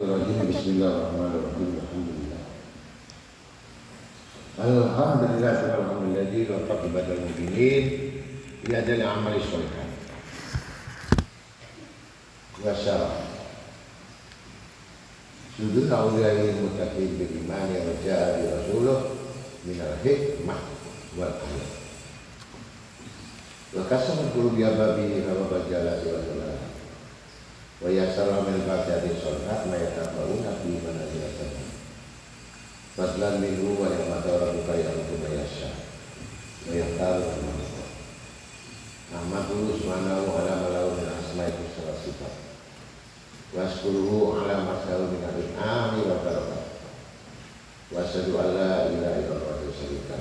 Bismillahirrahmanirrahim. Alhamdulillah. Alhamdulillah wa yasara min fatihati sholat ma yatabawuna fi manazil sama fadlan minhu wa ni'mata rabbuka ya'lamu ma yasha wa yahtaru ma Ahmadu subhanahu ala malau min asma'i kusara sifat wa askuruhu ala masalu min al-ami wa barakat wa asyhadu an la ilaha illallah wa syarika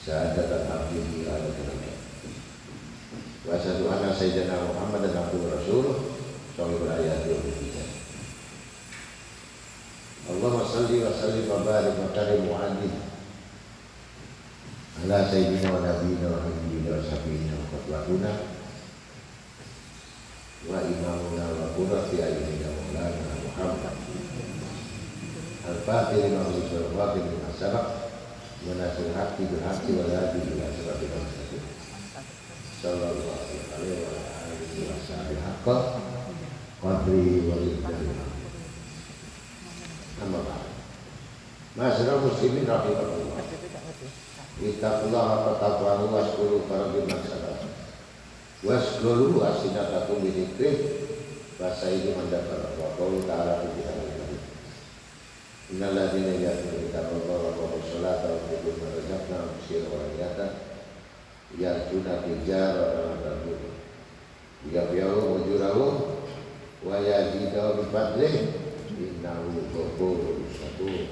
syahadatan abdihi la ilaha wa asyhadu anna sayyidina Muhammadan abduhu rasuluh Shallallahu alaihi wasallam. Allahumma salli wa sallim wa barik wa karim wa adi ala sayyidina wa nabiyina wa habibina wa syafiina wa qadwatuna wa imamuna wa qurrati ayyina maulana Muhammad. Al-fatih lima usul wa fatih lima sabak wa nasir haqqi bil haqqi wa ladi ila siratil mustaqim sallallahu alaihi wa alihi wa sahbihi wa ridhani Nama ba'd Masyarakat muslimin rahimahullah Ittaqullah apa taqwahu waskuru farabi masyarakat Waskuru asinatakum bidikri Bahasa ini mendapat Wa qawlu ta'ala kitab al-karim Innal ladina ya'tuna kitab Allah wa qamu sholata wa qulu marzaqna wa qsir wa riyata Ya'tuna tijara wa tarbun Yabiyahu wajurahu wa yazidahu bi fadlih innahu ghafurur syakur.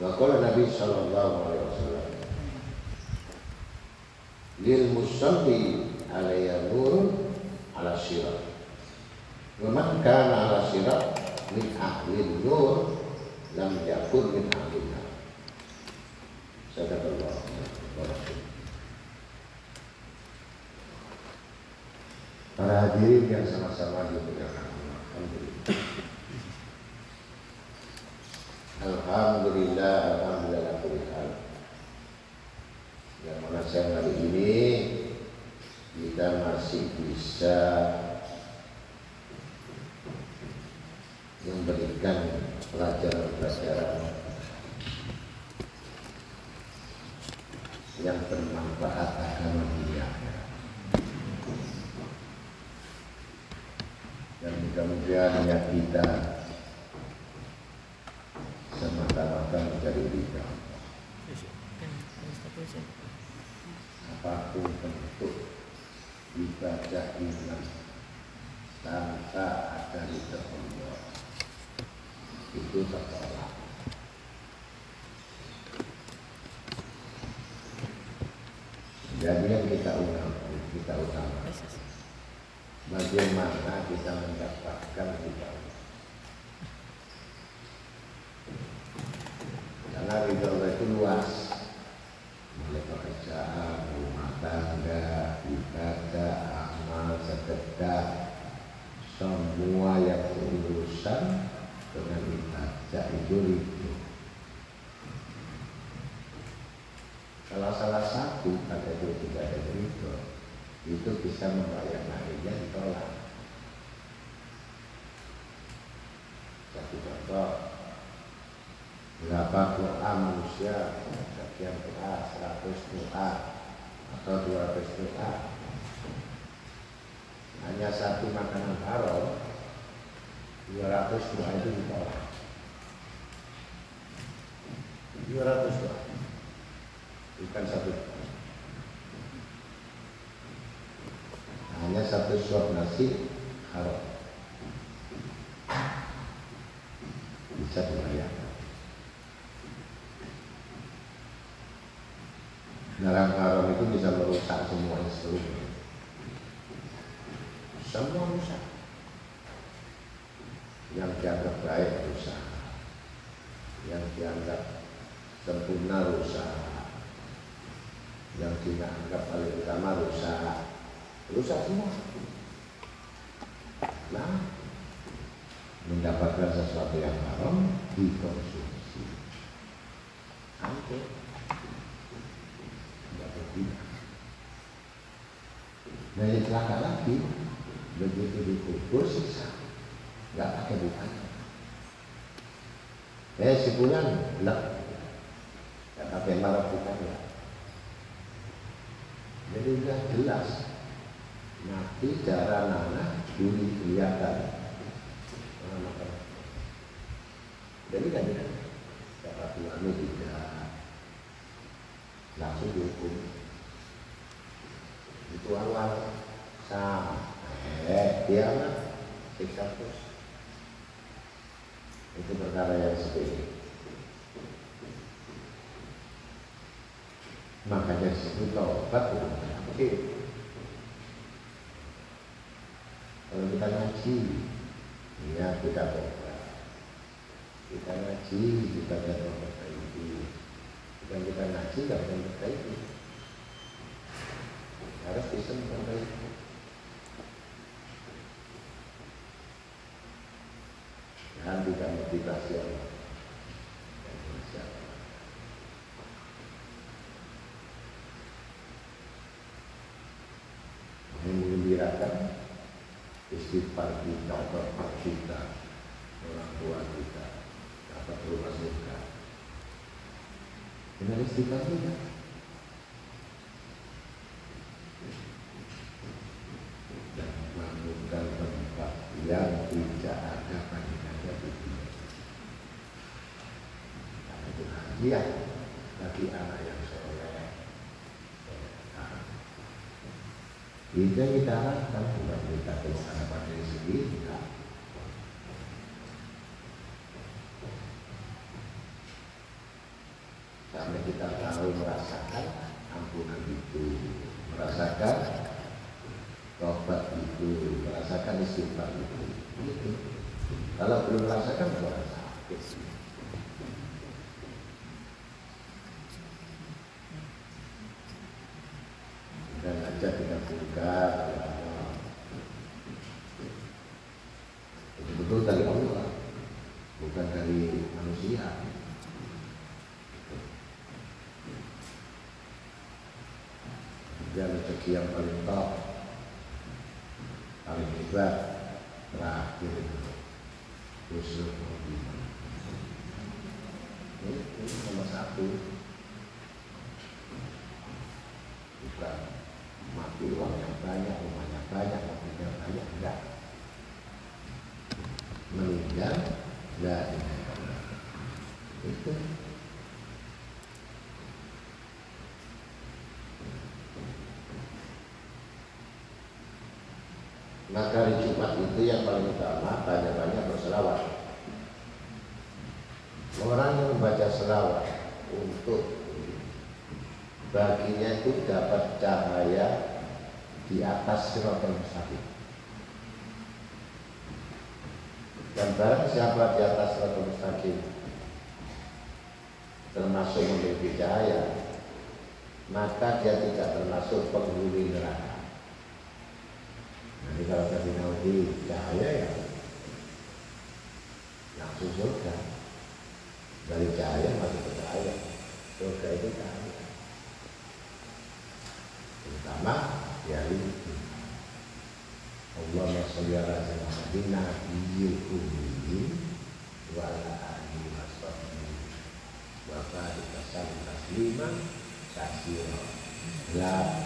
Wa qala Nabi sallallahu alaihi wasallam lil musalli alayya nurun ala sirat. Wa man kana ala sirat min ahli nur lam yakun min ahli nar. Sadaqallahu Para hadirin yang sama-sama dimuliakan Alhamdulillah. Alhamdulillah, Alhamdulillah, Alhamdulillah. Yang mana saya hari ini kita masih bisa memberikan pelajaran-pelajaran yang bermanfaat agama dunia dan mudah-mudahan niat kita semata-mata mencari ridha apa pun bentuk ibadah iman tanpa ada ridha Allah itu tertolak Jadi yang kita ulang, kita utama. Bagaimana kita mendapatkan kita Karena ridho Allah itu luas. Mulai pekerjaan, rumah tangga, ibadah, amal, sedekah, semua yang berurusan dengan ibadah itu ridho. Kalau salah satu kata itu tidak ada ridho, itu bisa membayar lainnya ditolak. Satu contoh, berapa doa manusia sekian doa, 100 doa atau 200 doa. Hanya satu makanan haram, 200 doa itu ditolak. 200 doa bukan satu. Hanya satu suap nasi haram. Bisa dibayar dalam haram itu bisa merusak semua instrumen. Semua rusak yang dianggap baik rusak yang dianggap sempurna rusak yang kita anggap paling utama rusak rusak semua. Nah mendapatkan sesuatu yang haram dikonsumsi. Hancur tidak berguna nah yang celaka lagi begitu dikubur sisa nggak pakai bukan eh sebulan lah nggak pakai marah bukan ya jadi udah jelas mati cara duri kelihatan. Jadi kan tidak cara Tuhan tidak. Langsung dihukum. Itu awal. Sama. Eh dia siksa terus. Itu perkara yang sepele makanya disebut taubat bukan penyakit kalau kita ngaji ya kita taubat kita tidak memperbaiki bukan kita ngaji tidak memperbaiki harus bisa memperbaiki dan tidak motivasi Allah yang mengembirakan istighfar kita, bapak kita, orang tua kita, dapat rumah surga. Dengan istighfar kita. Dan melakukan tempat yang tidak ada bandingannya di dunia. Karena itu hadiah bagi anak yang soleh. Kita harapkan bukan kita harapan diri sendiri tidak. Sampai kita tahu merasakan ampunan itu, merasakan tobat itu, merasakan istighfar itu. Gitu. Kalau belum merasakan, bukan sakit. dan ajak kita buka itu betul dari Allah bukan dari manusia. Dia rezeki yang paling top paling hebat terakhir itu usul ini, ini nomor satu bukan mati uangnya banyak, rumahnya banyak, mobilnya banyak, enggak. Meninggal, enggak Itu. Maka hari Jumat itu yang paling utama banyak-banyak berselawat. Orang yang membaca selawat untuk baginya itu dapat cahaya di atas siratal mustaqim. Dan barang siapa di atas siratal mustaqim termasuk memiliki cahaya, maka dia tidak termasuk penghuni neraka. Nanti kalau naudi cahaya ya langsung surga. Dari cahaya masuk ke cahaya. Surga itu cahaya terutama di hari itu. Allahumma sholli ala sayyidina ummi wa ala alihi wa sahbihi wa barik tasliman katsira 80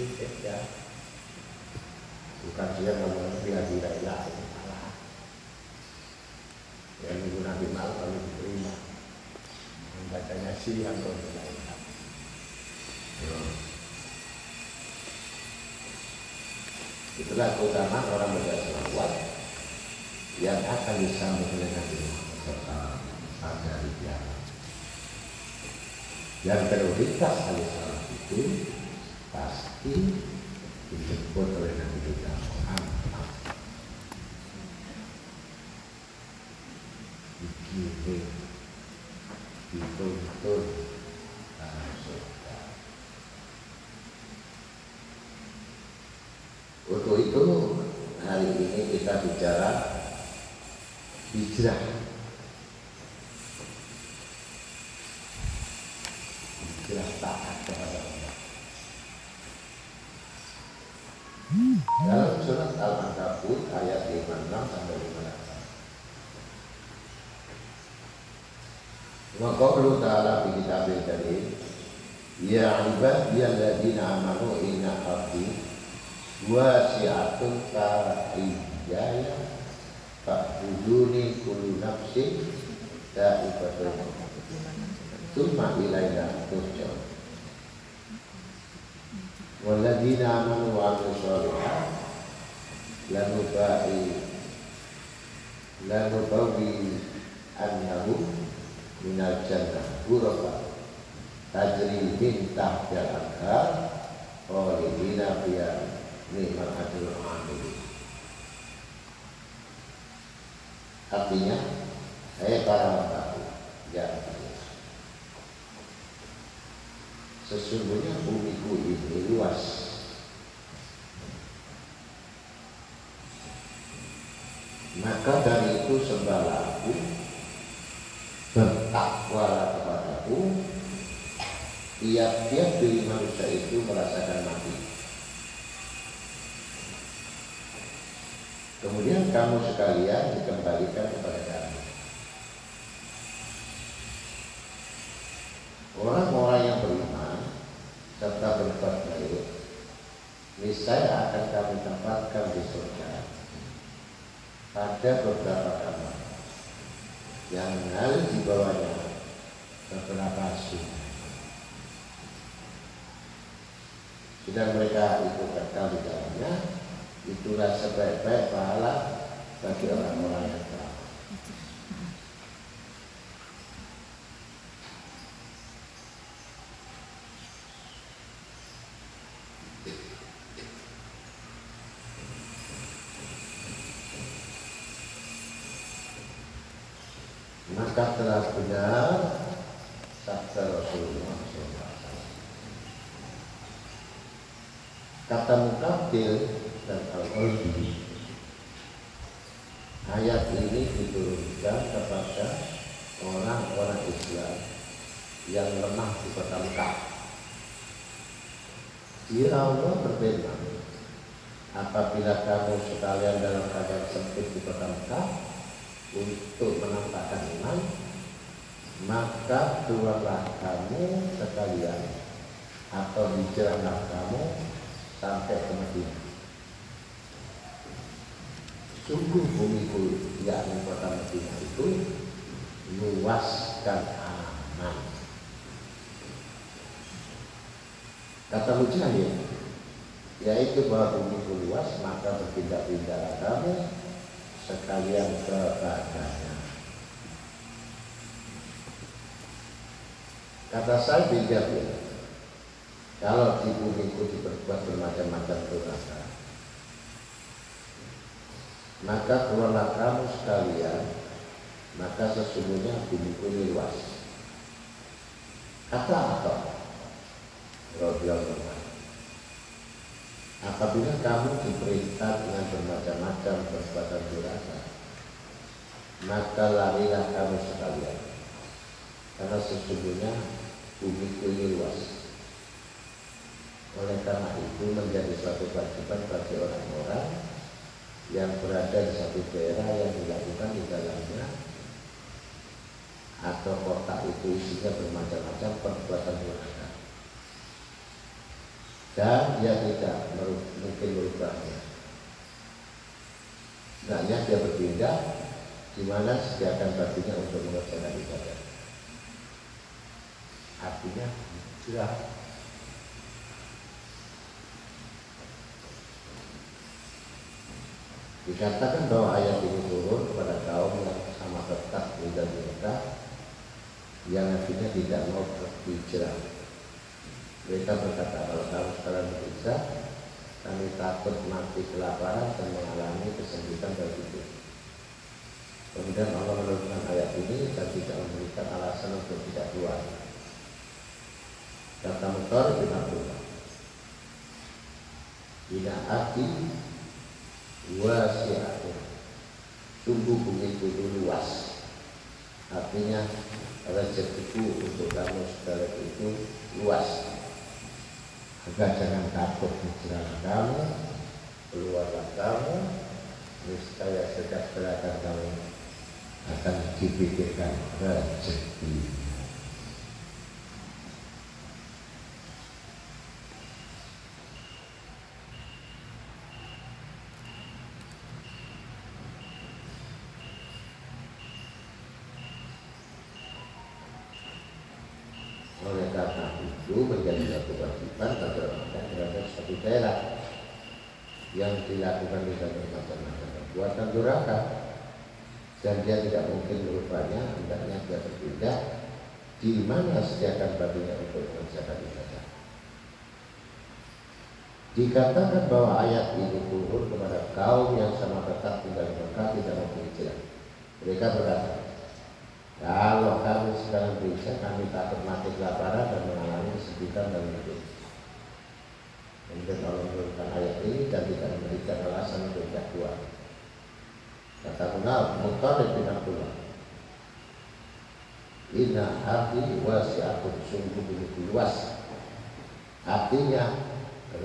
itu saja bukan siang kalau di hadi laila itu salah yang minggu nabi malam kami diterima. Bacanya siang kalau tidak Itulah keutamaan orang baca selawat yang akan disambut oleh Nabi serta pada hari kiamat. Yang prioritas kali salat itu pasti dijemput oleh Nabi kita Muhammad. Dikirim, dituntun, surga. Untuk itu hari ini kita bicara. Hijrah Wa qawlu ta'ala fi kitabil karim. Ya ibadiyalladzina amanu inna ardi wasi'atun ka'ijaya fa'buduni kullu nafsin da'ibatul Summa ilayna turja'un. Walladzina amanu wa amilu sholihat lanubai lanubawi annahum minal jannah ghurafa tajri min tahtil anhar khalidina fiha ni'mal ajrul amil artinya saya para mengetahui ya sesungguhnya bumiku ini luas. Maka dari itu sembahlah. aku bertakwalah kepadaku tiap-tiap diri manusia itu merasakan mati. Kemudian kamu sekalian dikembalikan kepada kami orang-orang yang beriman serta berbuat baik niscaya akan kami tempatkan di surga. Pada beberapa kamar yang mengalir di bawahnya beberapa sungai. Sedang mereka itu kekal di dalamnya, itulah sebaik-baik pahala bagi orang-orang yang taat. maka telah benar sabda Rasulullah SAW. Kata Mukabil dan Al-Qalbi Ayat ini diturunkan kepada orang-orang Islam yang lemah di kota Mekah. Jika Allah berfirman, apabila kamu sekalian dalam keadaan sempit di kota Mekah, untuk menampakkan iman maka keluarlah kamu sekalian atau hijrahlah kamu sampai ke Madinah sungguh bumi itu yakni kota Madinah itu luas dan aman kata Mujahid yaitu bahwa bumi itu luas maka berpindah-pindahlah kamu sekalian kepadanya. Kata saya bin Jabir, kalau itu diperbuat bermacam-macam dosa, maka keluarlah kamu sekalian, maka sesungguhnya bumi ini luas. Kata apa? Radhiyallahu Apabila kamu diperintah dengan bermacam-macam perbuatan durhaka, maka larilah kamu sekalian. Karena sesungguhnya bumi ini luas. Oleh karena itu menjadi suatu kewajiban bagi orang-orang yang berada di satu daerah yang dilakukan di dalamnya atau kota itu isinya bermacam-macam perbuatan durhaka dan dia tidak mungkin merubahnya. Hendaknya dia berpindah di mana sediakan baginya untuk mengerjakan ibadah. artinya hijrah Dikatakan bahwa ayat ini turun kepada kaum yang sama tetap dan mereka yang akhirnya tidak mau berhijrah. Mereka berkata kalau kamu sekarang berhijrah, kami takut mati kelaparan dan mengalami kesempitan dari hidup. Kemudian Allah menurunkan ayat ini dan tidak memberikan alasan untuk tidak keluar. Kata Mutar bin Abdullah. Hati wasiatun sungguh bumi itu luas artinya rezekiku untuk kamu saudara itu luas agar jangan takut hijrah kamu keluarlah kamu niscaya sejak gerakan kamu akan dipikirkan rezeki itu menjadi satu kewajiban bagi Ramadan terhadap satu daerah yang dilakukan di dalam macam-macam perbuatan durhaka dan dia tidak mungkin merubahnya hendaknya dia berbeda di mana sediakan baginya untuk mengerjakan ibadah dikatakan bahwa ayat ini turun kepada kaum yang sama tetap tinggal tidak mau mereka berkata kalau kami sekarang bisa, kami takut mati kelaparan dan mengalami kesulitan dan hidup. Kemudian Allah menurunkan ayat ini dan tidak memberikan alasan untuk tidak keluar. Kata kenal, Mutarib bin Abdullah. Inna hati wasi'atun sungguh begitu luas. Artinya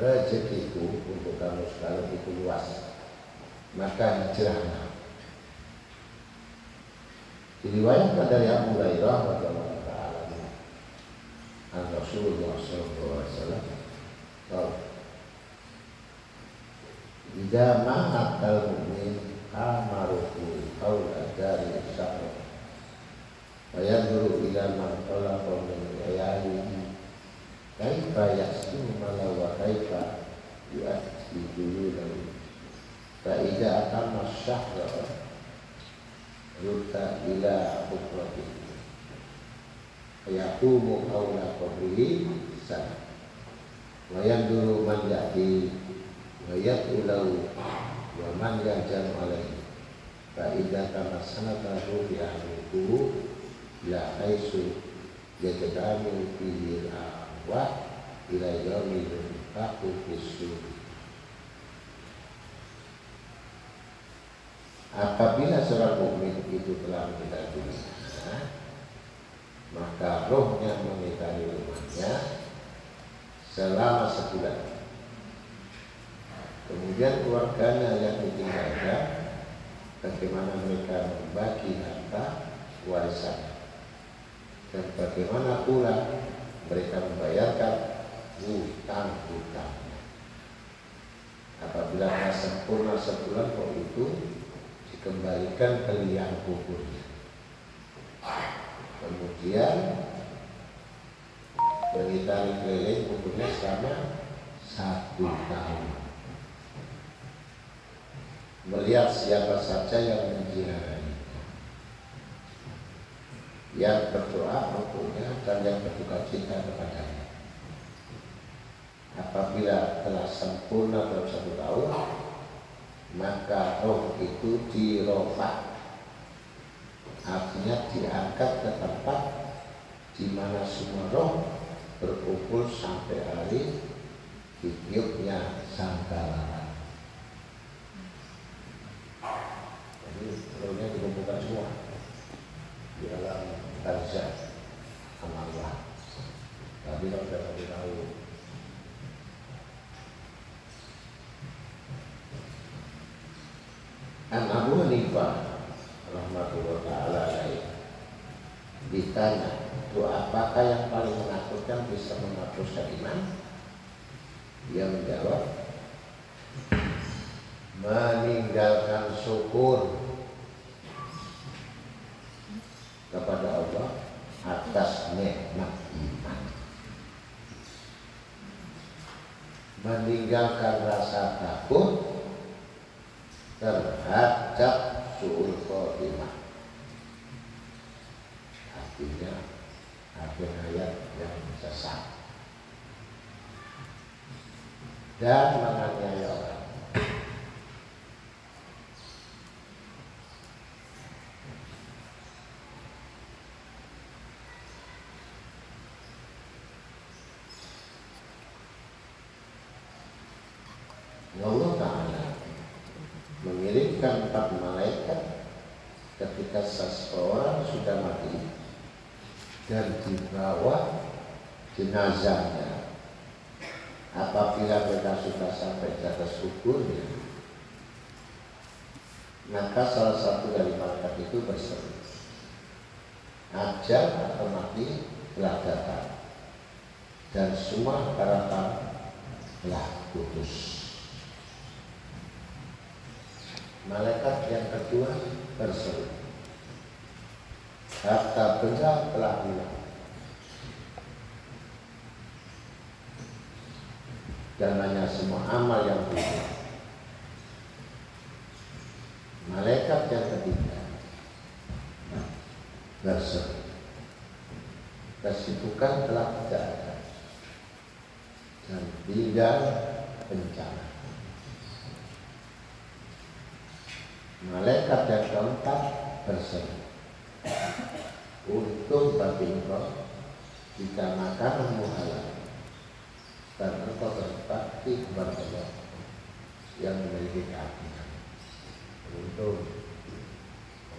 rezekiku untuk kamu sekarang itu luas. Maka hijrahlah Diriwayatkan dari Abu Hurairah radhiyallahu taala an Rasulullah sallallahu alaihi wasallam qala Idza ma'at al-mu'min amaruhu qawla dari syahr wa yadru ila man khalaqa min ayalihi kaifa yasmu mala wa kaifa yu'ti dululahu fa idza atamma syahra yuta ila bukrati yaqumu qawla qabrihi sana. Wa yanduru man ya'ti wa yaqulu wa la aisu yajdamu fihi al-ahwa ila yaumil faqu fi Apabila seorang mukmin itu telah meninggal dunia, maka rohnya mengitari rumahnya selama sebulan. Kemudian keluarganya yang ditinggalkan, bagaimana mereka membagi harta warisan dan bagaimana pula mereka membayarkan hutang-hutang. Apabila sempurna sebulan kok itu kembalikan ke liang kuburnya. Kemudian mengitari keliling kuburnya selama satu tahun. Melihat siapa saja yang menziarahi yang berdoa untuknya dan yang berduka cita kepadanya. Apabila telah sempurna dalam satu tahun, maka roh itu dirofak. Artinya diangkat ke tempat di mana semua roh berkumpul sampai hari hidupnya sangkala jadi rohnya dikumpulkan semua di dalam barzah amallah tapi kalau sudah tahu An Abu Hanifah rahmatullah taala ditanya doa apakah yang paling menakutkan bisa menghapuskan iman? Dia menjawab meninggalkan syukur kepada Allah atas nikmat iman. Meninggalkan rasa takut terhadap suul khotimah. Artinya ada ayat yang sesat dan menganiaya orang empat malaikat ketika seseorang sudah mati dan dibawa jenazahnya. Apabila mereka sudah sampai di atas kuburnya maka salah satu dari malaikat itu berseru ajal atau mati telah datang. Dan semua harapan telah putus Malaikat yang kedua berseru. Harta benda telah hilang. Dan hanya semua amal yang hilang. Malaikat yang ketiga berseru. Kesibukan telah tidak ada. Dan tinggal bencana. Malaikat yang keempat berseru. Untung bagi engkau Jika makananmu halal Dan engkau berbakti kepada Allah Yang memiliki keadilan. Untung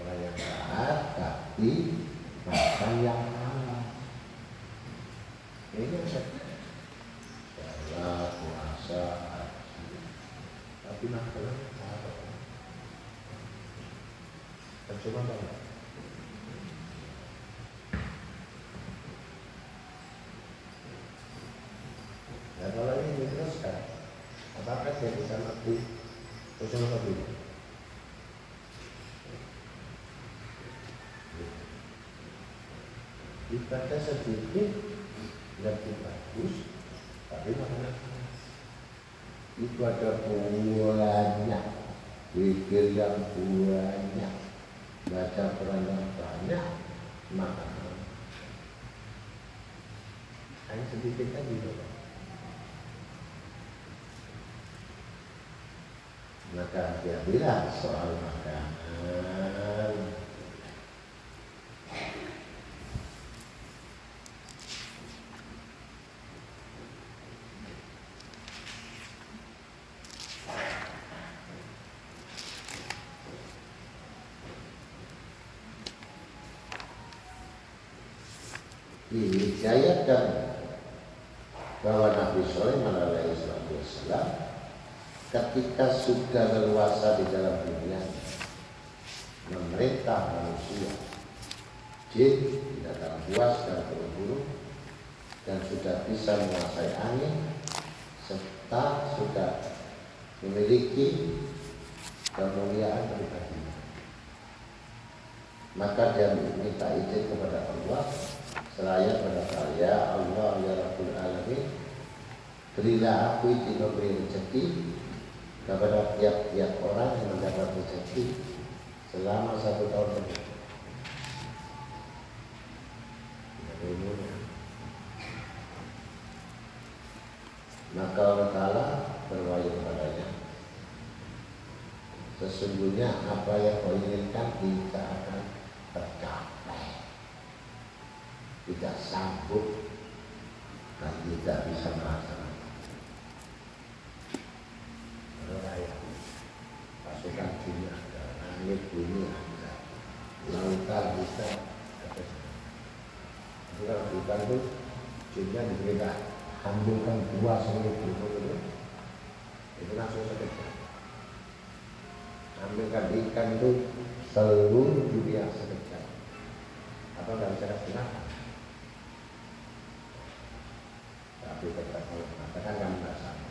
Orang yang taat Tapi makan yang halal. Ini yang Salah, puasa, Tapi makanannya Percuma banget. Nah kalau apakah dia bisa. Ibadah sedikit lebih bagus, tapi makna itu ada banyak, pikir yang banyak, baca Quran yang banyak maka hanya sedikit aja Bapak. maka dia bilang soal makanan dihidayatkan bahwa Nabi Sulaiman alaihissalam ketika sudah leluasa di dalam dunia memerintah manusia. Jin tidak dalam puas dan berburu dan sudah bisa menguasai angin serta sudah memiliki kemuliaan pribadi. Maka dia minta izin kepada Allah seraya pada saya Allah ya Rabbul Alamin berilah aku izin memberi rezeki kepada tiap-tiap orang yang mendapat rezeki selama satu tahun penuh. Maka Allah Ta'ala berwahyu kepadanya Sesungguhnya apa yang kau inginkan tidak akan tercapai Tidak sanggup dan tidak bisa melaksanakan Raya Pasukan dunia ada Langit bumi ada Lautan bisa ada. Itu kalau hutan itu Jinnya diberikan Ambilkan dua gunung itu Itu langsung sekejap Ambilkan ikan itu Seluruh dunia sekejap Apa nggak bisa gunakan Tapi tetap kalau mengatakan kamu nggak sama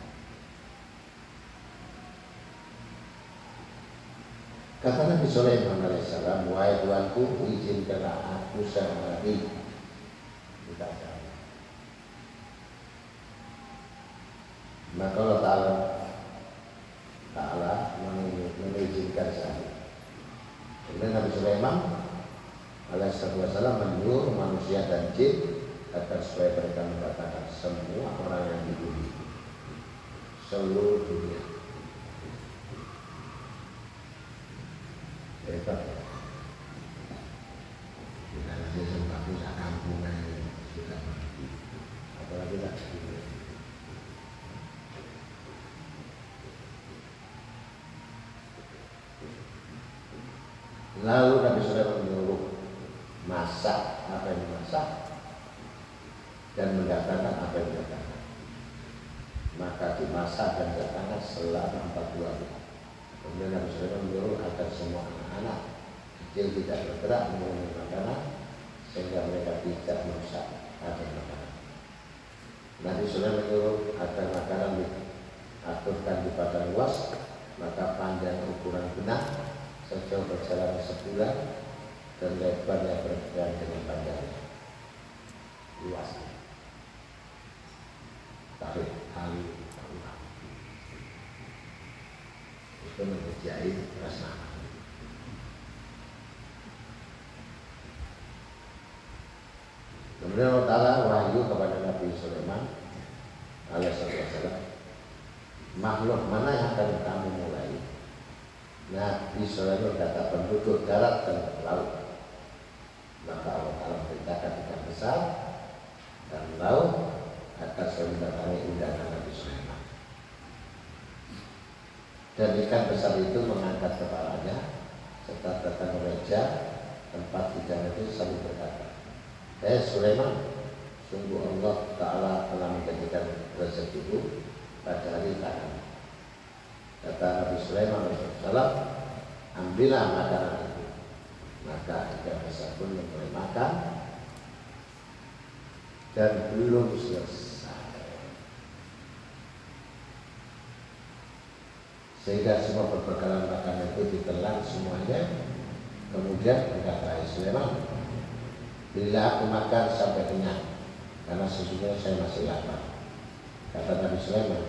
Kata Nabi Sulaiman alaihissalam, Wahai Tuanku, izinkanlah aku sehari Kita jawab Maka Allah Ta'ala Ta'ala mengizinkan saya. Kemudian Nabi Sulaiman Alaihissalam menyuruh manusia dan jin agar supaya mereka mengatakan semua orang yang di bumi seluruh dunia hebat ya kita nanti sempat bisa kampungan sudah apalagi tak Lalu Nabi Sulaiman menyuruh masak apa yang dimasak dan mendatangkan apa yang didatangkan. Maka dimasak dan didatangkan selama 40 hari. Kemudian Nabi Sulaiman menyuruh agar semua anak-anak kecil tidak bergerak mengenai makanan sehingga mereka tidak merusak agar makanan. Nabi Sulaiman menyuruh agar makanan diaturkan di padang luas, maka panjang ukuran benang sejauh berjalan sebulan dan lebarnya berjalan dengan panjangnya luasnya tarik kali itu mengerjai rasa Kemudian Allah Ta'ala wahyu kepada Nabi Sulaiman alaihissalam makhluk mana yang akan kamu mulai Nabi Sulaiman kata penduduk darat dan laut. Maka Allah Ta'ala perintahkan ikan besar dan laut akan selalu mendatangi undangan Nabi Sulaiman. Dan ikan besar itu mengangkat kepalanya serta datang ke meja tempat hidangan itu sambil berkata, Eh Sulaiman, sungguh Allah Ta'ala telah menjadikan rezekimu pada hari tangan Kata Nabi Sulaiman Salam, ambillah makanan itu. Maka ikan besar pun mulai makan dan belum selesai. Sehingga semua perbekalan makanan itu ditelan semuanya. Kemudian berkata Sulaiman, bila aku makan sampai kenyang, karena sesungguhnya saya masih lapar. Kata Nabi Sulaiman,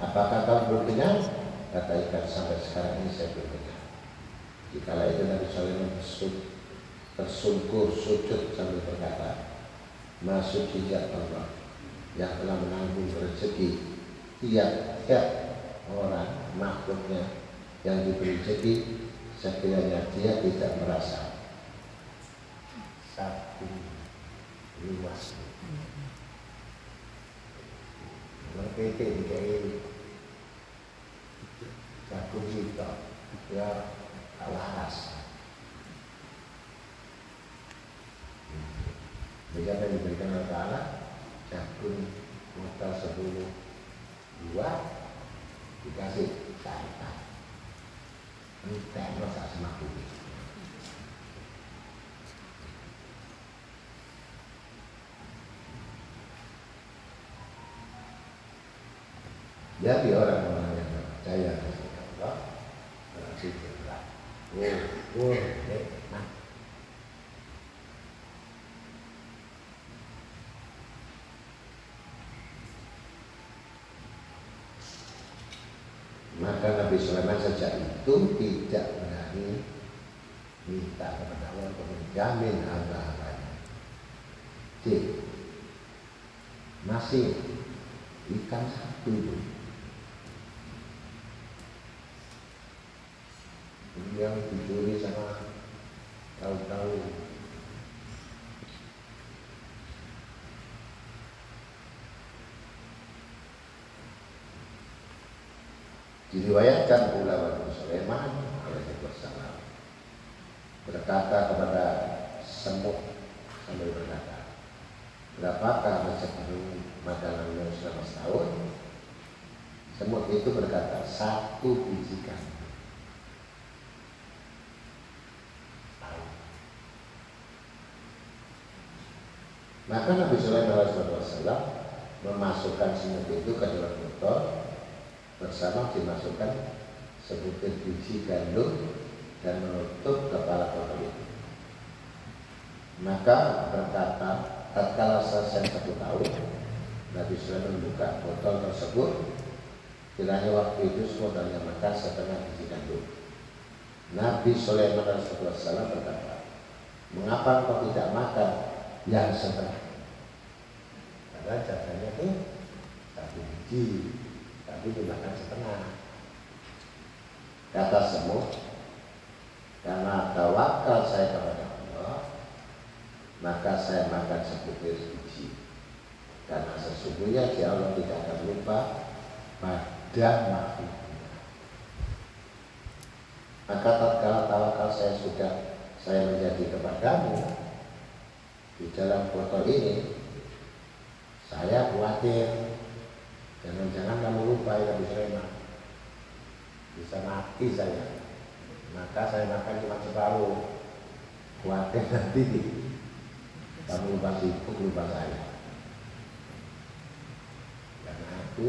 apakah kau belum kenyang? kata ikan sampai sekarang ini saya belum dengar. Jikalau itu Nabi Sulaiman tersungkur sujud sambil berkata, masuk hijab Allah yang telah menanggung rezeki tiap-tiap orang makhluknya yang diberi rezeki sekiranya dia tidak merasa satu luas. Mereka itu jagung kita ya laras jadi apa diberikan oleh Ta'ala jagung modal sepuluh dua dikasih satu entek rasa semakin Jadi orang-orang yang percaya Oh, Maka Nabi Sulaiman sejak itu tidak berani minta kepada Allah untuk menjamin harta-hartanya. C. Masih ikan satu yang dicuri sama tahu-tahu diriwayatkan pula Nabi Sulaiman alaihi wasallam. Berkata kepada semut sambil berkata berapakah rezeki makananmu selama setahun? Semut itu berkata satu biji kambing. Maka Nabi Sulaiman Wasallam memasukkan semut itu ke dalam botol bersama dimasukkan sebutir biji gandum dan menutup kepala botol itu. Maka berkata, tatkala selesai satu tahun, Nabi Sulaiman membuka botol tersebut Kiranya waktu itu saudaranya makan setengah biji gandum. Nabi Sulaiman Rasulullah berkata, mengapa kau tidak makan yang setengah? Karena jatahnya itu satu biji, tapi dimakan setengah. Kata semua, karena tawakal saya kepada Allah, maka saya makan sebutir biji. Karena sesungguhnya si Allah tidak akan lupa pada makhluknya. Maka tatkala tawakal saya sudah saya menjadi kepadamu di dalam botol ini, saya khawatir jangan-jangan kamu lupa ya Nabi Sulaiman bisa mati saya. Maka saya makan cuma separuh. Khawatir nanti kamu lupa sibuk lupa saya. Aku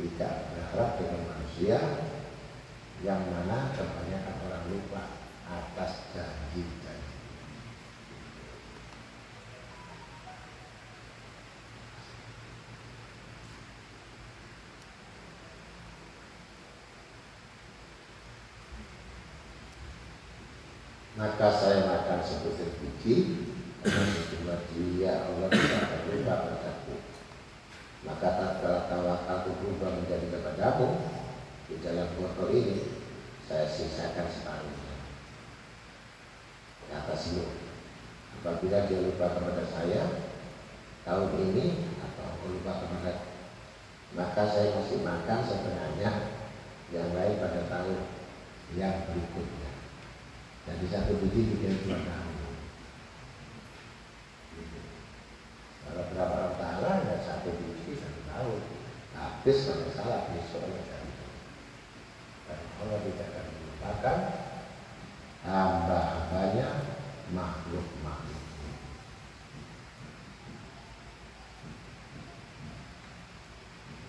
tidak berharap dengan manusia yang mana kebanyakan orang lupa atas janji-janji. Maka saya makan sebutir biji, sejumlah dia Allah tidak akan lupa padaku maka tatkala tawakal berubah menjadi kepadamu di dalam botol ini saya sisakan separuhnya. Kata siu apabila dia lupa kepada saya tahun ini atau lupa kepada maka saya masih makan setengahnya yang lain pada tahun yang berikutnya jadi satu biji bikin dua tahun kalau berapa tahun ya satu biji satu tahun habis kalau salah besok ya jadi. Dan Allah tidak akan melupakan hamba-hambanya makhluk-makhluk.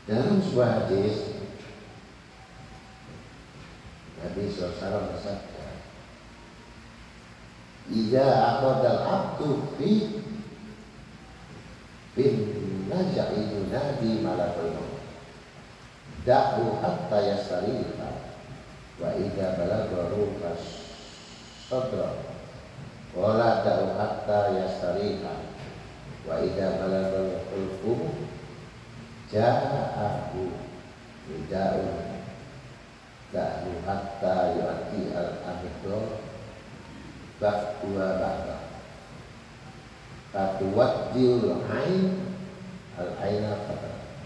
Dalam sebuah hadis Nabi SAW bersabda Ija akhadal abdu fi bin naja'i yunadi malakul maut. Da'u hatta yastarika wa idza balagha ruha sadra. Wala da'u hatta yastarika wa idza balagha qulbu ja'ahu da'u da'u hatta yu'ati al-abdu ba'dua ba'da fatuwaddiul ain al aina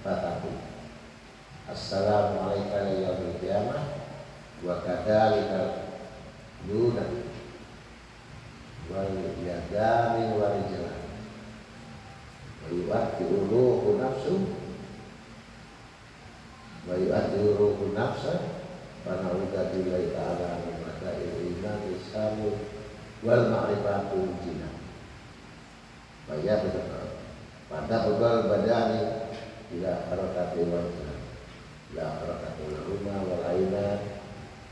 fatahu. Assalamu ya yaumil qiyamah wa kadzalika duna wal yadami wal jalan wa uruhu nafsu. Wa yu'addi uruhu nafsa. Wa billahi ta'ala min mata'il iman isamu wal ma'rifatul jinnah Bayar betul. Pada begal badani ila harakati wal ila harakati rumah wal aina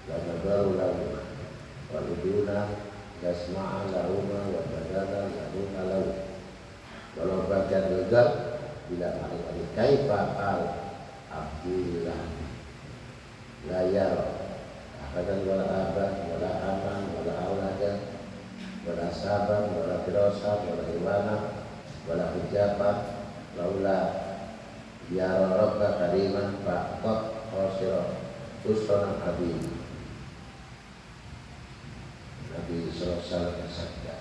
la nadaru lahuma wal uduna yasma'a lahuma wa badana lahuma lahu walau bagian begal bila ma'rifati. Kaifa al abdillah la yara. Wala abad wala aman wala awladan wala sabar wala firasa wala iwana wala hujaba laula ya rabba kariman faqat khosira usrana habib Nabi. SAW bersabda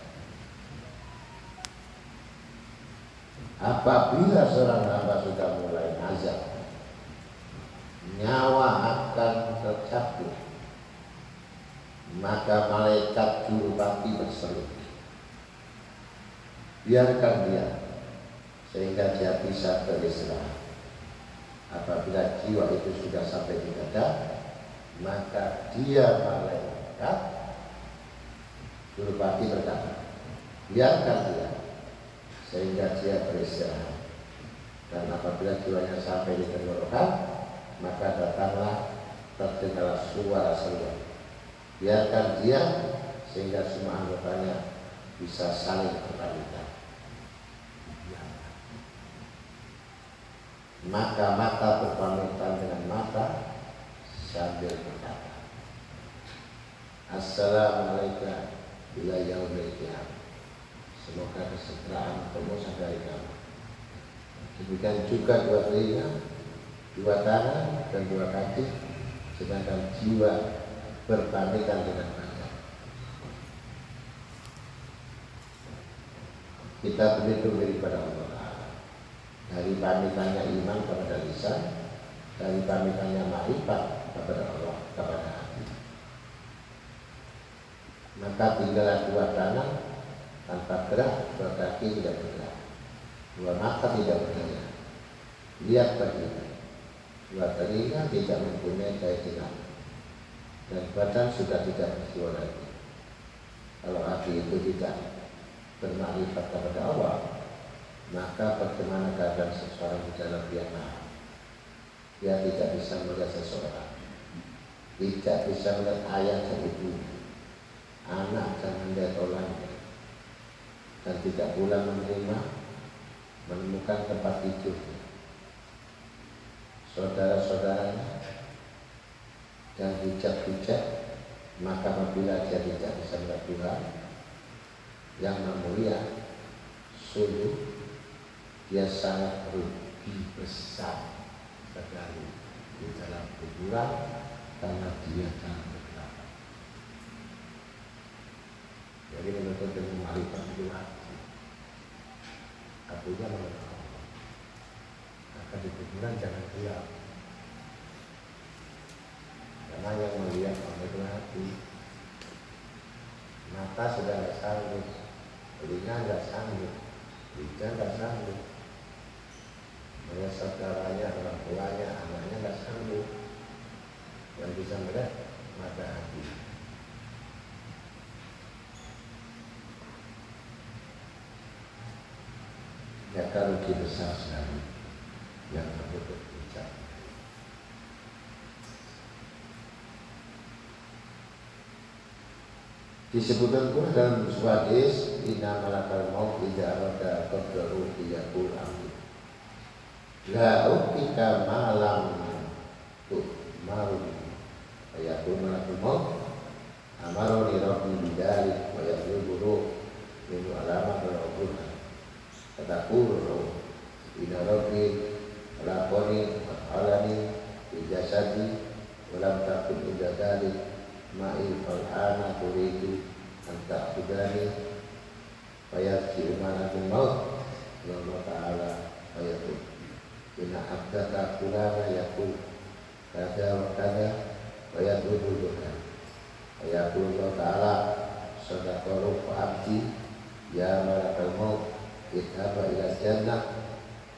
Apabila seorang hamba sudah mulai azab Nyawa akan tercabut maka malaikat juru bakti berseru biarkan dia sehingga dia bisa beristirahat. Apabila jiwa itu sudah sampai di dada maka dia malaikat. Juru bakti berkata biarkan dia sehingga dia beristirahat. Dan apabila jiwanya sampai di tenggorokan maka datanglah terdengar suara seruan biarkan dia sehingga semua anggotanya bisa saling berkaitan. Maka mata berpamitan dengan mata sambil berkata Assalamualaikum bila yaumil semoga kesejahteraan kamu sampai kamu demikian juga dua telinga dua tangan dan dua kaki sedangkan jiwa berpamitan dengan badan kita berlindung diri pada Allah dari pamitannya iman kepada lisan dari pamitannya marifat kepada Allah kepada hati. Maka tinggal dua tangan tanpa gerak dua kaki tidak bergerak. Dua mata tidak berdaya lihat bagi dua telinga tidak mempunyai keyakinan dan badan sudah tidak berjiwa lagi. Kalau hati itu tidak bermakrifat kepada Allah maka bagaimana keadaan seseorang di dalam dia dia tidak bisa melihat seseorang. Tidak bisa melihat ayah dan ibu anak dan melihat orang dan tidak pula menerima menemukan tempat tidur saudara-saudaranya dan hujat-hujat maka apabila dia tidak bisa Tuhan yang mulia sungguh dia sangat rugi besar sekali di dalam kuburan karena dia sangat bergerak. Jadi menuntut ilmu marifat itu hati. Artinya mengenal Allah. Maka di kuburan jangan gelap. Karena yang melihat Allah itu hati. Mata sudah tidak sanggup, telinga nggak sanggup, lidah nggak sanggup, melihat saudaranya, orang tuanya, anaknya nggak sanggup. Yang bisa melihat mata hati. Ya rugi besar sekali yang tertutup hijab. Disebutkan pula dalam sebuah hadis Inna malakal maut Ida arada qaddaru Iyakul amin La uktika malam Tuh marun. Ayakul malakul maut. Amaroni rabbi bidalik Wa yakul buruh Minu alamat wa ubuhan Katakul roh Inna rabbi Lakoni Alani Ijasadi Walam takut ijadalik ma'i fal'ana turidu anta ta'budani fayarji umanatul maut Allah Ta'ala fayatub Inna abdaka kulana yakul kada wa kada fayatubu duka fayakul Allah Ta'ala sadaqaru abdi ya malakal maut idhaba ila jannah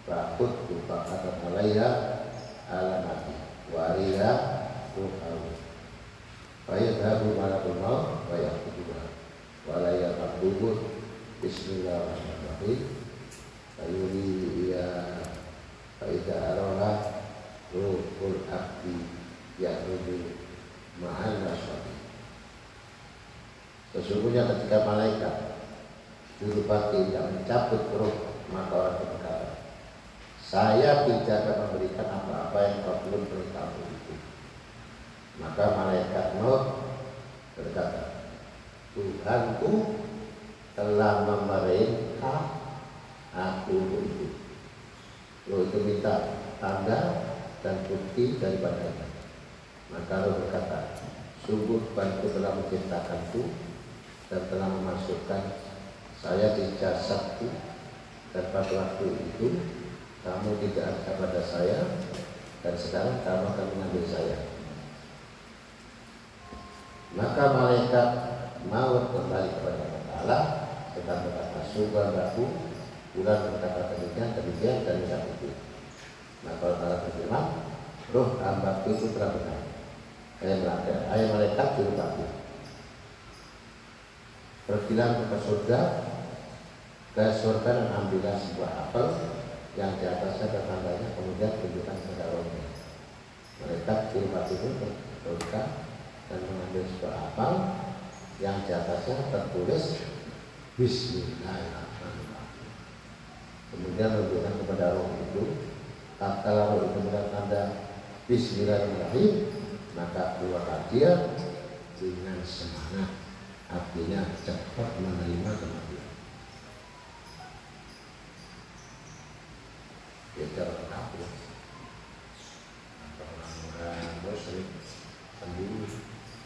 fa'akut fa'akat alaiha alamati wa ariha ruhawu Fayadhabu malakul maut wa yaqutuha wa la yaqbulu bismillahirrahmanirrahim. Fayuri ya fa idza araha ruhul abdi ya'rudu ma'al naswabi Sesungguhnya ketika malaikat Jurupati tidak mencabut roh Maka orang berkata Saya tidak akan memberikan apa-apa yang kau belum beritahu maka malaikat Nuh berkata, Tuhanku telah memerintah aku itu. Lo itu minta tanda dan bukti daripadanya. Maka lo berkata, sungguh Tuhanku telah menciptakanku dan telah memasukkan saya di jasadku dan pada waktu itu kamu tidak ada pada saya dan sekarang kamu akan mengambil saya maka malaikat maut kembali kepada Allah sedang berkata sungguh aku bulan berkata demikian demikian dan tidak itu maka Allah berfirman roh hamba itu telah benar. Ayat malaikat ayat malaikat dirupati pergilah ke surga ke surga dan ambillah sebuah apel yang di atasnya ada tandanya kemudian tunjukkan kepada rohnya. Mereka dirupati itu ke surga dan mengambil sebuah apel yang di atasnya tertulis Bismillahirrahmanirrahim. Kemudian menunjukkan kepada roh itu, tatkala roh itu melihat tanda Bismillahirrahmanirrahim, maka keluarlah dia dengan semangat. Artinya cepat menerima kematian. Ya cara takut orang-orang muslim sendiri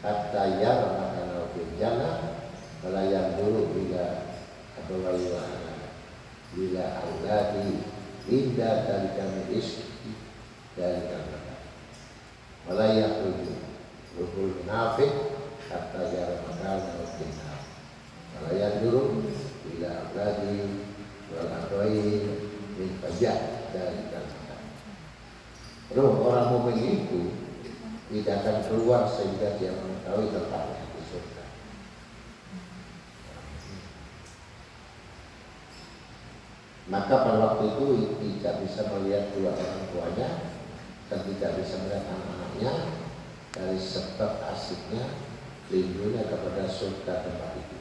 hatta yara makana fil jannah wala ya'udhul bila abawahi wa bila auladi inda dari kami iski dari kami wala ya'udhul ruhul munafik hatta yara makana fil jannah. Wala ya'udhul bila auladi wal abawahi min pajak dari kami Roh orang mukmin itu tidak akan keluar sehingga dia mengetahui tempatnya di surga. Maka pada waktu itu tidak bisa melihat dua orang tuanya dan tidak bisa melihat anak-anaknya dari sebab asiknya lindungnya kepada surga tempat itu.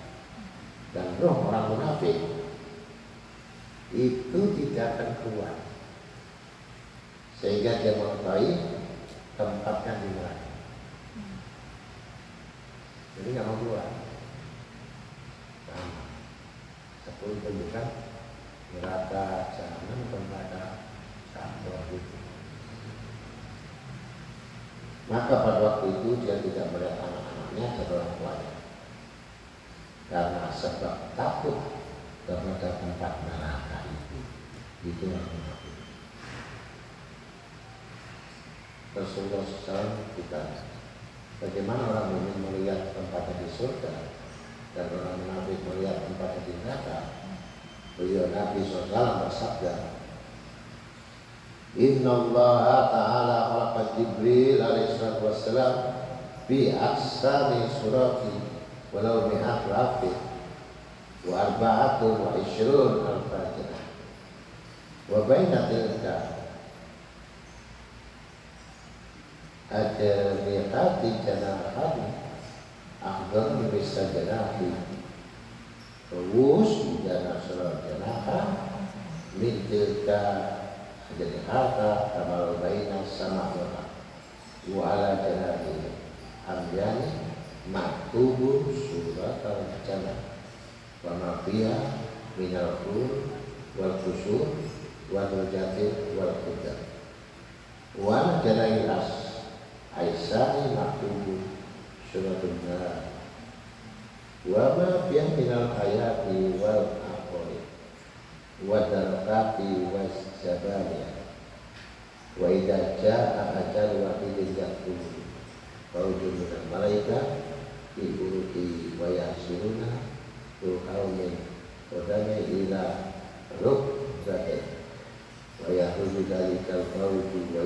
Dan roh orang munafik itu tidak akan keluar sehingga dia mengetahui tempatnya di mana. Jadi nggak mau keluar. Sama. Sepuluh tunjukkan neraka jahanam neraka kantor itu. Maka pada waktu itu dia tidak melihat anak-anaknya orang tuanya. Karena sebab takut kepada tempat neraka itu. Itu yang munafik. Rasulullah SAW kita bagaimana orang mukmin melihat tempatnya di surga dan orang munafik melihat tempatnya di neraka beliau Nabi SAW bersabda Inna Allah Ta'ala khalaqa Jibril alaihi salatu wassalam bi aksami surati walau mi'at rafi wa arba'atun wa ishrun al-fajrah wa baina ada lihat janahan afdal bisa janahi. Terus jana surat janaha. Min tilka jadi harta kamal baina sama wa wa ala janahi. Amyani maktubu surat al-jannah wa ma fiha min al-qur wal Aisyah maktubu suratun nar wa ma fiha minal hayati wal aqwali wa darqati was jabaliya wa idza jaa ajal wa idza yaqulu faujun minal malaika fi uruti wa yasuruna tu qaumin wadami ila rukzati wa yahudu dalikal fauju wa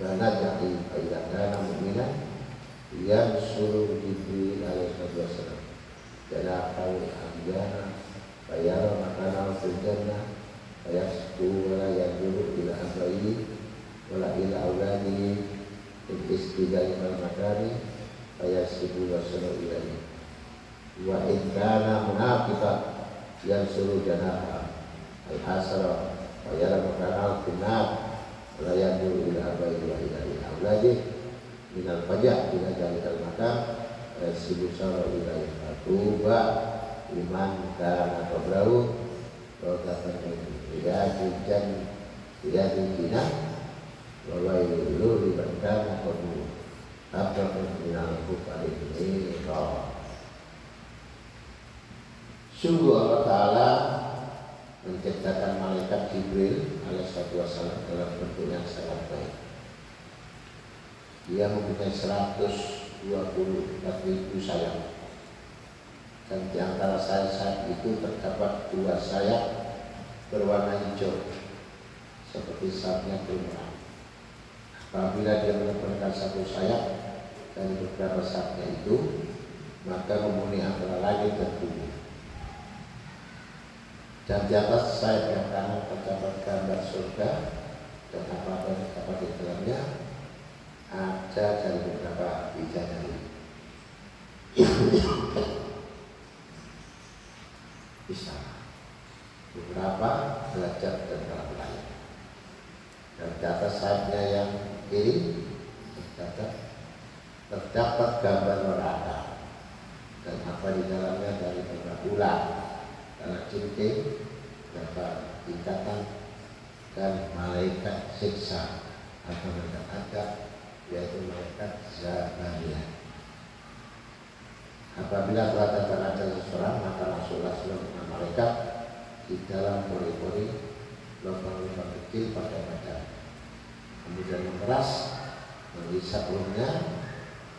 فنجعل فإذا كان مؤمنا ينصر جبريل عليه الصلاة والسلام جناحه أحيانا فيرى مكانه في الجنة فيسكو ولا ينظر إلى أبيه ولا إلى أولاده في الاستدلال من المكان فيسكو ويصل إليه وإن كان منافقا ينصر جناحه الحسرة ويرى مكانه في النار la yadu ila abai wa ila ila auladi. Min al fajah ila jalikal makam sibu sara ila tuba iman kana qabrau wa kafan ila jan ila dina Wawailul liman kana qablu Abdul minal kufari ini Sungguh Allah Ta'ala menciptakan malaikat Jibril alaihissalatu wassalam dalam bentuk yang sangat baik. Dia mempunyai 120 ribu sayap dan di antara sayap-sayap itu terdapat dua sayap berwarna hijau seperti sayapnya burung Apabila dia menerbangkan satu sayap dari beberapa sayapnya itu, maka memenuhi antara langit dan bumi. Dan di atas sayap yang kanan terdapat gambar surga dan apa-apa yang terdapat di dalamnya ada dari beberapa bidadari. Bisa beberapa derajat dan dalam langit. Dan di atas sayapnya yang kiri terdapat terdapat gambar neraka dan apa di dalamnya dari beberapa ular, anak cinta, beberapa tingkatan dan malaikat siksa. Atau malaikat adab yaitu malaikat Zabaniyah. Apabila telah datang ada seseorang maka masuklah seluruh malaikat di dalam pori-pori lubang-lubang kecil pada badan. Kemudian memeras menghisap lumnya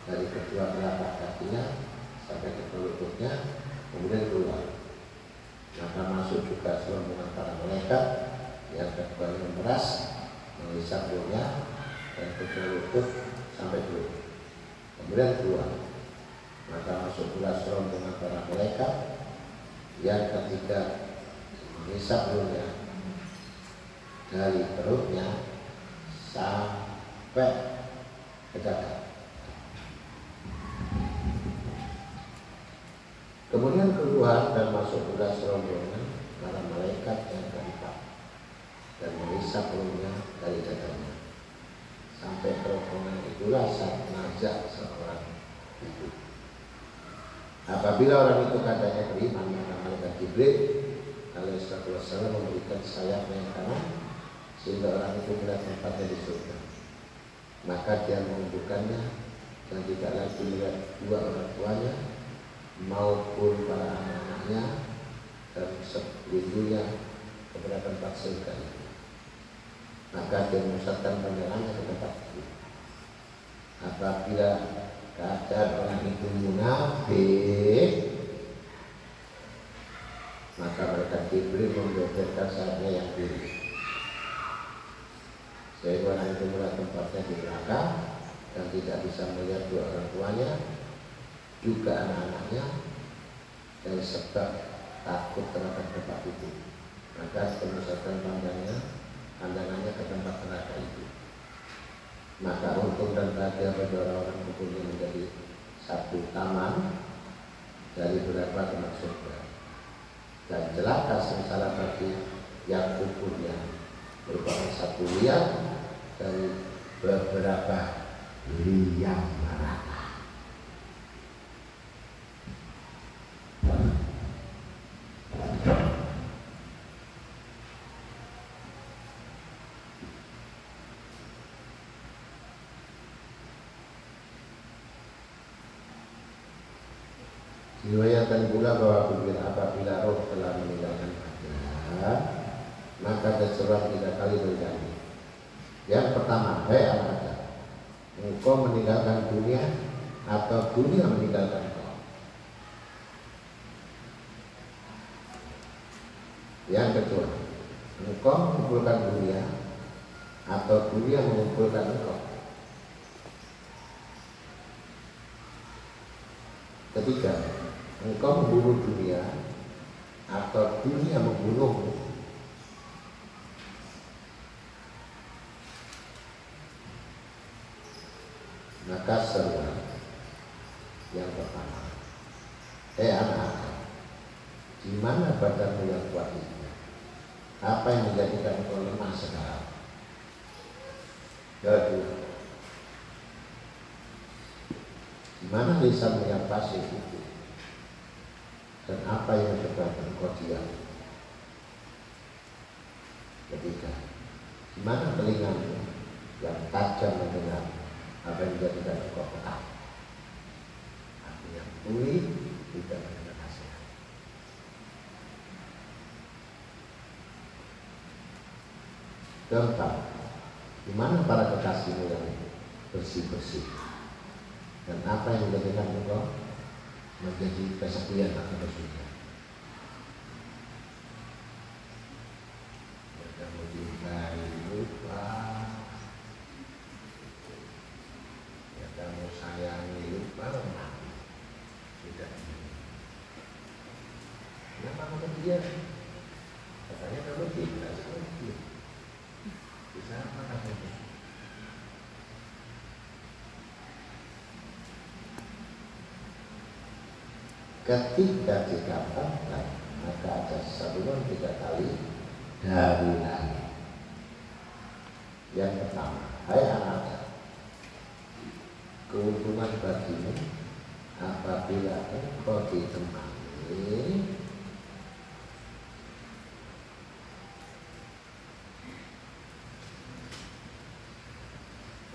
dari kedua telapak kakinya sampai ke lututnya kemudian keluar maka masuk juga serombongan para malaikat yang kedua memeras menghisap lumnya dan kedua lutut sampai keluar kemudian keluar maka masuk pula serombongan para malaikat yang ketiga menghisap lumnya dari perutnya sampai ke dada. Kemudian keluar dan masuk pula rombongan para malaikat yang keempat dan menghisap perutnya dari dadanya. Sampai rombongan itulah saat najak seorang itu. Apabila orang itu katanya beriman maka malaikat Jibril alaihissalam memberikan sayapnya yang kanan sehingga orang itu melihat tempatnya di surga. Maka dia menunjukkannya dan tidak lagi melihat dua orang tuanya maupun para anak-anaknya dan sebelumnya kepada tempat surga. Maka dia memusatkan pandangannya ke tempat itu. Apabila keadaan orang itu munafik, maka mereka Jibril membeberkan saatnya yang kiri sehingga orang itu mulai tempatnya di belakang dan tidak bisa melihat dua orang tuanya juga anak-anaknya dan sebab takut terhadap tempat itu. Maka pemusatan pandangnya pandangannya ke tempat neraka itu. Maka untung dan bahagia bagi orang-orang menjadi satu taman dari beberapa tempat surga. Dan celaka sengsara bagi yang kuburnya merupakan satu liang dari beberapa liang neraka. Diriwayatkan pula bahwa apabila roh telah meninggalkan badan maka terserah tiga kali berjanji. Yang pertama, hei anak engkau meninggalkan dunia atau dunia meninggalkan engkau. Yang kedua, engkau mengumpulkan dunia atau dunia mengumpulkan engkau. Ketiga, engkau membunuh dunia atau dunia membunuhmu. maka seruan yang pertama eh anak-anak di mana badanmu yang kuat itu apa yang menjadikan kau lemah sekarang? Kedua di mana lisanmu yang pasif itu? Dan apa yang menyebabkan kau diam? Ketiga di mana telingamu yang tajam mendengar apa yang dijadikan engkau peka. Hati yang tuli tidak nasihat. Keempat, di mana para kekasihmu yang bersih-bersih? Dan apa yang menjadikan engkau menjadi kesepian atau? Kamu cintai lupa lupa Tidak dia? Katanya kamu tidak sama dia Bisa apa katanya? Ketika dikatakan maka ada satuan tiga kali dari langit. Yang pertama, hai anak keuntungan bagimu apabila engkau ditemani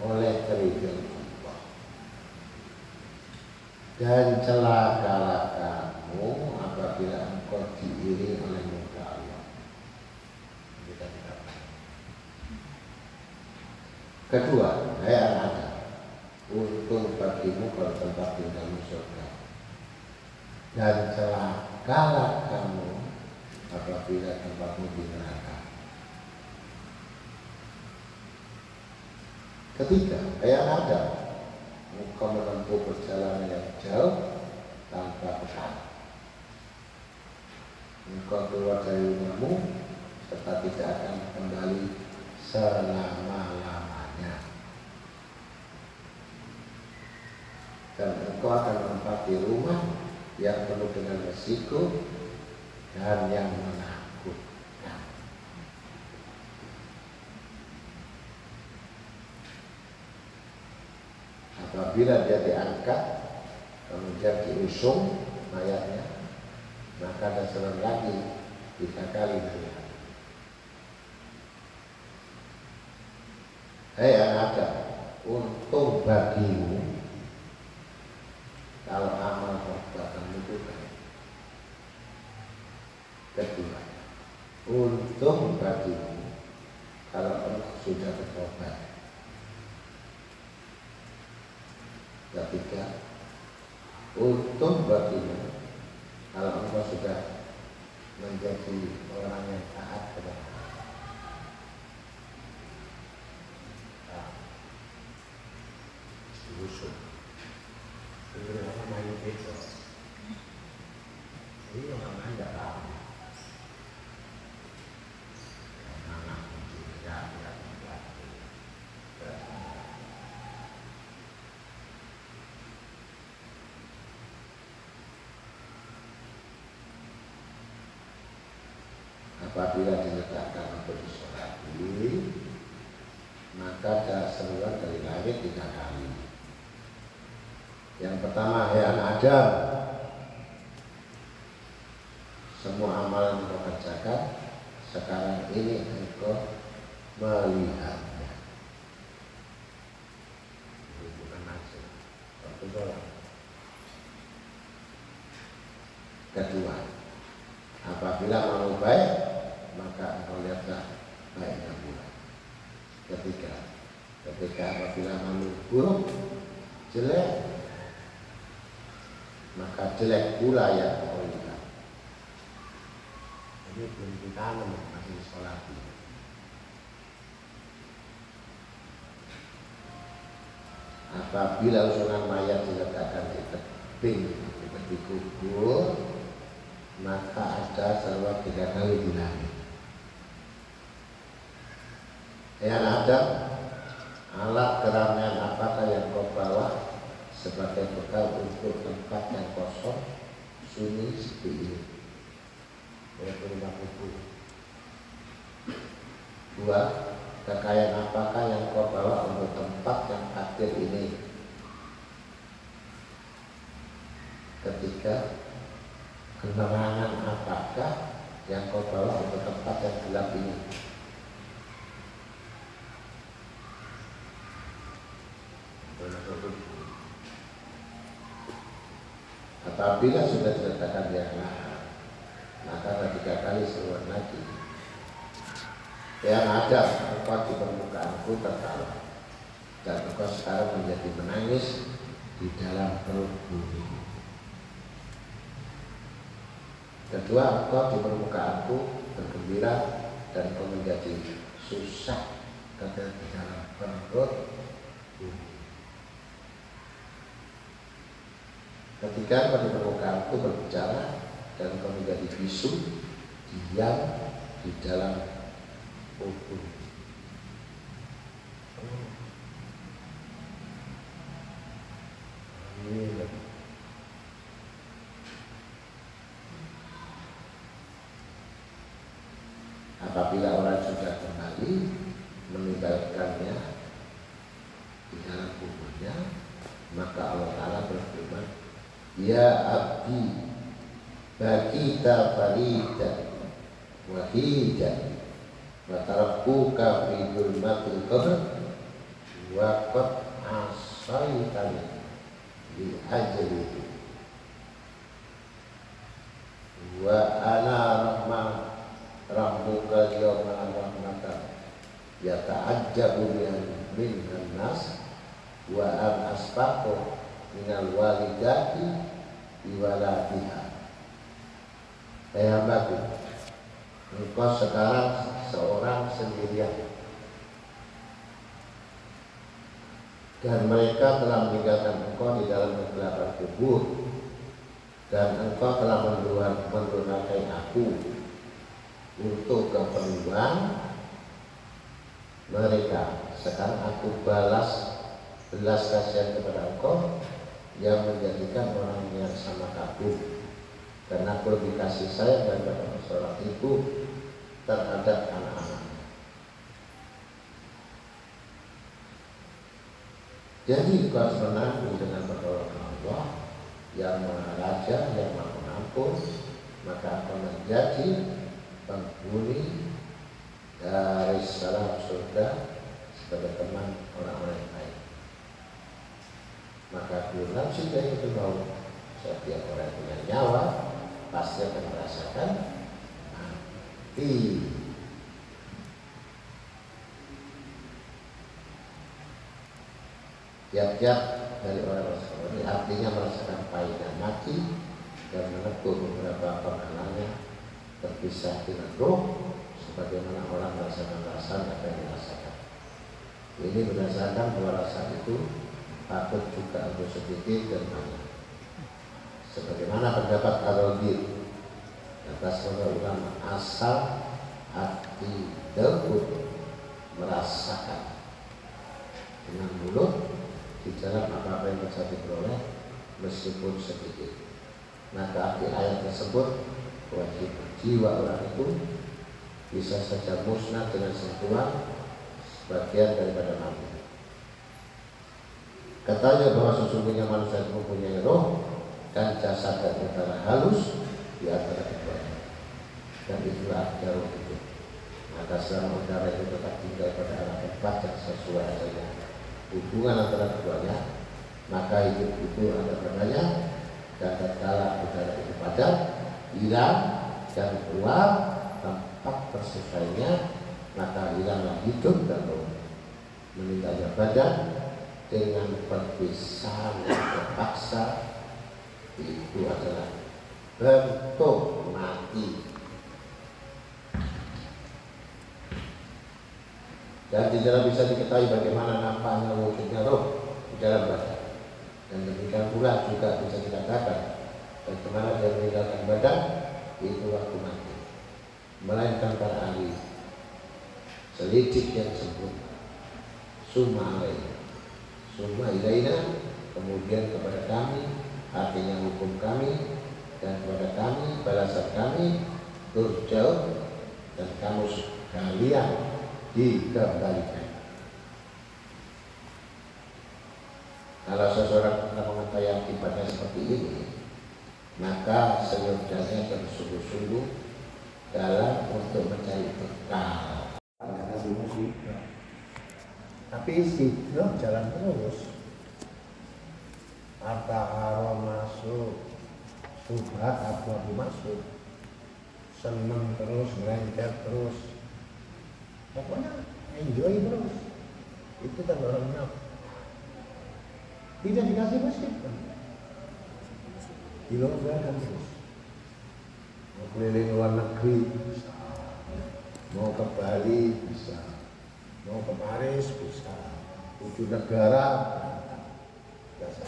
oleh keriduan Allah dan celakalah kamu apabila engkau diiring oleh muka Allah kita tidak kedua hai anak untung bagimu kalau tempat tinggalmu surga dan celakalah kamu apabila tempatmu di neraka Ketiga, kayak ada engkau menempuh perjalanan yang jauh tanpa bekal. Engkau keluar dari rumahmu serta tidak akan kembali selama-lamanya. Dan engkau akan menempati rumah yang penuh dengan resiko dan yang menakutkan. apabila dia diangkat kemudian diusung mayatnya maka ada seorang lagi tiga kali mayat Hei anak Adam, untung bagimu kalau amal perbuatan itu baik. Kedua, untung bagimu kalau engkau sudah bertobat. Ketiga, untung bagimu kalau engkau sudah menjadi orang yang taat kepada Allah. Nah, diusung. Itu apa main itu? Ini orang lain tidak tahu. Anak tidak tidak tidak. Apabila diletakkan untuk disolati maka seruan dari langit tiga kali yang pertama anak Adam semua amalan yang kau kerjakan sekarang ini engkau melihatnya Ini bukan nasib waktu sholat kedua apabila mau baik maka engkau lihatlah baiknya pula. Ketiga, ketika apabila malu buruk, jelek, maka jelek pula yang engkau lihat. Ini belum ditanam masih sholat. Apabila usungan mayat diletakkan di tebing, tepi kubur, maka ada seruan tiga kali di langit. Ya Adam, alat keramaian apakah yang kau bawa sebagai bekal untuk tempat yang kosong, sunyi seperti ini? Berapa lima puluh. Dua, kekayaan apakah yang kau bawa untuk tempat yang akhir ini? Ketiga, kenerangan apakah yang kau bawa untuk tempat yang gelap ini? Apabila sudah diletakkan di lahat maka tiga kali seruan lagi. Yang ada engkau di permukaanku tertawa. Dan engkau sekarang menjadi menangis di dalam perut bumi. Kedua engkau di permukaanku bergembira dan engkau menjadi susah karena di dalam perut bumi Ketika pada permukaanku berbicara dan kau menjadi bisu, diam di dalam kubur. Apabila orang sudah kembali meninggalkannya di dalam kuburnya, maka Allah Ta'ala berfirman, Ya abdi Bakita farida Wahida Wa tarakkuka fi dhulmatil qabr Wa qad asaitani Bi ajli. Wa ana rahman Rahmuka yawma rahmatan Yata'ajjabu min nas Wa an asfaqo minal walidati biwaladiha Eh hambaku Engkau sekarang seorang sendirian. Dan mereka telah meninggalkan engkau di dalam kegelapan kubur. Dan engkau telah menurunkan aku Untuk keperluan mereka. Sekarang aku balas belas kasihan kepada engkau yang menjadikan orang yang sama kagum karena aku lebih kasih sayang daripada seorang ibu terhadap anak-anaknya. Jadi kau harus menanggung dengan pertolongan Allah yang maha raja, yang maha pengampun, maka akan menjadi penghuni dari salam surga sebagai teman orang-orang yang baik maka bulan sudah itu mau setiap orang punya nyawa pasti akan merasakan mati tiap-tiap dari orang orang ini artinya merasakan pahit dan mati dan meneguh beberapa pengenannya terpisah dengan roh sebagaimana orang merasakan rasa apa yang dirasakan ini berdasarkan bahwa rasa itu patut juga untuk sedikit dan banyak. Sebagaimana pendapat Al-Rabi atas ulama asal hati debut merasakan dengan mulut dalam apa-apa yang bisa diperoleh meskipun sedikit. Maka arti ayat tersebut wajib jiwa orang itu bisa saja musnah dengan sentuhan sebagian daripada nabi. Katanya bahwa sesungguhnya manusia itu mempunyai roh jasad dan antara halus di antara keduanya. Dan itulah roh itu. Maka selama udara itu tetap tinggal pada arah tempat yang sesuai adanya hubungan antara keduanya, maka hidup itu ada padanya dan tatkala udara itu padat, hilang dan keluar tempat bersesuainya, maka hilanglah hidup dan roh. Meninggalnya badan dengan perpisahan yang terpaksa itu adalah bentuk mati. Dan tidak bisa diketahui bagaimana nampaknya wujudnya roh di dalam badan. Dan demikian pula juga bisa dikatakan bagaimana dia meninggalkan badan itu waktu mati. Melainkan para ahli selidik yang sempurna. Summa alaihi. Summa ilaina kemudian kepada kami artinya hukum kami dan kepada kami balasan kami turjau dan kamu sekalian dikembalikan. Kalau seseorang telah mengetahui akibatnya seperti ini, maka seyogyanya bersungguh-sungguh dalam untuk mencari bekal. Sih tapi istiqomah jalan terus harta haram masuk. Subhat Abu Masud seneng terus merencer terus. Pokoknya enjoy terus. Itu tanda orang munafik tidak dikasih masjid kan? Dilonggarkan terus. Mau keliling luar negeri bisa. Mau ke Bali bisa. Mau ke Paris bisa. Tujuh negara biasa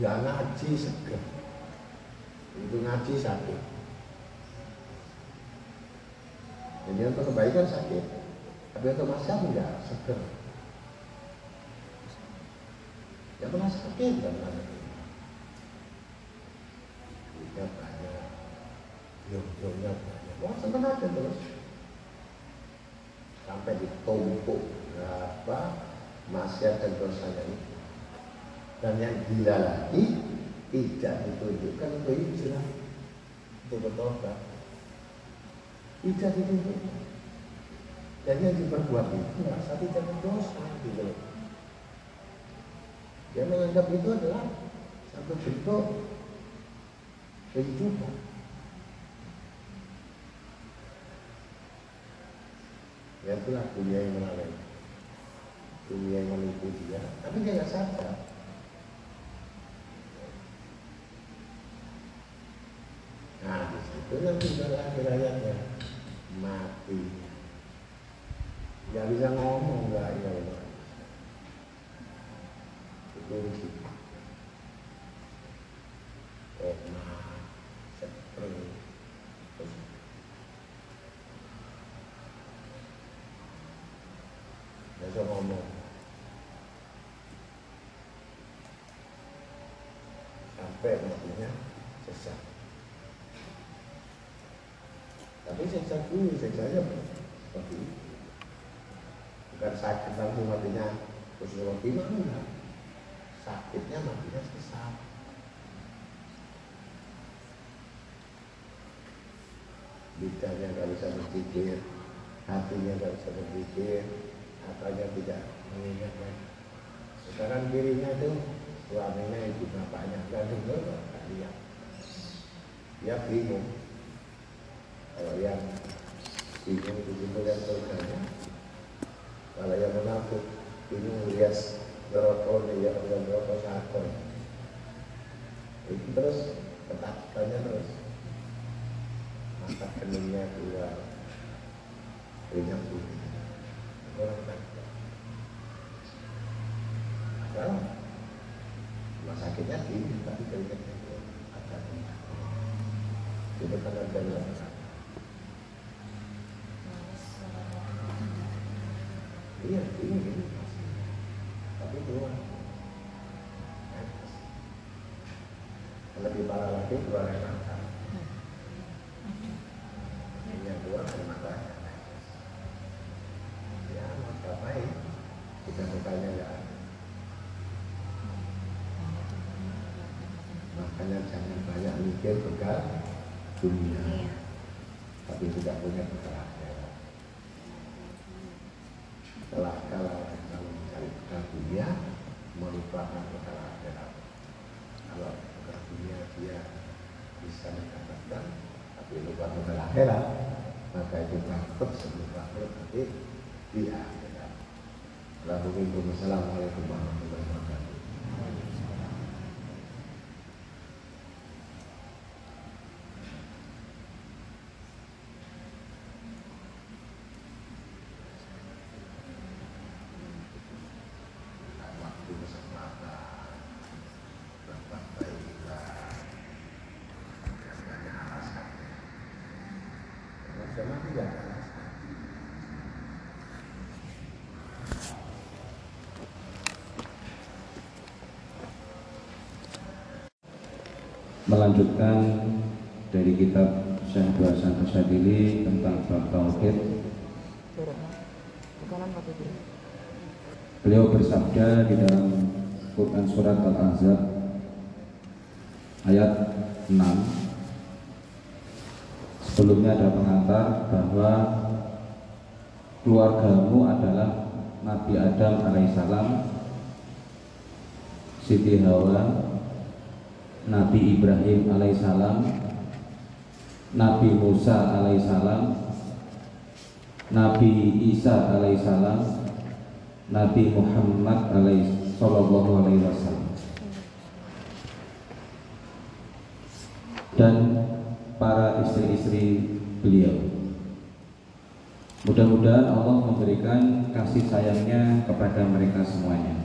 Gak ngaji seger. Itu ngaji sakit. Jadi untuk kebaikan sakit tapi untuk masyarakat enggak seger. Ya pernah sakit sakit duitnya banyak yong-yongnya banyak. Wah seneng aja terus. Sampai ditumpuk berapa dan dosanya itu dan yang gila lagi tidak ditunjukkan untuk hijrah. Untuk bertobat. Tidak ditunjukkan. Dan yang diperbuat itu merasa tidak berdosa gitu dia menganggap itu adalah satu bentuk kehidupan. Ya itulah dunia yang melalui. Dunia yang menipu dia. Tapi dia nggak sadar Nah, di situ nanti akhir ayatnya mati. Gak bisa ngomong, gak ya Allah. Itu sih. Koma, seperti terus Gak bisa ngomong. Sampai matinya sesat. Tapi siksa dulu, siksanya seperti itu. Bukan sakit langsung matinya terus roti mana? Sakitnya matinya sesat. Lidahnya nggak bisa berpikir, hatinya nggak bisa berpikir, akalnya tidak mengingat lagi. Sekarang dirinya itu suaminya ibu bapaknya nggak dengar, nggak lihat. Dia bingung kalau yang bingung begitu lihat surganya kalau yang menakut bingung lihat neraka ya dan neraka sakon. Itu terus ketakutannya terus. Mata keningnya keluar. Keringat putih orang takut padahal rumah sakitnya tinggi tapi keringatnya keluar ada itu karena ada Iya, ini ini Tapi keluar. Lagi keluar air mata. Ini yang keluar air mata. Ya, mau ngapain? Kita mukanya nggak ada. Makanya jangan banyak mikir bekal dunia, tapi tidak punya bekal akhirat telah kalah kalau mencari bekal dunia melupakan bekal akhirat kalau bekal dunia dia bisa mendapatkan tapi lupa bekal akhirat maka itu takut sebelum bangkrut nanti di akhirat Assalamualaikum warahmatullahi wabarakatuh waktu kesempatan berbuat baiklah jangan alasan karena mati tidak ada alasan melanjutkan dari kitab Syekh Hasan Asyadili tentang bab tauhid. Beliau bersabda di dalam Quran surat Al-Ahzab ayat 6 Sebelumnya ada pengantar bahwa keluargamu adalah Nabi Adam alaihissalam Siti Hawa, Nabi Ibrahim alaihissalam, Nabi Musa alaihissalam, Nabi Isa alaihissalam, Nabi Muhammad alaihi sallallahu alaihi wasallam. Dan para istri-istri beliau. Mudah-mudahan Allah memberikan kasih sayangnya kepada mereka semuanya.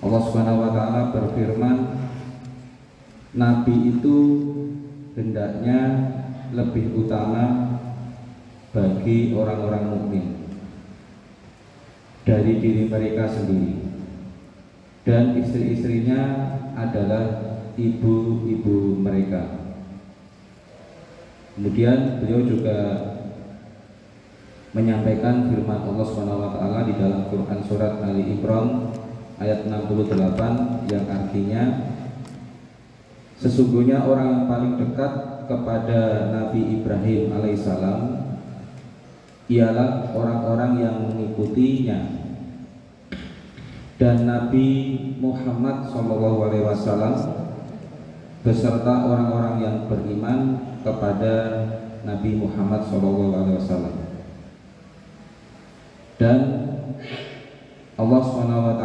Allah Subhanahu wa taala berfirman, nabi itu hendaknya lebih utama bagi orang-orang mukmin dari diri mereka sendiri. Dan istri-istrinya adalah ibu-ibu mereka. Kemudian beliau juga menyampaikan firman Allah SWT di dalam Quran surat Ali Imran ayat 68 yang artinya sesungguhnya orang yang paling dekat kepada Nabi Ibrahim alaihissalam ialah orang-orang yang mengikutinya. Dan Nabi Muhammad SAW beserta orang-orang yang beriman kepada Nabi Muhammad SAW dan Allah SWT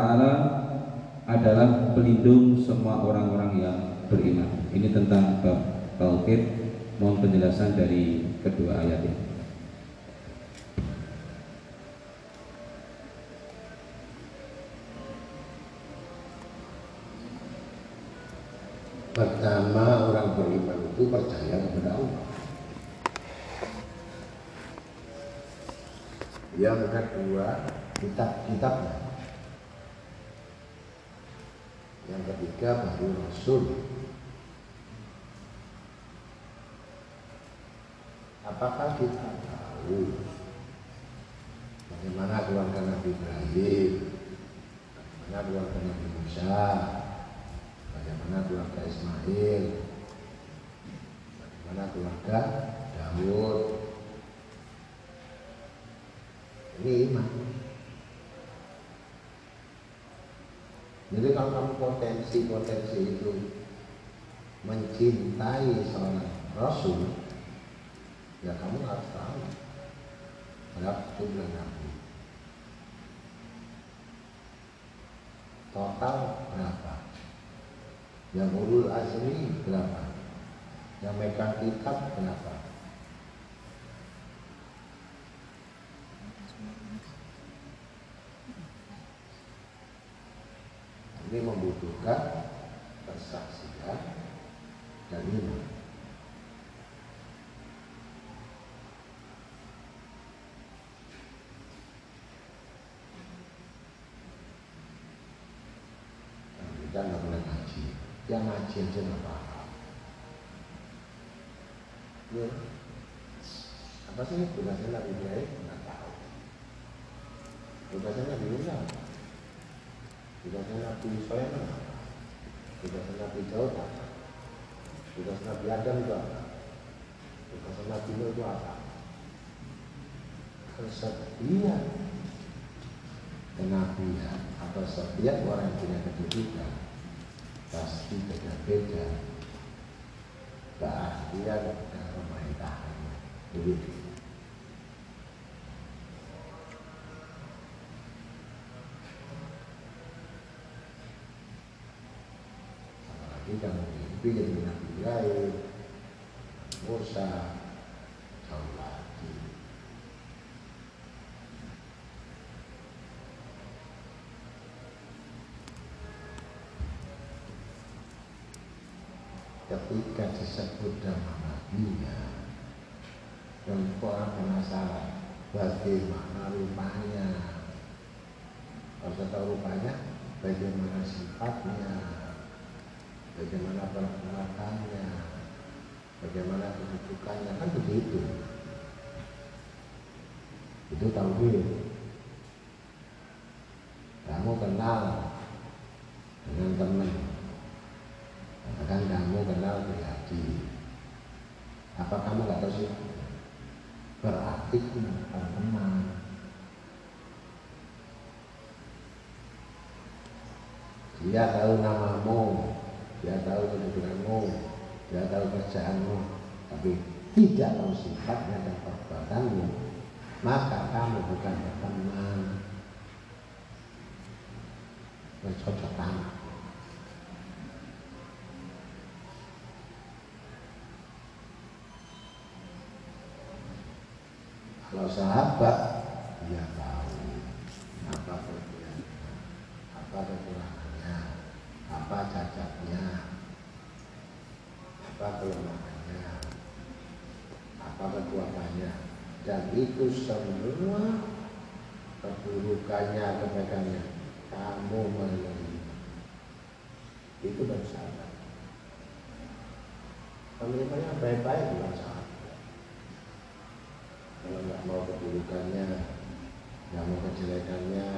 adalah pelindung semua orang-orang yang beriman. Ini tentang bab tauhid. Mohon penjelasan dari kedua ayat ini. Pertama orang beriman itu percaya kepada Allah. Yang kedua kitab-kitabnya. Yang ketiga baru Rasul. Apakah kita tahu bagaimana keluarga Nabi Ibrahim, bagaimana keluarga Nabi Musa, bagaimana keluarga Ismail, bagaimana keluarga Daud, ini iman. Jadi kalau kamu potensi-potensi itu mencintai seorang Rasul, ya kamu harus tahu berapa jumlah Nabi. Total berapa? Yang ulul azmi berapa? Yang megang kitab berapa? ini membutuhkan persaksian dan iman. Kita nggak boleh ngaji, yang ngaji aja nggak paham. Ya. Apa sih tugasnya Nabi Ibrahim? Nggak tahu. Tugasnya Nabi Musa tugasnya Nabi Sulaiman tugasnya Nabi Daud tugas Nabi Adam itu apa tugasnya Nabi Nuh itu apa kesetiaan kenabian atau setiap orang yang punya kedudukan pasti beda-beda. Keahlian dan pemerintahannya. Begitu. Kita mimpi jadi Nabi Ibrahim, Musa, jauh Ketika disebut nama Nabi-Nya, dan orang penasaran bagaimana rupanya. Saya tahu rupanya, bagaimana sifatnya, bagaimana perbuatannya, bagaimana kedudukannya kan begitu. Itu tauhid. Kamu kenal dengan teman, katakan kamu kenal Priyadi. Apa kamu nggak tahu sih? Berarti bukan teman. Dia tahu namamu, dia tahu kedudukanmu, dia tahu kerjaanmu, tapi tidak tahu sifatnya dan perbuatanmu, maka kamu bukan berteman. Bercocokan. Kalau sahabat, dia tahu apa kelebihannya, apa kekurangannya, apa cacatnya, apa kelemahannya, apa kekuatannya, dan itu semua keburukannya, kebaikannya, kamu menerima. Itu baru sahabat. Menerimanya baik-baik bukan sahabat kalau nggak mau keburukannya nggak mau kejelekannya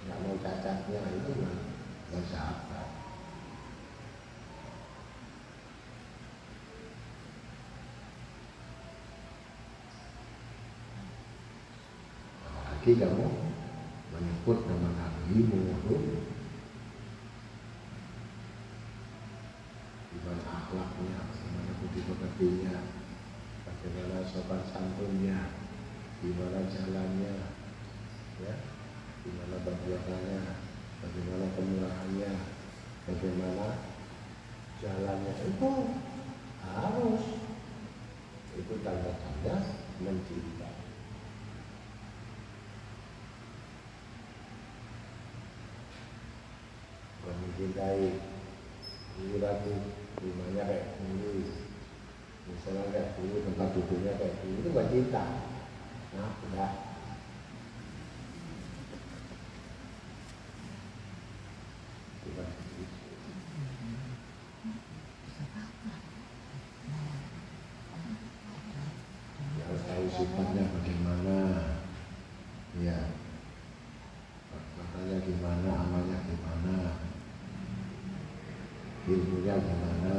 nggak mau cacatnya itu nggak apa apalagi kamu menyebut nama nabimu gimana akhlaknya, gimana budi pekertinya, bagaimana sopan santunnya, gimana jalannya, ya, gimana perbuatannya, bagaimana kemurahannya, bagaimana jalannya. Itu harus. Itu tanda-tanda mencintai. Mencintai ini lagi rumahnya kayak dulu misalnya kayak dulu tempat duduknya kayak dulu itu bukan cinta nah enggak bukan gitu. Ya, harus tahu sifatnya bagaimana ya matanya gimana amalnya gimana ilmunya gimana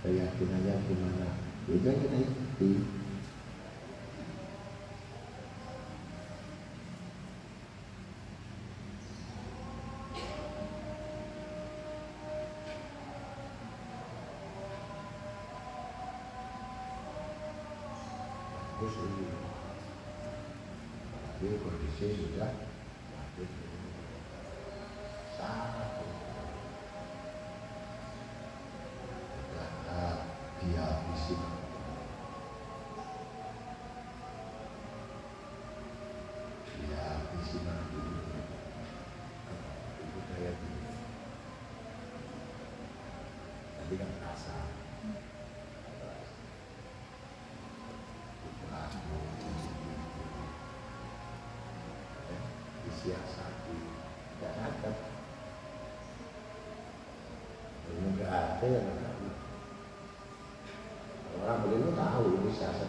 keyakinannya gimana itu yang kita ikuti bagus ini tapi kondisi sudah bagus sangat sudah dihabisi dihabisi nanti itu daya dulu tapi kan rasa disiasati tidak ada. Ini nggak ada yang tahu orang berilmu tahu ini siasat.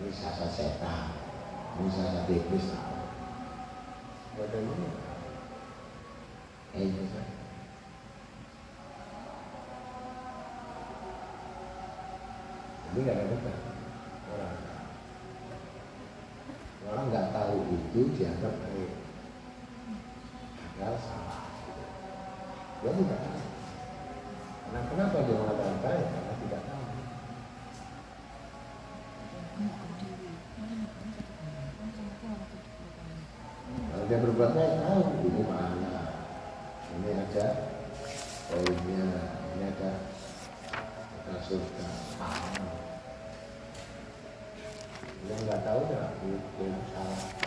Ini siasat setan. Ini siasat iblis tahu. Nggak ada. Ini eh ini nggak ada orang orang nggak tahu itu dianggap baik padahal salah dia tidak tahu karena kenapa dia mengatakan baik? Karena tidak tahu. Kalau dia berbuat baik tahu ini mana. Ini ada poinnya ini ada ada yang nggak tahu ya hukum salah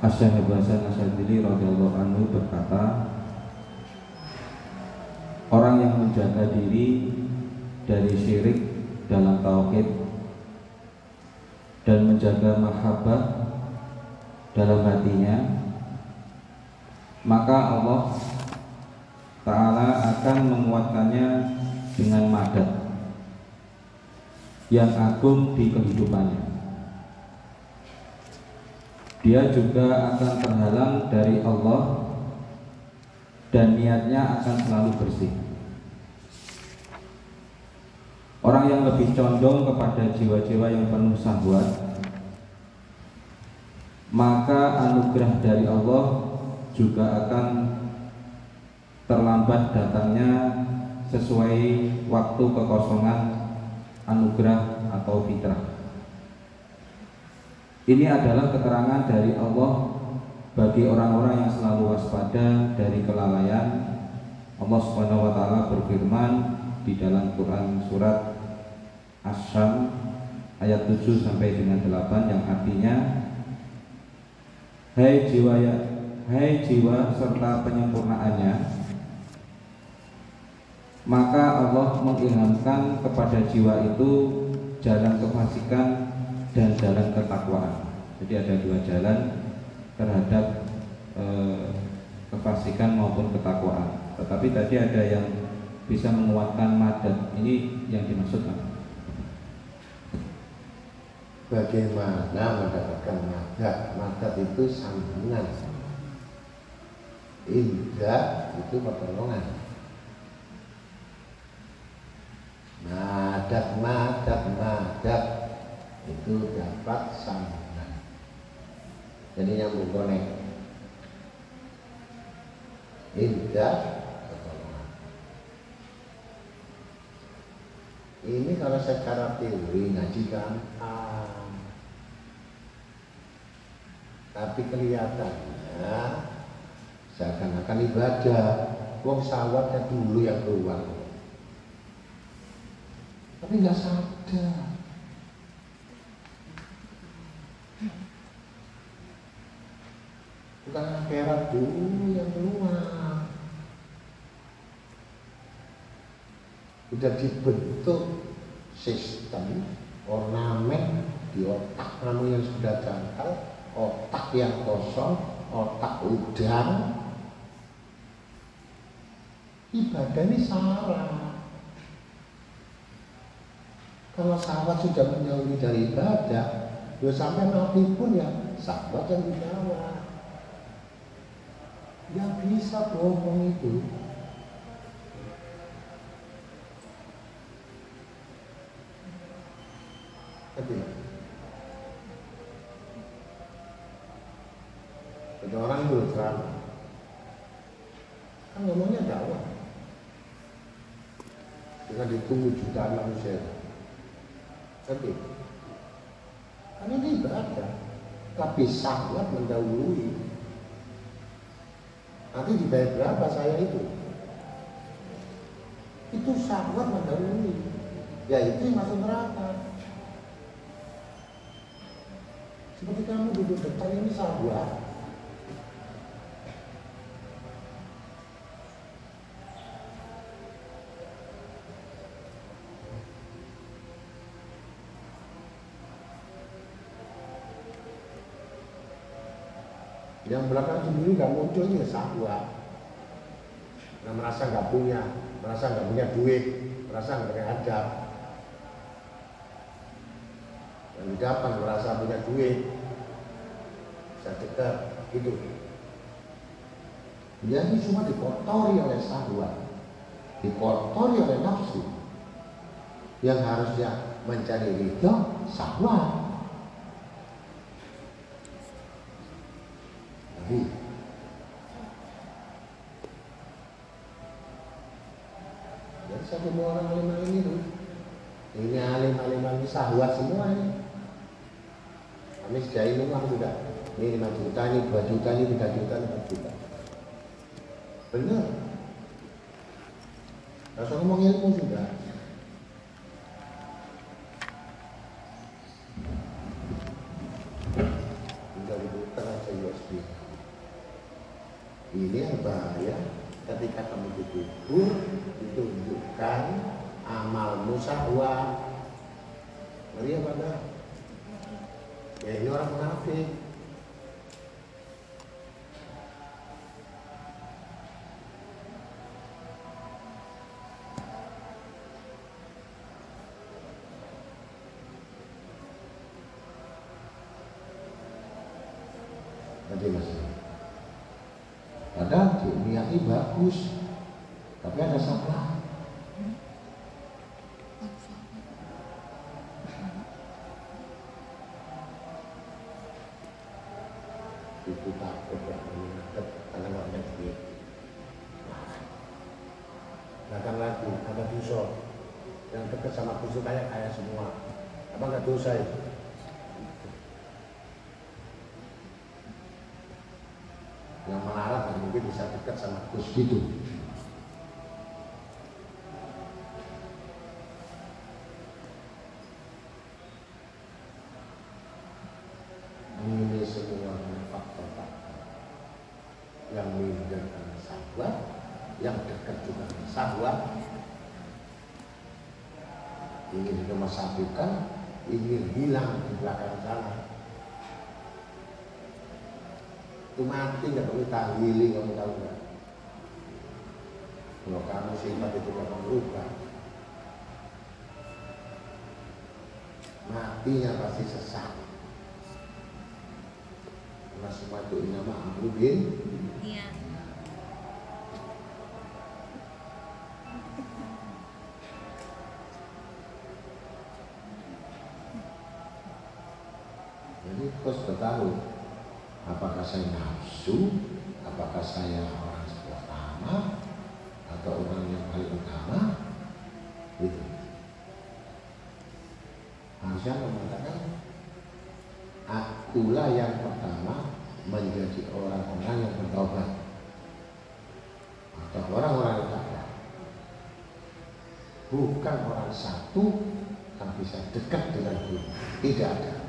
Asy'ad Hasan Asyadili radhiyallahu anhu berkata Orang yang menjaga diri dari syirik dalam tauhid dan menjaga mahabbah dalam hatinya maka Allah Ta'ala akan menguatkannya dengan madat yang agung di kehidupannya dia juga akan terhalang dari Allah dan niatnya akan selalu bersih. Orang yang lebih condong kepada jiwa-jiwa yang penuh syahwat, maka anugerah dari Allah juga akan terlambat datangnya sesuai waktu kekosongan anugerah atau fitrah. Ini adalah keterangan dari Allah bagi orang-orang yang selalu waspada dari kelalaian. Allah Subhanahu wa taala berfirman di dalam Quran surat Asy-Syam ayat 7 sampai dengan 8 yang artinya Hai jiwa ya hai jiwa serta penyempurnaannya maka Allah mengilhamkan kepada jiwa itu jalan kefasikan dan jalan ketakwaan. Jadi ada dua jalan terhadap e, kefasikan maupun ketakwaan. Tetapi tadi ada yang bisa menguatkan madat. Ini yang dimaksud apa? Bagaimana mendapatkan madat? Madat itu sambungan. Indah itu pertolongan. Madat, madat, madat itu dapat sambungan jadi nyambung konek indah pertolongan ini kalau secara teori ngaji gampang. Tapi kelihatannya seakan-akan ibadah. Wong sawatnya dulu yang keluar. Tapi nggak sadar bukan akhirat dulu yang keluar. Udah dibentuk sistem ornamen di otak kamu yang sudah jangkal otak yang kosong otak udang. Ibadah ini salah kalau sahabat sudah menjauhi dari ibadah ya sampai mati pun ya sahabat yang dijawab yang bisa bohong itu Tapi Ada orang berceramah Kan ngomongnya dakwah. Dengan ditunggu jutaan manusia Tapi Karena ini ibadah Tapi sahabat mendahului Nanti dibayar berapa saya itu? Itu syahwat mendahului. Ya itu yang masuk neraka. Seperti kamu duduk depan ini syahwat. yang belakang sendiri nggak muncul ini sahwa nah, merasa nggak punya merasa nggak punya duit merasa nggak punya adab di depan merasa punya duit? Bisa dekat itu dia ini cuma dikotori oleh sahwa dikotori oleh nafsu. Yang harusnya mencari ridho sahwa Nabi. Jadi saya ketemu orang alim-alim itu, ini alim-alim ini sahwat semua ini. Kami ini mah sudah ini 5 juta, ini 2 juta, ini 3 juta, ini 4 juta. Benar. Rasa ngomong ilmu sudah. Tinggal diputar aja USB. ketika kamu dikubur ditunjukkan amal musahwa ngeri apa enggak? ya ini orang munafik Nanti mas Padahal niatnya bagus Tapi ada salah Itu takut ya menghadap karena nggak punya duit Bahkan lagi ada dosa Yang dekat sama kusuk kayak kaya semua Apa nggak dosa itu? yang melarat dan mungkin bisa dekat sama Gus gitu. Ini semua faktor-faktor yang meninggalkan sahabat, yang dekat juga dengan sahabat, ingin dimasabkan, ingin hilang di belakang sana. itu mati nggak perlu tahlili kamu tahu sifat itu nggak berubah matinya pasti sesat. Karena semua itu nama amrubin Iya. jadi kau sudah tahu apakah saya nafsu apakah saya orang pertama atau orang yang paling utama itu harusnya kau mengatakan akulah yang pertama menjadi orang-orang yang bertobat atau orang-orang yang takwa bukan orang satu yang bisa dekat dengan Guru tidak ada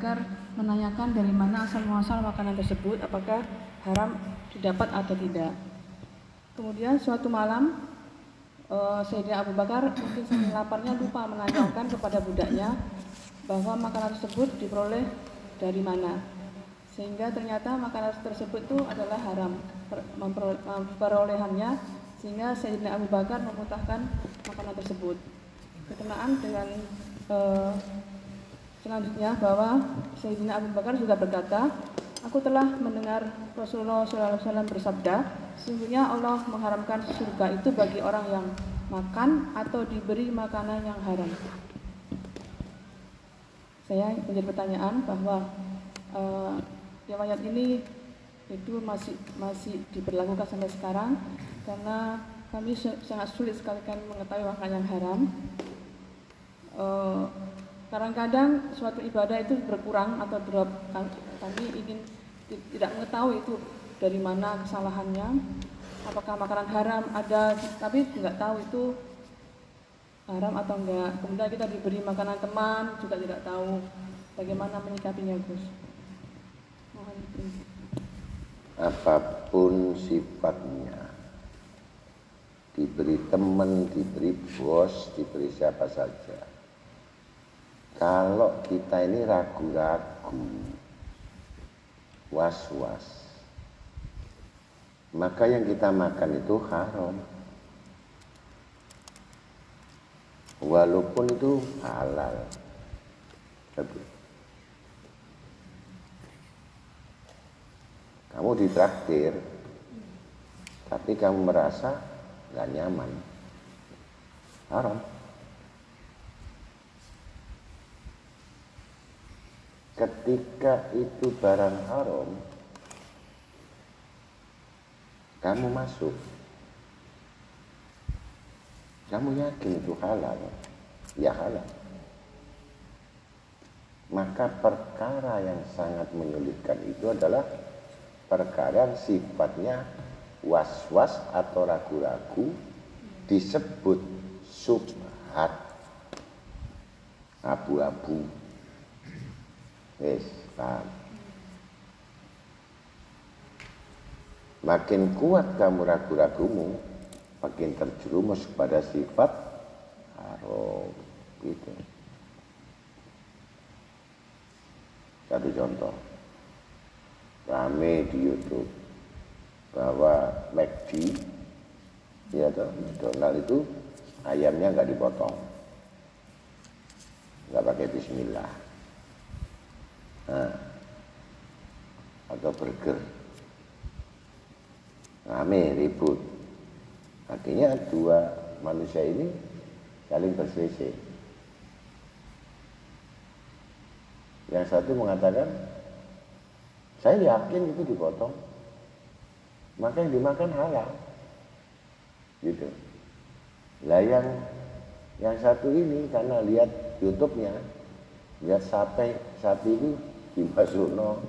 Menanyakan dari mana asal muasal makanan tersebut, apakah haram didapat atau tidak. Kemudian suatu malam eh, Sayyidina Abu Bakar mungkin saking laparnya lupa menanyakan kepada budaknya bahwa makanan tersebut diperoleh dari mana. Sehingga ternyata makanan tersebut itu adalah haram per- mempero- memperolehannya sehingga Sayyidina Abu Bakar memutahkan makanan tersebut. Berkenaan dengan eh, Selanjutnya bahwa Sayyidina Abu Bakar juga berkata, Aku telah mendengar Rasulullah SAW bersabda, sesungguhnya Allah mengharamkan surga itu bagi orang yang makan atau diberi makanan yang haram. Saya menjadi pertanyaan bahwa eh, riwayat ini itu masih masih diberlakukan sampai sekarang karena kami sangat sulit sekali kan mengetahui makanan yang haram. Eh, kadang-kadang suatu ibadah itu berkurang atau drop. Tapi ingin tidak mengetahui itu dari mana kesalahannya apakah makanan haram ada tapi nggak tahu itu haram atau enggak kemudian kita diberi makanan teman juga tidak tahu bagaimana menyikapinya Gus. Mohon apa pun sifatnya diberi teman, diberi bos, diberi siapa saja kalau kita ini ragu-ragu was-was. Maka yang kita makan itu haram. Walaupun itu halal. Kamu ditraktir tapi kamu merasa nggak nyaman. Haram ketika itu barang haram kamu masuk kamu yakin itu halal? Ya halal. Maka perkara yang sangat menyulitkan itu adalah perkara yang sifatnya was-was atau ragu-ragu disebut subhat abu-abu yes, paham. Makin kuat kamu ragu-ragumu makin terjerumus pada sifat haram gitu. Satu contoh. Rame di YouTube. Bahwa McD ya toh? McDonald itu ayamnya nggak dipotong. Nggak pakai Bismillah nah, atau burger rame ribut Akhirnya dua manusia ini saling berselisih. Yang satu mengatakan, saya yakin itu dipotong. Maka yang dimakan halal. Gitu. Lah yang yang satu ini karena lihat YouTube-nya, lihat sapi sapi itu dimasukno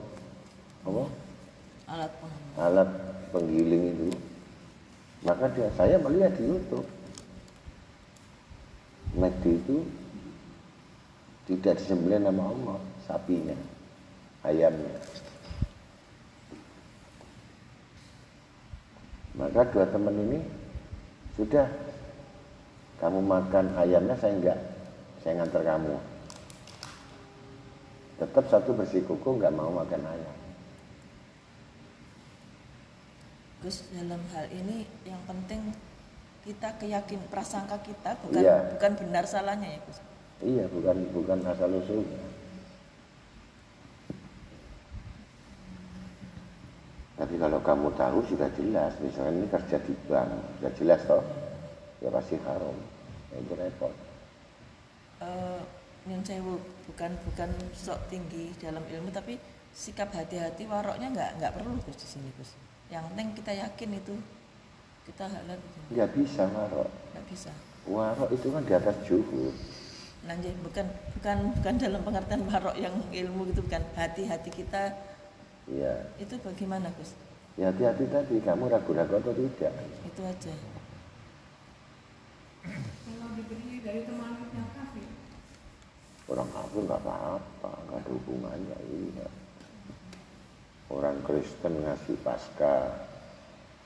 apa? Alat Alat penggiling itu. Maka dia saya melihat di YouTube McD itu tidak disembelih nama Allah sapinya ayamnya. Maka dua teman ini sudah kamu makan ayamnya saya enggak saya ngantar kamu tetap satu bersikuku nggak mau makan ayam Gus dalam hal ini yang penting kita keyakin prasangka kita bukan iya. bukan benar salahnya ya Gus. Iya, bukan bukan asal usulnya. Tapi kalau kamu tahu sudah jelas, misalnya ini kerja di bank, sudah jelas toh, ya pasti haram, ya, itu repot. Uh, yang saya bukan bukan sok tinggi dalam ilmu, tapi sikap hati-hati waroknya nggak nggak perlu Gus di sini Gus yang penting kita yakin itu kita halal gitu. nggak bisa warok nggak bisa warok itu kan di atas juhud Nanti bukan bukan bukan dalam pengertian warok yang ilmu gitu bukan hati-hati kita Iya. Itu bagaimana Gus? Ya hati-hati tadi kamu ragu-ragu atau tidak. Itu aja. Kalau diberi dari teman. Orang kafir nggak apa-apa, nggak ada hubungannya. Iya. Orang Kristen ngasih pasca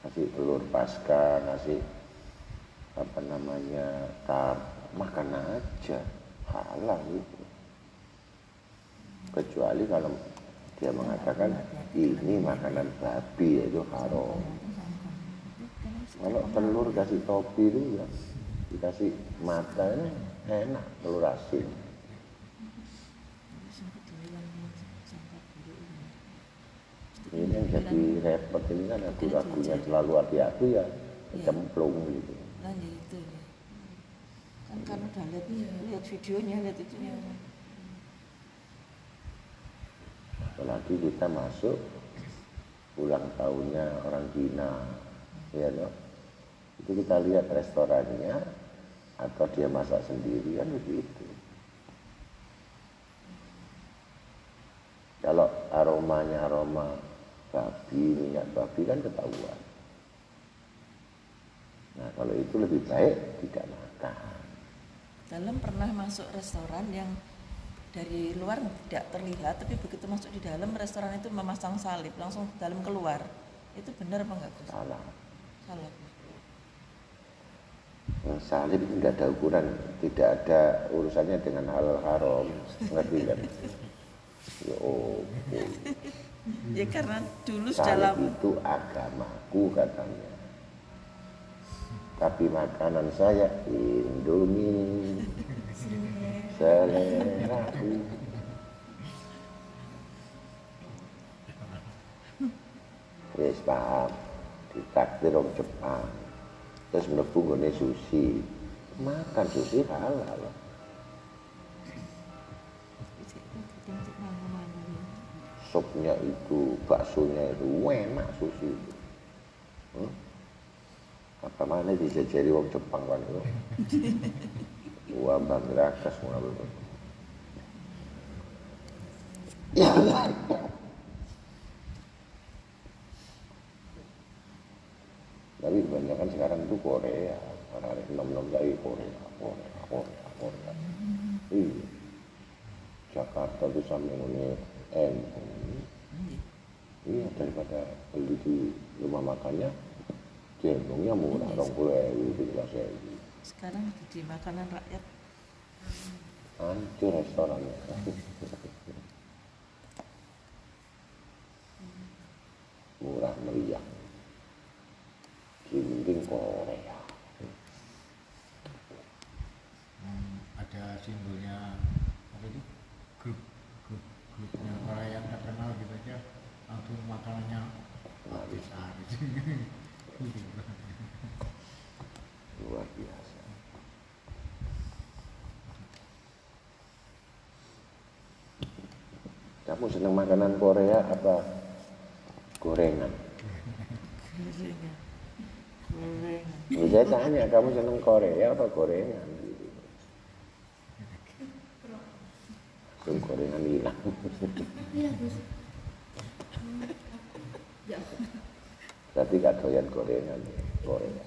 ngasih telur pasca ngasih apa namanya tar makan aja halal itu. Kecuali kalau dia mengatakan ini makanan babi itu haram. Kalau telur kasih topi itu ya dikasih mata enak telur asin ini yang jadi repot ini kan aku ragunya selalu hati-hati ya cemplung gitu nah ya itu ya. kan karena udah lihat ya. lihat videonya lihat itu ya. apalagi kita masuk ulang tahunnya orang Cina ya no? itu kita lihat restorannya atau dia masak sendiri kan begitu Kalau aromanya aroma babi, minyak babi kan ketahuan. Nah kalau itu lebih baik tidak makan. Dalam pernah masuk restoran yang dari luar tidak terlihat, tapi begitu masuk di dalam restoran itu memasang salib, langsung dalam keluar. Itu benar apa enggak? Salah. Salah. Yang salib itu tidak ada ukuran, tidak ada urusannya dengan hal haram. Ngerti kan? Ya, oh, Ya karena dulu dalam itu agamaku katanya. Tapi makanan saya Indomie. Seleraku. Wis paham. Ditakdir orang Jepang. Terus mlebu nggone sushi. Makan sushi halal. Supnya itu, baksonya itu enak sushi itu. Hmm? Apa mana dijajari wong Jepang kan itu. Wah, bangrakas ngono. Ya. Tapi kebanyakan sekarang itu Korea, orang-orang nom-nom lagi Korea, Korea, Korea, Korea. Iya. Jakarta itu sampai ini M. Iya daripada beli di rumah makannya, jengongnya murah, rong puluh ewu, tiga ewu. sekarang jadi makanan rakyat Hancur restorannya. Murah meriah. Giling Korea. Hmm, ada simbolnya grup grupnya orang yang nggak kenal gitu aja langsung makanannya wah, besar Luar biasa. Kamu senang makanan Korea apa gorengan? gorengan gorengan Ya, saya tanya, kamu senang Korea apa gorengan? Langsung gorengan hilang. Berarti gak doyan gorengan ya, Korea.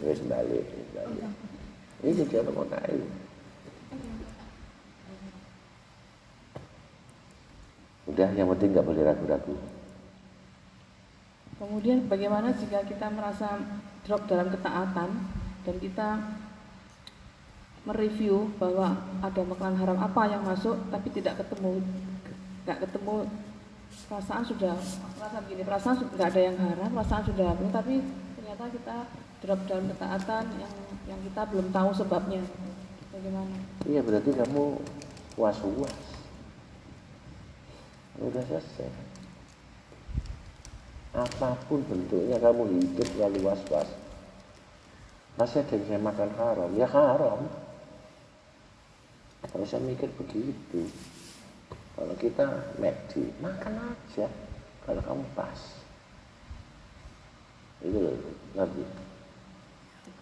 Terus balik, balik. Ini dia mau tahu. Udah, yang penting nggak boleh ragu-ragu. Kemudian bagaimana jika kita merasa drop dalam ketaatan dan kita mereview bahwa ada makanan haram apa yang masuk tapi tidak ketemu nggak ketemu perasaan sudah perasaan begini perasaan nggak ada yang haram perasaan sudah habis tapi ternyata kita drop dalam ketaatan yang yang kita belum tahu sebabnya bagaimana Iya, berarti kamu was-was. Udah selesai. Apa pun bentuknya kamu hidup lalu was-was. Masih ada saya makan haram, ya haram. Kalau saya mikir begitu. Kalau kita McD, makan aja. Kalau kamu pas. Itu loh? Tapi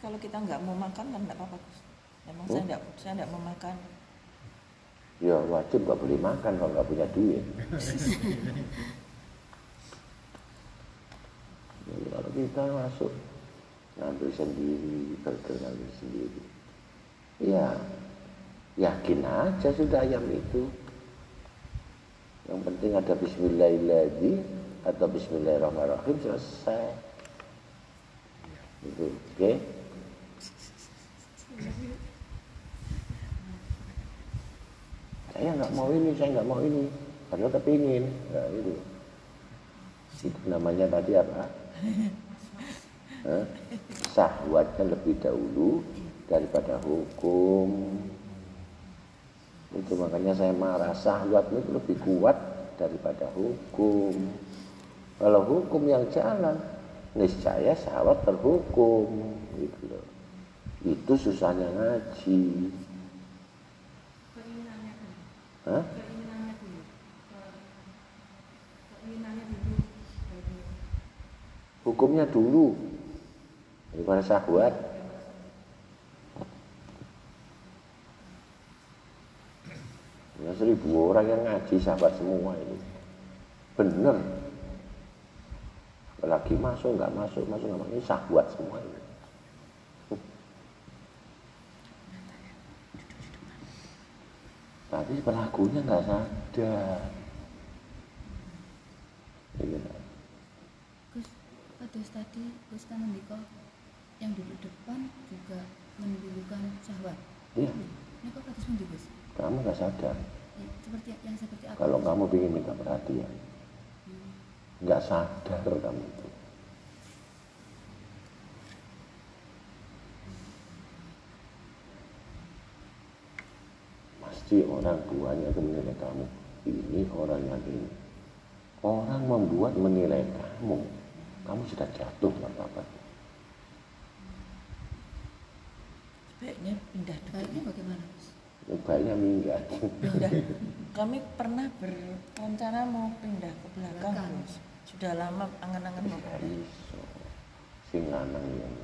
kalau kita nggak mau makan kan nggak apa-apa Gus. Memang Oh. saya nggak saya nggak mau makan. Ya wajib nggak boleh makan kalau nggak punya duit. Jadi kalau kita masuk ngambil sendiri, burger ngambil sendiri, ya yakin aja sudah ayam itu. Yang penting ada Bismillahirrahmanirrahim atau Bismillahirrahmanirrahim selesai. Itu, oke? saya nggak mau ini, saya nggak mau ini, padahal kepingin, nah, itu. Itu namanya tadi apa? Hah? Sahwatnya lebih dahulu daripada hukum. Itu makanya saya marah, sahwatnya itu lebih kuat daripada hukum. Kalau hukum yang jalan, niscaya sahwat terhukum, gitu loh. Itu susahnya ngaji. Hah? Hukumnya dulu daripada syahwat. Ada seribu orang yang ngaji sahabat semua ini. Bener. Apalagi masuk nggak masuk masuk nggak masuk ini sahabat semua ini. Tapi pelakunya nggak sadar. Iya. Gus, kados tadi Gus kan ngendika yang duduk depan juga menimbulkan syahwat. Iya. Ini kok kados pundi Gus? Kamu nggak sadar. Ya, seperti yang seperti apa? Kalau kamu ingin minta perhatian, nggak sadar kamu itu. Pasti orang tuanya itu menilai kamu. Ini orang yang ini. Orang membuat menilai kamu. Kamu sudah jatuh martabat. Sebaiknya pindah dulu. Baiknya bagaimana Gus? Baiknya minggat. Pindah. Kami pernah berencana mau pindah ke belakang. Sudah lama angan-angan mau Tidak pindah. iso. Sing lanang yang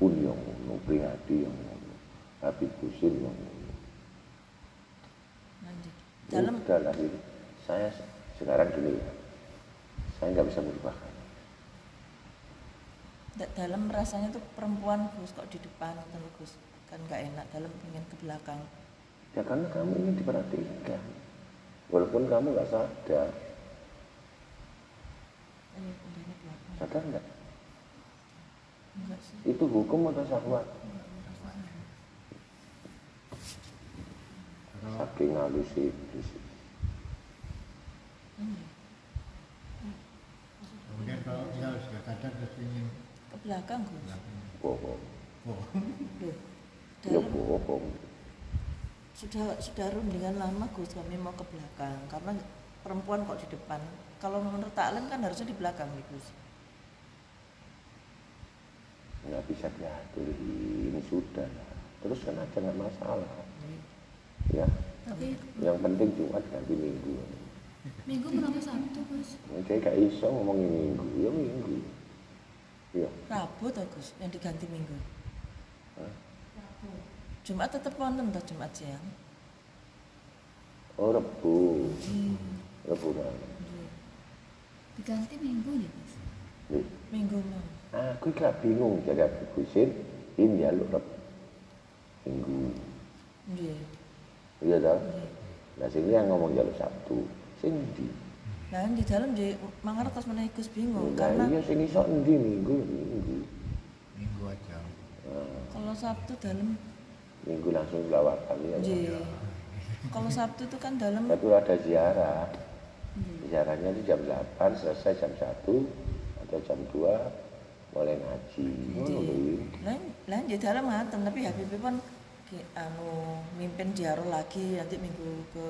pun yang ngono, prihadi yang ngono, Habib Husin yang ngono. Lanjut. Dalam Udah lah ini. Saya sekarang gini ya, saya nggak bisa da- dalam rasanya tuh perempuan Gus kok di depan terus Gus kan nggak enak dalam ingin ke belakang Ya karena kamu ingin diperhatikan. Walaupun kamu nggak sadar, eh sadar nggak? enggak sih Itu hukum atau syahwat? Kalau Saking halus iblis. kemudian kalau dia sudah sadar terus ingin ke belakang Gus Bohong. oh, Loh, Ya bohong. sudah sudah rundingan lama Gus kami mau ke belakang karena perempuan kok di depan kalau menurut taklim kan harusnya di belakang nih Gus Nggak bisa diatur. Ini sudah. Teruskan aja nggak masalah. Ya. Tapi Yang penting Jumat ganti Minggu. minggu menapa Sabtu Gus? Kayak gak iso ngomongin Minggu, ya Minggu. Iya. Rabu toh Gus yang diganti Minggu? Jumat tetap wonten toh Jumat siang Oh Rebu, Hmm, Rebu nggih. Diganti minggu nih Gus. Nih, Minggu mau Aku gak bingung jadi Habib Husin ini ya lu Rebu. Minggu. nggih Iya dong? Nah sini yang ngomong jalur Sabtu. Sing di. Nah, di dalam di mangertos menawi Gus bingung Nah karena iya sing iso endi Minggu ya Minggu. Nah, kalau Sabtu dalam minggu langsung lawatan ya. nggih. Kalau Sabtu itu kan dalam Tapi ada ziarah. Ziarahnya itu jam 8 selesai jam 1 atau jam 2 mulai ngaji. Lain lain di dalam ngaten tapi Habib pun anu mimpin ziarah lagi nanti minggu ke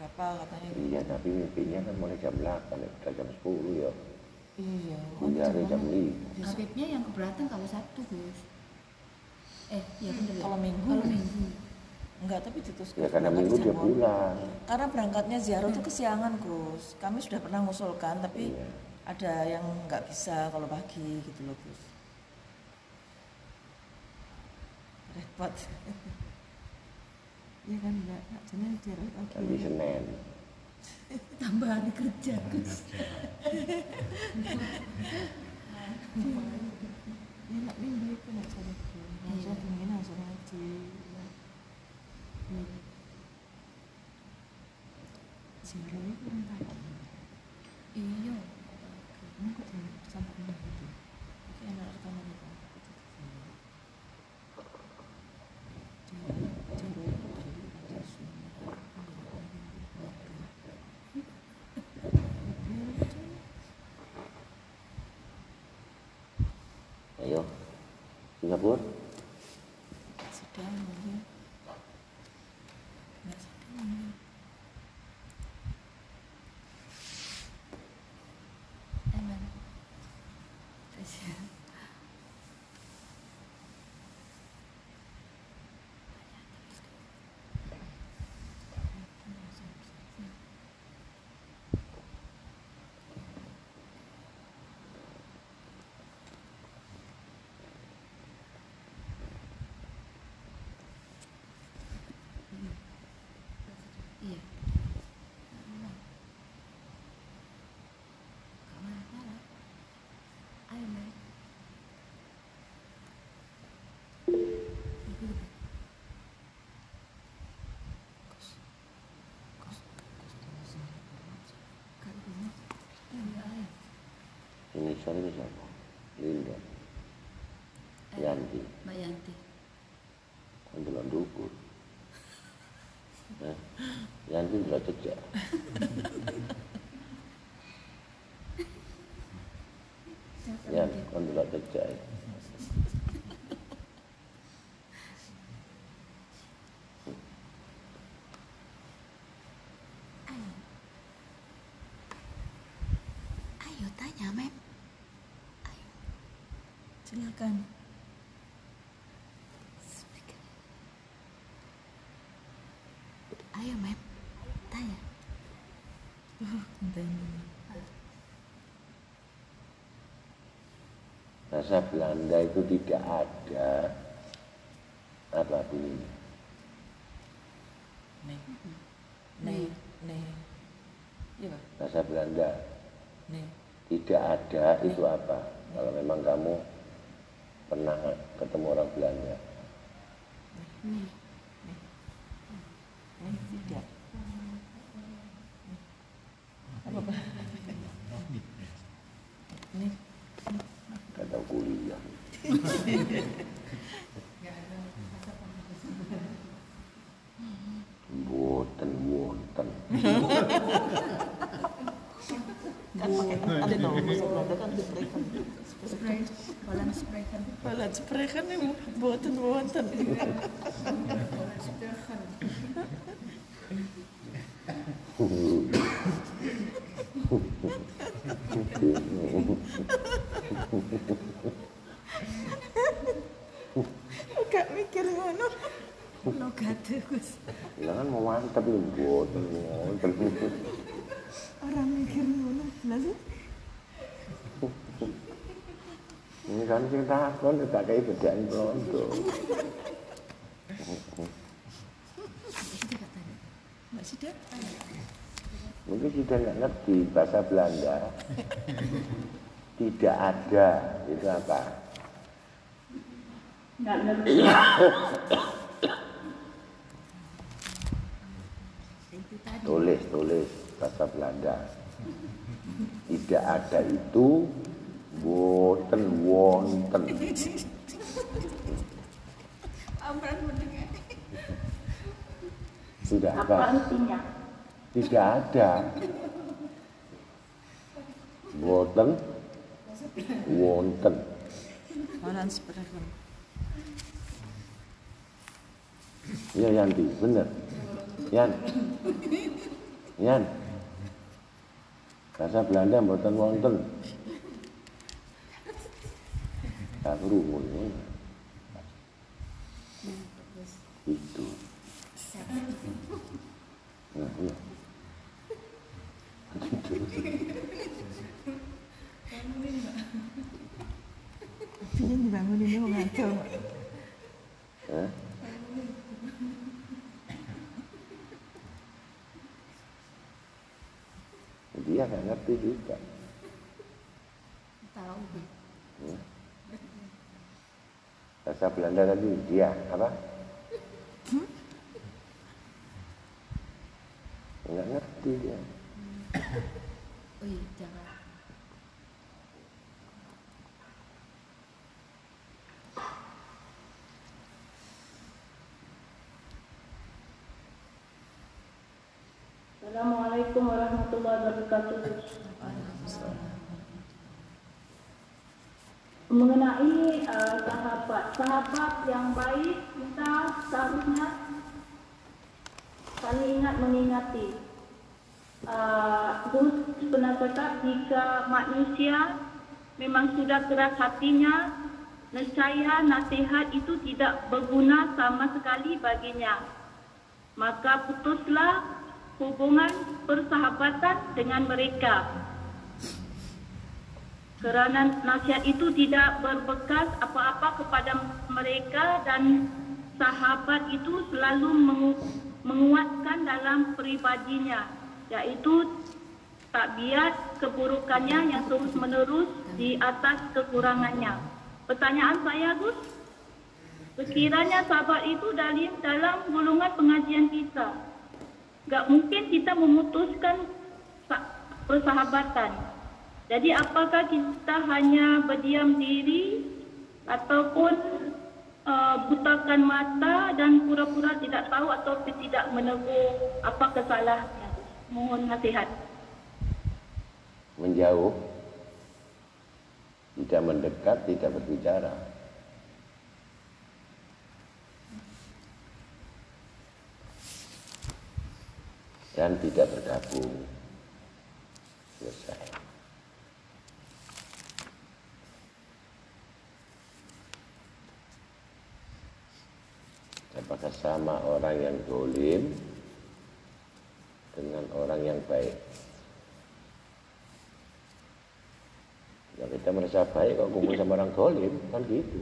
berapa katanya Iya, tapi mimpinya kan mulai jam 8, ya. udah jam 10 ya. iya Ziarah jam 5. Habibnya yang keberatan kalau Sabtu Gus. Eh, iya bener ya. Kalau Minggu. Kalau minggu. enggak tapi ditus Ya karena minggu dia pulang. karena berangkatnya ziarah itu kesiangan Gus kami sudah pernah ngusulkan tapi Iya. ada yang nggak bisa kalau pagi gitu loh Gus repot Iya kan enggak, enggak jenis ziarah pagi Nanti Senin. Tambah hari kerja Gus. Ya nak minggu itu langsung dingin langsung ngaji Hmm. Ziarah itu kan pagi Iya. Kamu kok jangan sampai rumah gitu. Oke, enak rekaman itu. Ayo. Singapura. Sedang ya. Nggak sedang ya. Aman. Terus ya. Besar itu siapa? Linda. Yanti. Mbak Yanti Kan delok ndukur. Hah? Yanti delok jejak. Siapa Yan, lagi? kan delok jejak. ya. ayo tanya Mem Silakan. ayo Mem tanya ini. Bahasa Belanda itu tidak ada apa bunyinya? Nih. Nih. Nih. Iya, Pak. Bahasa Belanda Nih. tidak ada itu apa? Kalau memang kamu ketemu orang Belanda. Nih tidak. Apa, kuliah. uitspreken. Boten, boten. Takon tak kayak bedaan pronto. Mbak Sida. Mungkin sudah nggak ngerti bahasa Belanda. Tidak ada itu apa? Nggak ngerti. tadi Tulis tulis bahasa Belanda. Tidak ada itu boten wonten. Sudah Apa apa? Tidak ada. Boten wonten. Ya Yanti, bener. Yan. Yan. Bahasa Belanda mboten wonten. Tak krungu ya. Itu. Nah, iya. Dibangunin dia mau ngaco. Hah? Dia nggak ngerti juga. tahu Ya. Bahasa Belanda tadi dia apa? Nggak ngerti dia. oh iya jangan Assalamualaikum warahmatullahi wabarakatuh. Mengenai eh, sahabat, sahabat yang baik kita seharusnya saling ingat mengingati. Uh, Gus pernah cakap jika manusia memang sudah keras hatinya, nescaya nasihat itu tidak berguna sama sekali baginya. Maka putuslah hubungan persahabatan dengan mereka. Kerana nasihat itu tidak berbekas apa-apa kepada mereka dan sahabat itu selalu mengu- menguatkan dalam pribadinya yaitu takbiat keburukannya yang terus menerus di atas kekurangannya. Pertanyaan saya Gus, sekiranya sahabat itu dalam dalam golongan pengajian kita, Gak mungkin kita memutuskan sa- persahabatan. Jadi apakah kita hanya berdiam diri ataupun uh, butakan mata dan pura-pura tidak tahu atau tidak menegur apa kesalahannya? Mohon nasihat. Menjauh, tidak mendekat, tidak berbicara. Dan tidak bergabung. Selesai. Apakah sama orang yang dolim dengan orang yang baik? Ya kita merasa baik kok kumpul sama orang dolim, kan gitu.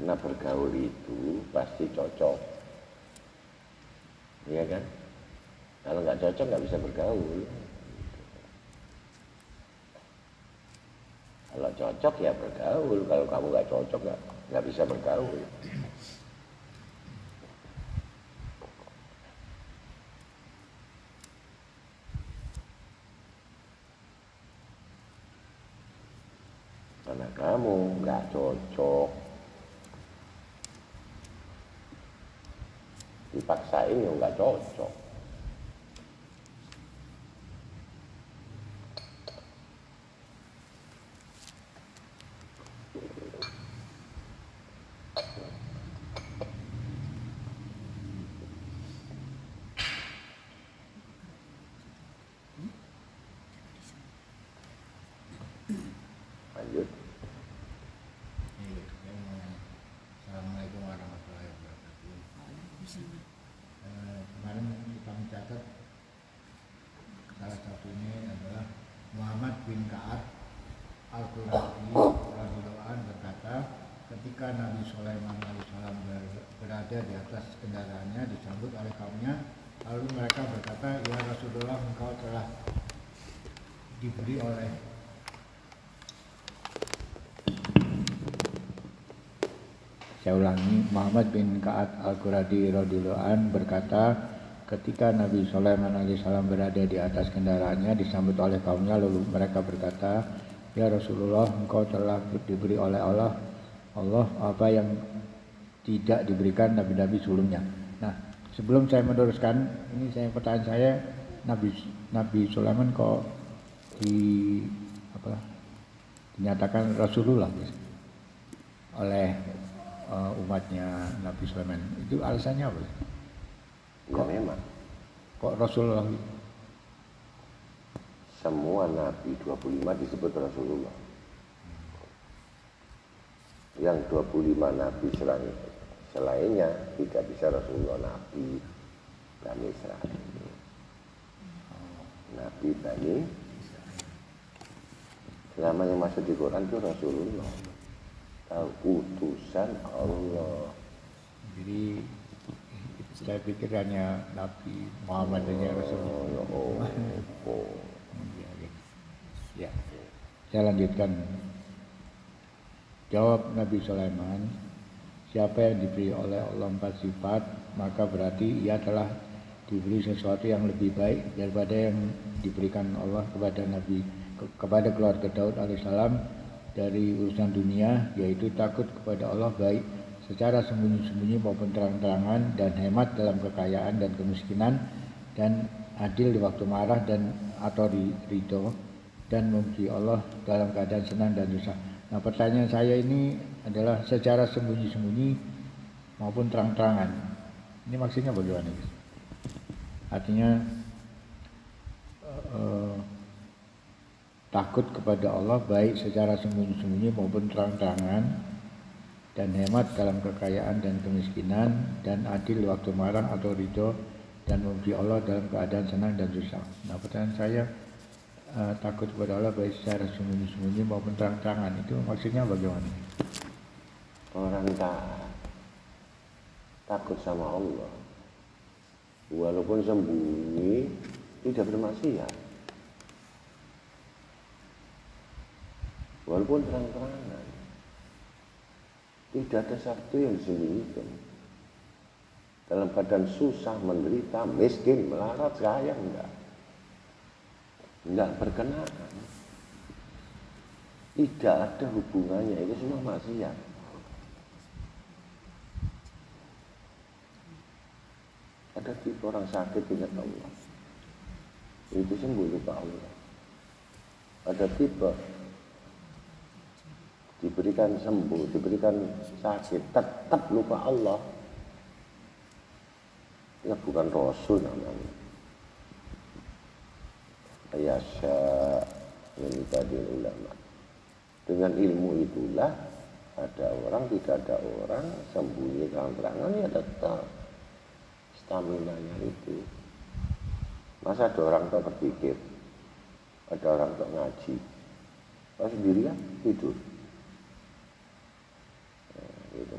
Karena bergaul itu pasti cocok. Iya kan? Kalau nggak cocok nggak bisa bergaul. Kalau cocok ya bergaul. Kalau kamu nggak cocok nggak bisa bergaul. Karena kamu nggak cocok dipaksain ya nggak cocok lanjut Iya, saya mau nanya. Assalamualaikum warahmatullahi wabarakatuh. Eh, kemarin kita mencatat salah satunya adalah Muhammad bin Ka'ab Al-Qurazi radhiyallahu anhu berkata ketika Nabi Sulaiman alaihissalam ber- berada di atas kendaraannya disambut oleh kaumnya lalu mereka berkata ya Rasulullah engkau telah diberi oleh Saya ulangi, Muhammad bin Ka'ab Al-Quradi radhiyallahu an berkata, ketika Nabi Sulaiman alaihissalam berada di atas kendaraannya disambut oleh kaumnya lalu mereka berkata, "Ya Rasulullah, engkau telah diberi oleh Allah. Allah apa yang tidak diberikan nabi-nabi sebelumnya." Nah, sebelum saya meneruskan, ini saya pertanyaan saya, Nabi Nabi Sulaiman kok di apa dinyatakan Rasulullah gitu, oleh uh, umatnya Nabi Sulaiman. Itu alasannya apa? ya memang. Kok Rasulullah semua nabi 25 disebut Rasulullah. Yang 25 nabi selain selainnya tidak bisa Rasulullah nabi Bani Israel nabi Bani selama yang masuk di Quran itu Rasulullah tahu utusan Allah jadi saya pikir hanya Nabi Muhammad hanya Rasulullah. oh, oh. Ya, ya. Ya. Saya lanjutkan. Jawab Nabi Sulaiman, siapa yang diberi oleh Allah empat sifat, maka berarti ia telah diberi sesuatu yang lebih baik daripada yang diberikan Allah kepada Nabi ke- kepada keluarga Daud alaihissalam dari urusan dunia, yaitu takut kepada Allah baik secara sembunyi-sembunyi maupun terang-terangan dan hemat dalam kekayaan dan kemiskinan dan adil di waktu marah dan atau di ridho dan memuji Allah dalam keadaan senang dan susah. Nah pertanyaan saya ini adalah secara sembunyi-sembunyi maupun terang-terangan. Ini maksudnya bagaimana? Gus? Artinya eh, takut kepada Allah baik secara sembunyi-sembunyi maupun terang-terangan dan hemat dalam kekayaan dan kemiskinan dan adil waktu marah atau ridho dan memuji Allah dalam keadaan senang dan susah. Nah pertanyaan saya uh, takut kepada Allah baik secara sembunyi-sembunyi maupun terang-terangan. Itu maksudnya bagaimana? Orang taat takut sama Allah. Walaupun sembunyi tidak bermaksiat. Walaupun terang-terangan tidak ada satu yang disembunyikan dalam keadaan susah, menderita, miskin, melarat, kaya enggak enggak berkenaan tidak ada hubungannya. Itu semua maksiat. Ada tipe orang sakit ingat Allah. Itu sembuh lupa Allah. Ada tipe diberikan sembuh diberikan sakit tetap lupa Allah. Ya bukan Rasul namanya Ayasya ini tadi ulama. Dengan ilmu itulah ada orang tidak ada orang sembunyi terang-terangan ya tetap. Stamina nya itu. Masa ada orang tak berpikir ada orang tak ngaji pas sendirian? Tidur nah, gitu.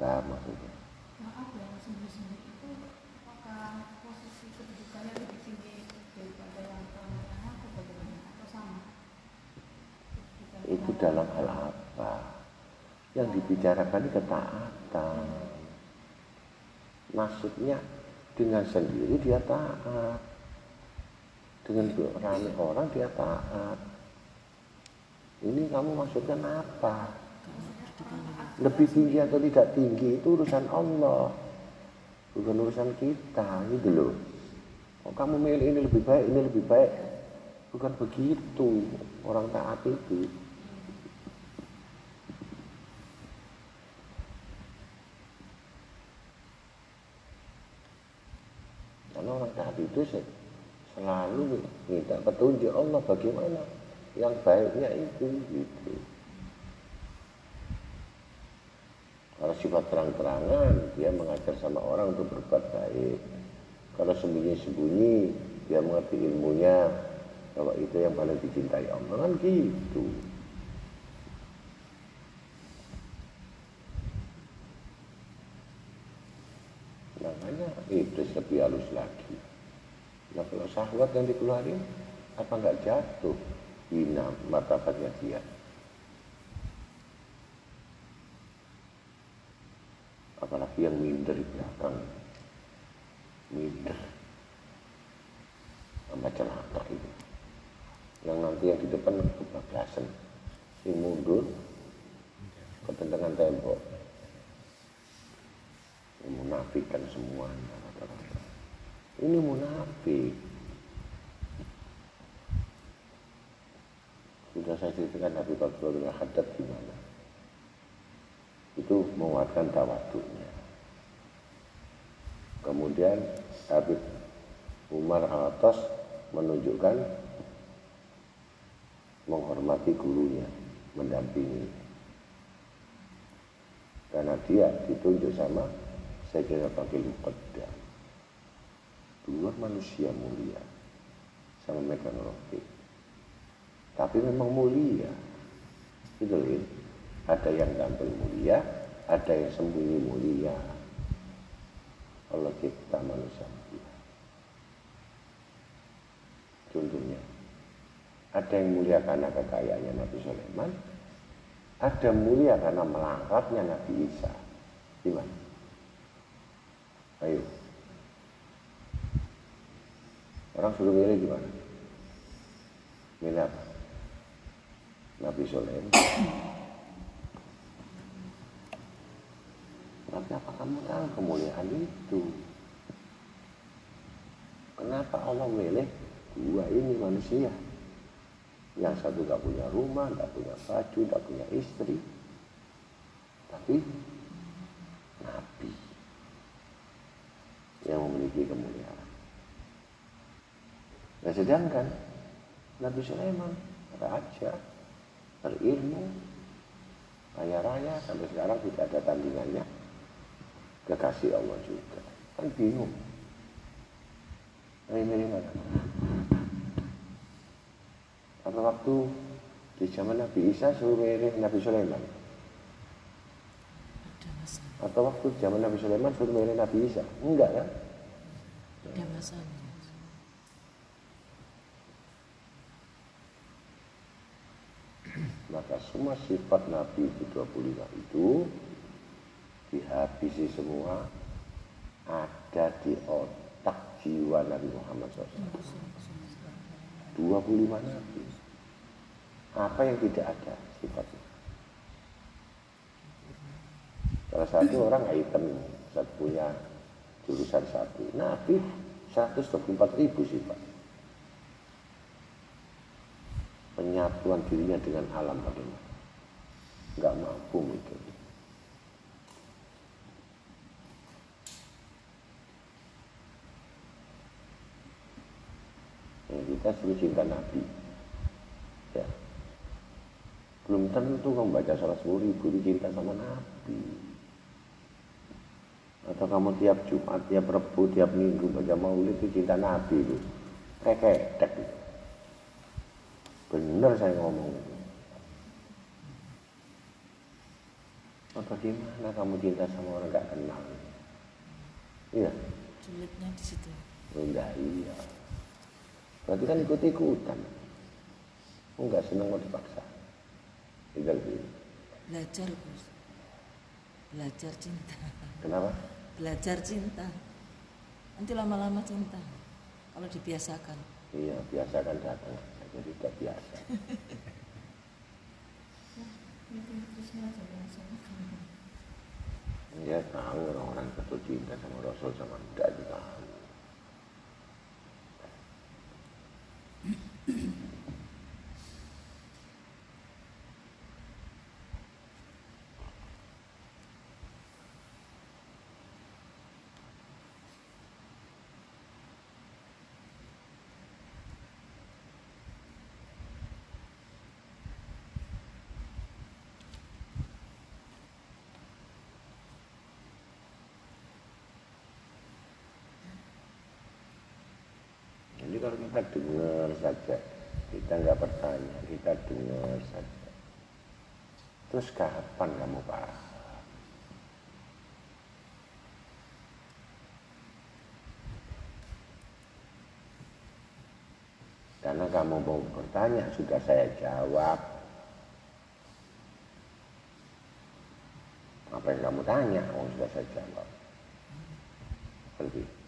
Nah, maksudnya. Maaf ya, sembunyi-sembunyi itu apakah posisi kedudukannya lebih tinggi daripada yang terang-terangan atau bagaimana? Atau sama? Kedudukan Itu dalam hal apa? Yang dibicarakan ini ketaatan. Maksudnya dengan sendiri dia taat. Dengan ramai orang dia taat. Ini kamu maksudkan apa? Lebih tinggi atau tidak tinggi itu urusan Allah. Bukan urusan kita gitu loh. Oh, kamu milih ini lebih baik, ini lebih baik. Bukan begitu orang taat itu. Karena orang taat itu se- selalu minta petunjuk Allah bagaimana yang baiknya itu gitu. Kalau sifat terang-terangan, dia mengajar sama orang untuk berbuat baik. Kalau sembunyi-sembunyi, dia mengerti ilmunya bahwa itu yang paling dicintai Allah kan gitu. Makanya iblis lebih halus lagi. Nah kalau syahwat yang dikeluarin, apa nggak jatuh? Hina martabatnya dia. apalagi yang minder di belakang. Minder. Sama celaka itu yang nanti yang di depan kebablasan. Si mundur ketentangan tembok. Yang munafikan semuanya ini munafik sudah saya ceritakan Nabi Bakar bin Haddad gimana itu menguatkan tawaduknya. Kemudian Habib Umar Al-Atas menunjukkan menghormati gurunya, mendampingi. Karena dia ditunjuk sama Sayyidina Bakil Muqaddam. Dua manusia mulia sama megang roti. Tapi memang mulia. Itu loh. Ada yang tampil mulia, ada yang sembunyi mulia. Allah cipta manusia mulia. Contohnya, ada yang mulia karena kekayaannya Nabi Sulaiman, ada mulia karena melaratnya Nabi Isa. Gimana? Ayo. Orang suruh milih gimana? Milih apa? Nabi Sulaiman. Tapi apa kamu tahu kemuliaan itu? Kenapa Allah milih dua ini manusia? Yang satu gak punya rumah, gak punya baju, gak punya istri. Tapi Nabi yang memiliki kemuliaan. Nah, sedangkan Nabi Sulaiman raja berilmu kaya raya sampai sekarang tidak ada tandingannya. Kekasih Allah juga. Kan bingung. Ini dari mana apa waktu di zaman Nabi Isa suruh mirip Nabi Sulaiman. Atau waktu zaman Nabi Sulaiman suruh mirip Nabi Isa. Enggak kan? Ada masalah maka semua sifat Nabi itu 25 itu dihabisi semua ada di otak jiwa Nabi Muhammad SAW. 25 Nabi. Apa yang tidak ada sifatnya? Salah satu orang item satu punya jurusan satu. Nabi 124 ribu sifat penyatuan dirinya dengan alam bagaimana nggak mampu mungkin Yang kita suruh cinta Nabi. Ya. Belum tentu kamu baca salah sepuluh ribu cinta sama Nabi. Atau kamu tiap Jumat, tiap Rebu, tiap Minggu baca maulid itu cinta Nabi itu kayak tek itu. Bener saya ngomong itu. Apa gimana kamu cinta sama orang gak kenal? Iya, sulitnya di situ enggak iya. Berarti kan ikut-ikutan. Enggak senang mau dipaksa. Tinggal gitu. belajar Gus belajar cinta Kenapa? belajar cinta nanti lama-lama cinta kalau dibiasakan Iya, biasakan datang. Jadi tidak biasa. Dia tahu orang-orang betul cinta sama Rasul sama tidak juga. Jadi kalau kita dengar saja, kita nggak bertanya, kita dengar saja. Terus kapan kamu paham? Karena kamu mau bertanya, sudah saya jawab. Apa yang kamu tanya, oh sudah saya jawab. Lebih.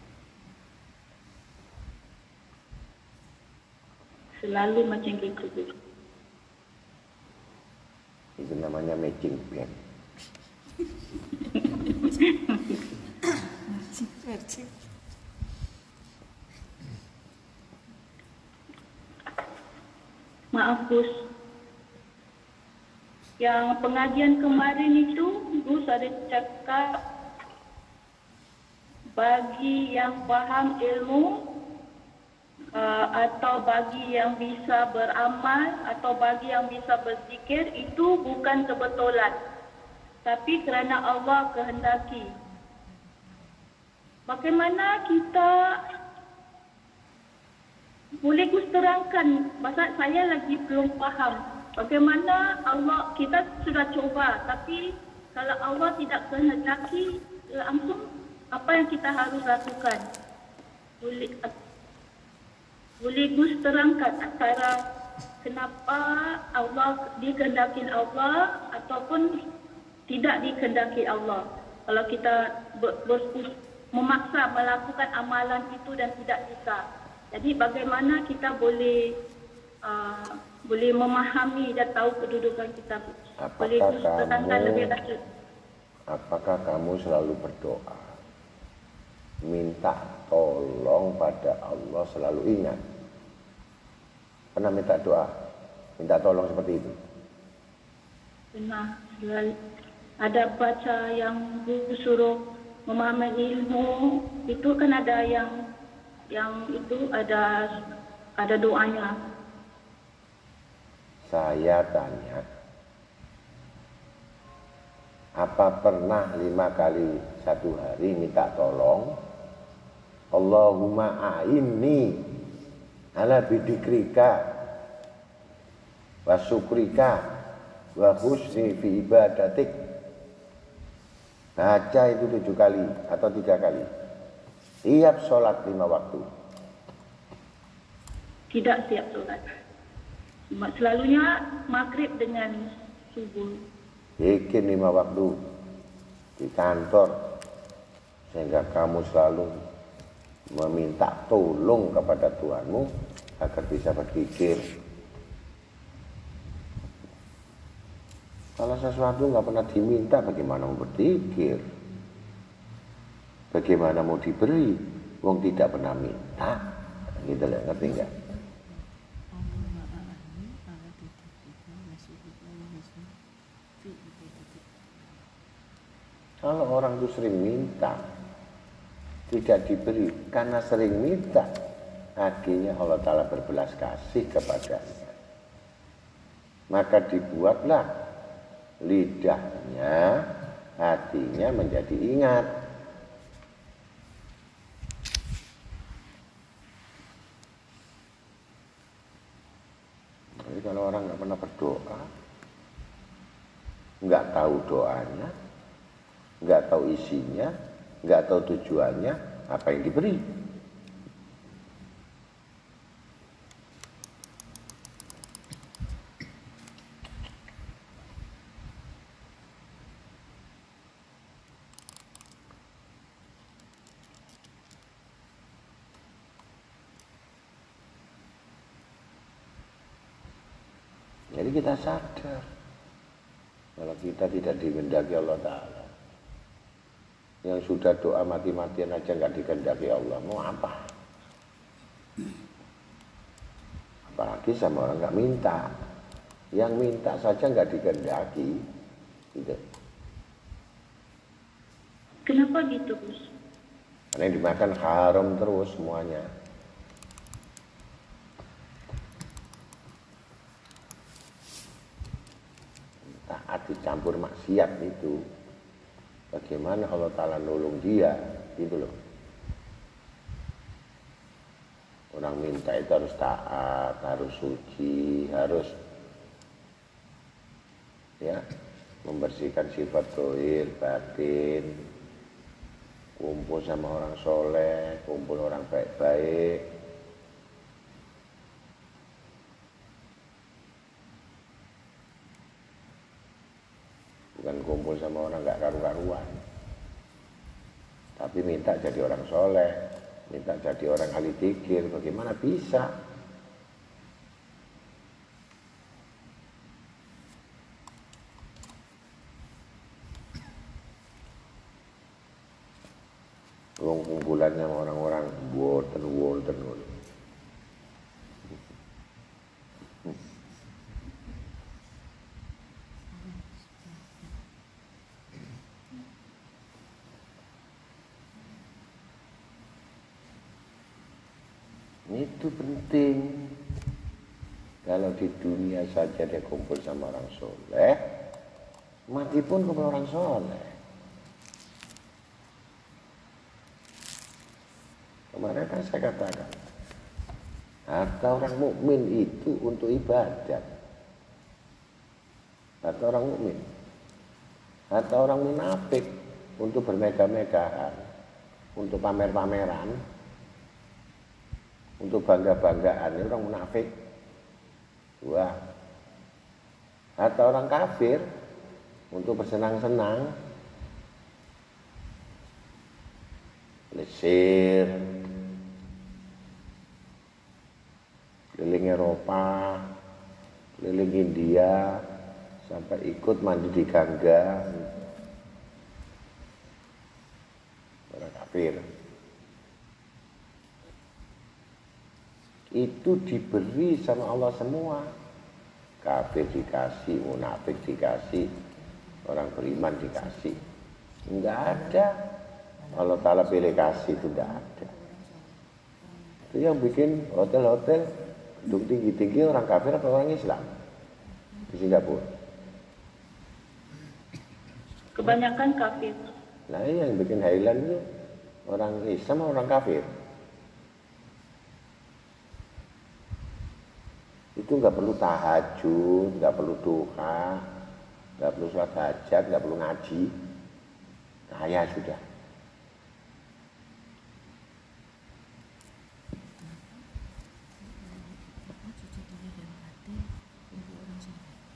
Selalu macam gitu. Gus. Itu namanya matching band. Versi. Maaf Gus. Yang pengajian kemarin itu Gus ada cakap bagi yang faham ilmu uh, atau bagi yang bisa beramal atau bagi yang bisa berzikir itu bukan kebetulan tapi kerana Allah kehendaki. Bagaimana kita boleh Gus terangkan, masa saya lagi belum faham. Bagaimana Allah, kita sudah coba, tapi kalau Allah tidak kehendaki, langsung apa yang kita harus lakukan? Boleh, boleh Gus terangkan antara kenapa Allah dikehendaki Allah ataupun tidak dikehendaki Allah. Kalau kita ber, ber, memaksa melakukan amalan itu dan tidak bisa. Jadi bagaimana kita boleh uh, boleh memahami dan tahu kedudukan kita. boleh Apakah terangkan kamu lebih lanjut. apakah kamu selalu berdoa minta tolong pada Allah selalu ingat pernah minta doa minta tolong seperti itu Pernah ada baca yang suruh memahami ilmu itu kan ada yang yang itu ada ada doanya. Saya tanya, apa pernah lima kali satu hari minta tolong? Allahumma a'inni ala bidikrika wa syukrika wa husni fi ibadatik. Baca itu tujuh kali atau tiga kali. Tiap sholat lima waktu. Tidak tiap sholat. Selalunya maghrib dengan subuh. Bikin lima waktu di kantor sehingga kamu selalu meminta tolong kepada Tuhanmu agar bisa berpikir. Kalau sesuatu nggak pernah diminta, bagaimana mau berpikir? Bagaimana mau diberi? Wong tidak pernah minta, gitu loh, ngerti nggak? Kalau orang itu sering minta, tidak diberi karena sering minta, akhirnya Allah Ta'ala berbelas kasih kepadanya. Maka dibuatlah lidahnya, hatinya menjadi ingat. Jadi kalau orang nggak pernah berdoa, nggak tahu doanya, nggak tahu isinya, nggak tahu tujuannya, apa yang diberi. Jadi kita sadar kalau kita tidak dikehendaki Allah Ta'ala. Yang sudah doa mati-matian aja nggak dikehendaki Allah, mau apa? Apalagi sama orang nggak minta. Yang minta saja nggak dikehendaki. Gitu. Kenapa gitu, Gus? Karena yang dimakan haram terus semuanya. Taat dicampur maksiat itu. Bagaimana Allah Ta'ala nolong dia, gitu loh. Orang minta itu harus taat, harus suci, harus ya membersihkan sifat dohir, batin, kumpul sama orang soleh, kumpul orang baik-baik. Bukan kumpul sama orang nggak karu-karuan. Tapi minta jadi orang soleh, minta jadi orang ahli pikir, bagaimana bisa? Wong kumpulannya sama orang-orang boten boten ngono. Itu penting. Kalau di dunia saja dia kumpul sama orang soleh, mati pun kumpul orang soleh. Kemarin kan saya katakan, harta orang mukmin itu untuk ibadat. Harta orang mukmin. Harta orang munafik untuk bermegah-megahan, untuk pamer-pameran, untuk bangga-banggaan. Ini orang munafik. Dua. Harta orang kafir untuk bersenang-senang, lesir, keliling Eropa, keliling India, sampai ikut mandi di Gangga. Orang kafir. Itu diberi sama Allah semua. Kafir dikasih, munafik dikasih, orang beriman dikasih. Enggak ada. Allah Ta'ala pilih kasih itu enggak ada. Itu yang bikin hotel-hotel gedung tinggi-tinggi orang kafir apa orang Islam di Singapura? Kebanyakan kafir. Nah yang bikin Highland itu orang Islam atau orang kafir? Itu nggak perlu tahajud, nggak perlu duha, nggak perlu sholat hajat, nggak perlu ngaji. Kaya sudah.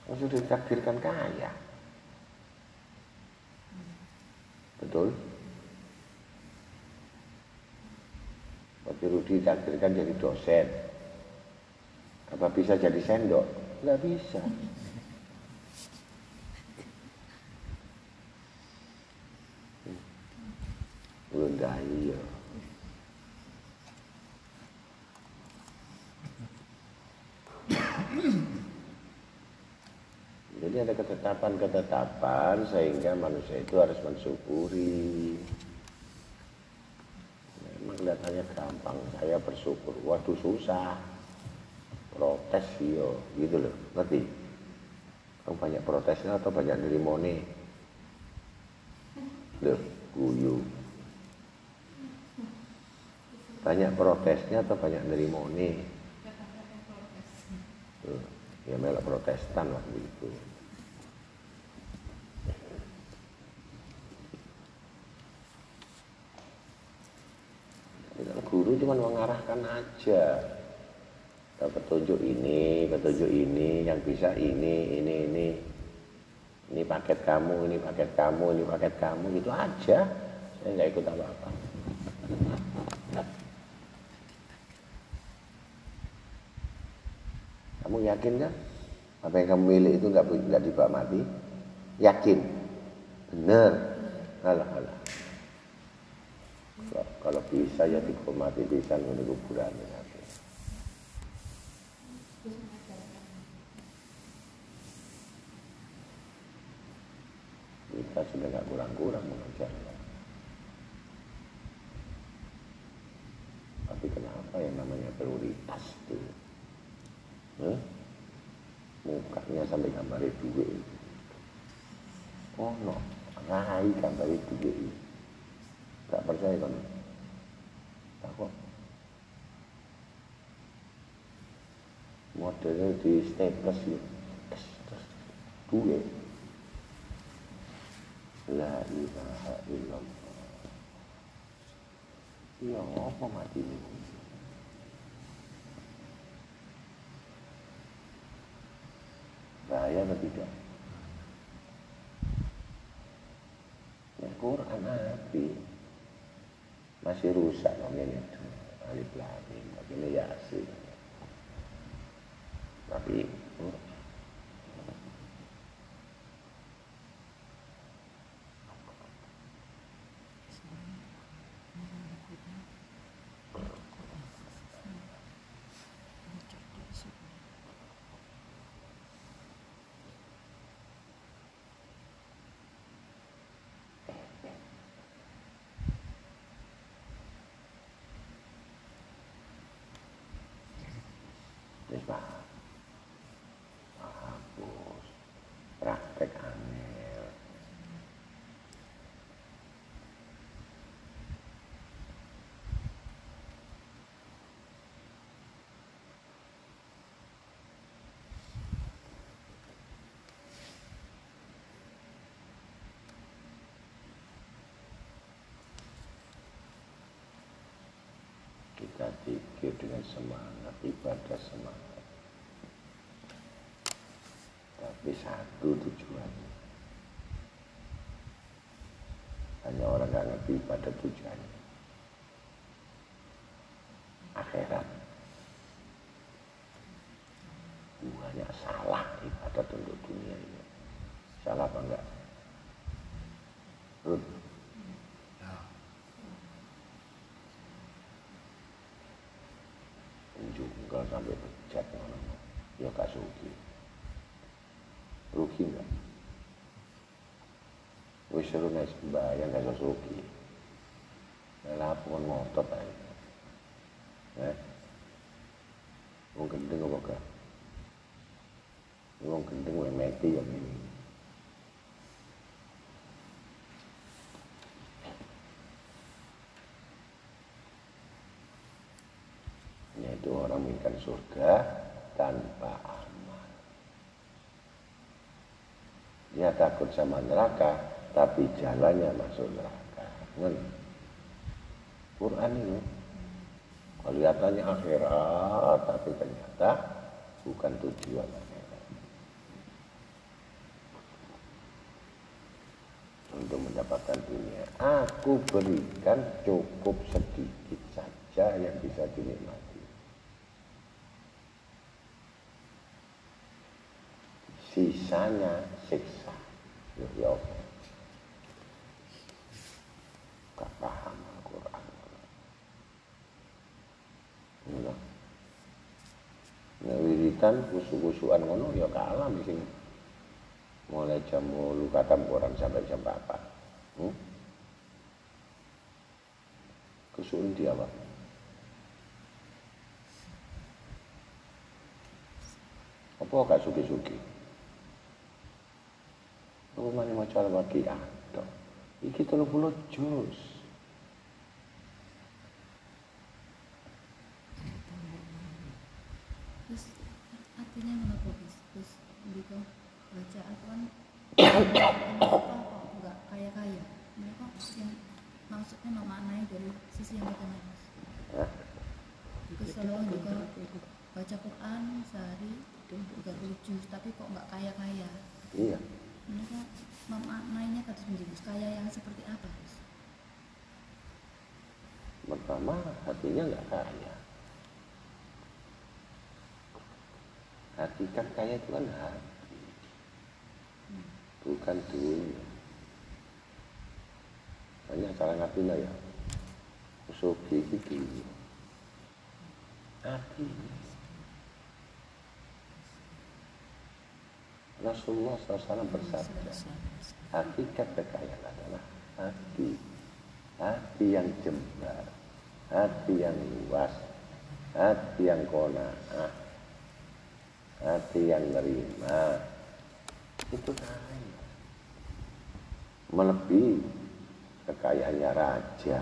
Oh, sudah ditakdirkan kaya. Betul? Tapi Rudi ditakdirkan jadi dosen. Apa bisa jadi sendok? Nggak bisa. Belum iya. Jadi ada ketetapan-ketetapan sehingga manusia itu harus mensyukuri. Memang kelihatannya gampang, saya bersyukur. Waduh susah. Protes yo, gitu loh, ngerti? Kamu banyak protesnya atau banyak nerimone? Loh, guyu. Banyak protesnya atau banyak nerimone? Tuh, ya melok protestan waktu itu. Jadi Guru cuma mengarahkan aja petunjuk ini, petunjuk ini, yang bisa ini, ini, ini. Ini paket kamu, ini paket kamu, ini paket kamu, gitu aja. Saya nggak ikut apa-apa. Kamu yakin kan? Apa yang kamu milih itu nggak nggak dibawa mati? Yakin? Bener? Alah, alah. Kalau, kalau bisa ya dihormati bisa menunggu kuburan. Kita sudah nggak kurang-kurang mengajarnya. Tapi kenapa yang namanya prioritas itu? Huh? Mukanya sampai gambar duit. Oh no, rai gambar duit. Gak percaya kan? Takut. Modelnya di staples ya. Duit. La ilaha illallah. Ya apa mati ini? Bahaya atau tidak? Ya Quran api masih rusak dong ini alif lam mim ini yasin tapi Wis paham. Hapus. Praktek angel. Kita pikir dengan semangat, ibadah semangat. Tapi satu tujuannya. Hanya orang nggak ngerti pada tujuannya. Akhirat. Banyak salah ibadat untuk dunia ini. Salah apa enggak? Rud. Menjungkel sampai bejat ngono. Ya gak sugi. Rugi enggak? Wis seru nek sembahyang gak iso sugi. Lah pun ngotot ae. Eh? Wong gendeng Wong gendeng lemeti ya ini. Yaitu orang menginginkan surga tanpa amal. Dia takut sama neraka, tapi jalannya masuk neraka. Ngen. Quran ini kelihatannya akhirat, tapi ternyata bukan tujuan akhirat. Untuk mendapatkan dunia, aku berikan cukup sedikit saja yang bisa dinikmati. Sisanya siksa. Ya, ya Allah. Gak paham Al-Quran. Enggak. Wiridan kusuk-kusukan ngono ya kalah di sini. Mulai jam 8 kata Quran sampai jam 4. Hmm? Kusukan dia apa? Apa gak suki-suki? Cara bagi ada? Iki telur puluh jus. Terus artinya kenapa Gus? Terus mereka baca Al-Quran kok nggak kaya-kaya mereka yang maksudnya memaknai dari sisi yang bagaimana Gus? Gus kalau juga baca Quran sehari 30 juz tapi kok nggak kaya-kaya Iya. mereka memaknainya kata Gus kaya yang seperti apa Gus? Pertama hatinya nggak kaya. Hati kan kaya itu kan hati. Bukan dunia. Banyak cara ngertinya ya. Usuki itu dunia. Hati. Rasulullah SAW bersabda, hakikat kekayaan adalah hati. Hati yang jembar, hati yang luas, hati yang kona'ah, hati yang nerima. Itu kaya. Melebihi kekayaannya raja.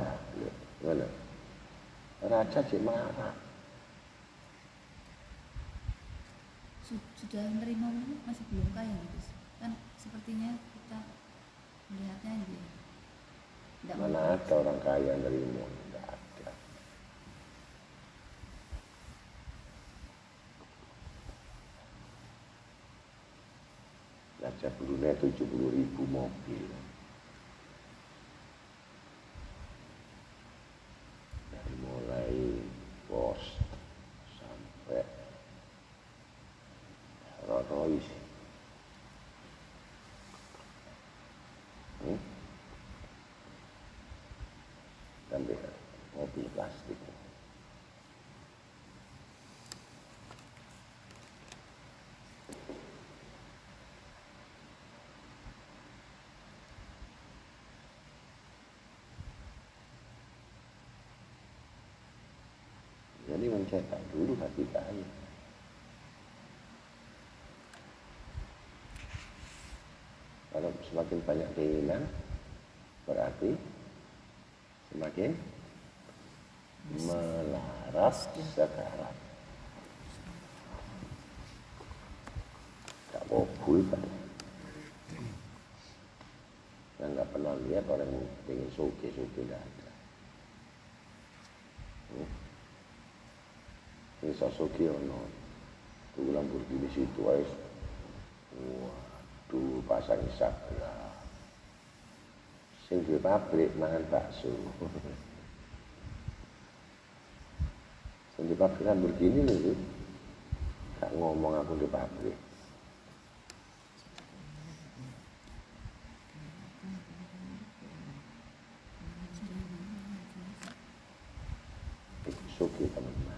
Gimana? Raja sih marah. Su- sudah menerima masih belum kaya Gus kan sepertinya kita melihatnya dia tidak Mana ada orang kaya dari ilmu? Tidak ada. Raja Brunei 70 ribu mobil. Dari mulai pos sampai Rolls Royce. Hmm? sampai mobil plastik. Jadi mencetak dulu hati kaya. Kalau semakin banyak keinginan, berarti semakin melarat sekarang. Gak kabul kan. Yang nggak pernah lihat orang yang ingin suki-suki nggak ada. Hmm. Ini Sasuke ono. Tuh Lamborghini situ guys. Waduh, pasang sabra. Sing di pabrik mangan bakso. Sing di pabrik Lamborghini lho. Gak ngomong aku di pabrik. Iku suki teman-teman.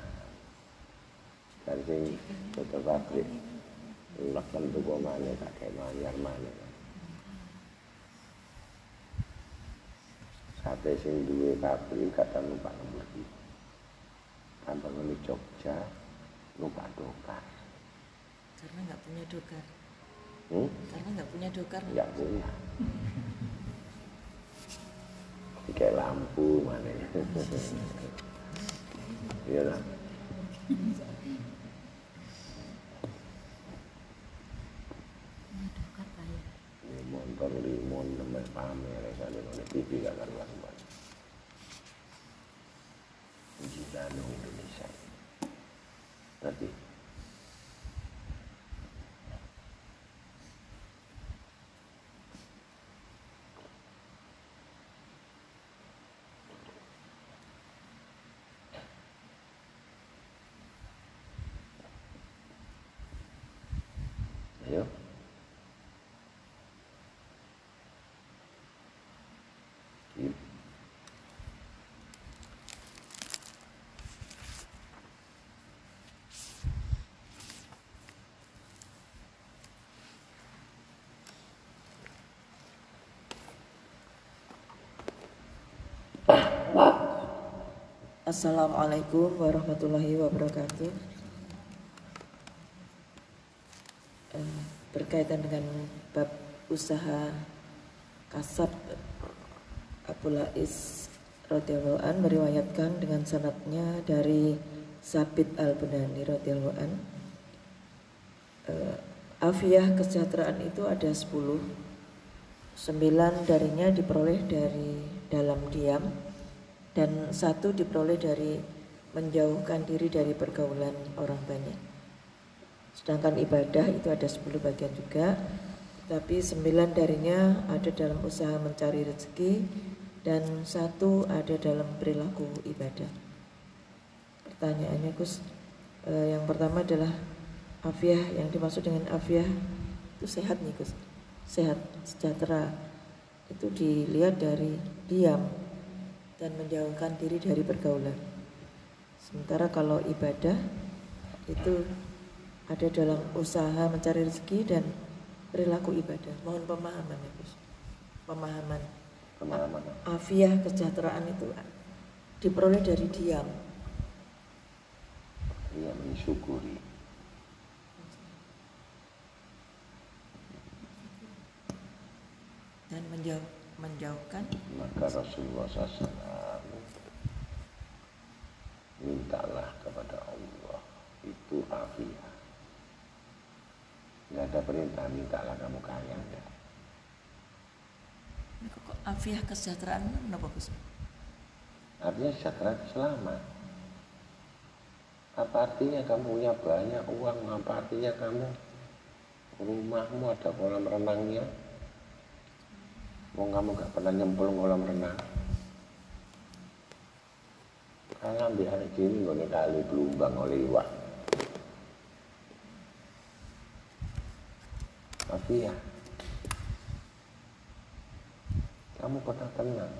Dan sing tutup pabrik. Leken tuku mana tak kayak manyar mana. Sate sing duwe pabrik kata numpak Lamborghini. Tambah ngene Jogja numpak dokar. karena nggak punya dokar Hmm? Karena nggak punya dokar. Enggak punya. Kayak lampu mana ya. Iya lah. punya dokar kaya Ini motor limon nembe pamer saya di TV gak karuan buat. Gila Indonesia. Tadi Ayo. Iya. Assalamualaikum warahmatullahi wabarakatuh. Eh, berkaitan dengan bab usaha kasab Abu Lais radhiyallahu an meriwayatkan dengan sanadnya dari Sabit al Bunani radhiyallahu an. Eh, afiah kesejahteraan itu ada 10 Sembilan darinya diperoleh dari dalam diam dan satu diperoleh dari menjauhkan diri dari pergaulan orang banyak. Sedangkan ibadah itu ada 10 bagian juga, tapi sembilan darinya ada dalam usaha mencari rezeki dan satu ada dalam perilaku ibadah. Pertanyaannya Gus, eh, yang pertama adalah afiah yang dimaksud dengan afiah itu sehat nih Gus, sehat, sejahtera. Itu dilihat dari diam dan menjauhkan diri dari pergaulan. Sementara kalau ibadah itu ada dalam usaha mencari rezeki dan perilaku ibadah. Mohon pemahaman ya Gus. Pemahaman. Pemahaman. Afiah kesejahteraan itu diperoleh dari diam. Iya mensyukuri. dan menjauh, menjauhkan Maka Rasulullah SAW mintalah kepada Allah itu afiah. Nggak ada perintah mintalah kamu kaya enggak. Afiah kesejahteraan kenapa Gus? Artinya sejahtera itu selamat. Apa artinya kamu punya banyak uang? Apa artinya kamu rumahmu ada kolam renangnya? Mau kamu gak pernah nyemplung kolam renang? Kalau ambil hari gini nggak kali belumbang oleh iwak. Tapi ya, kamu pernah tenang.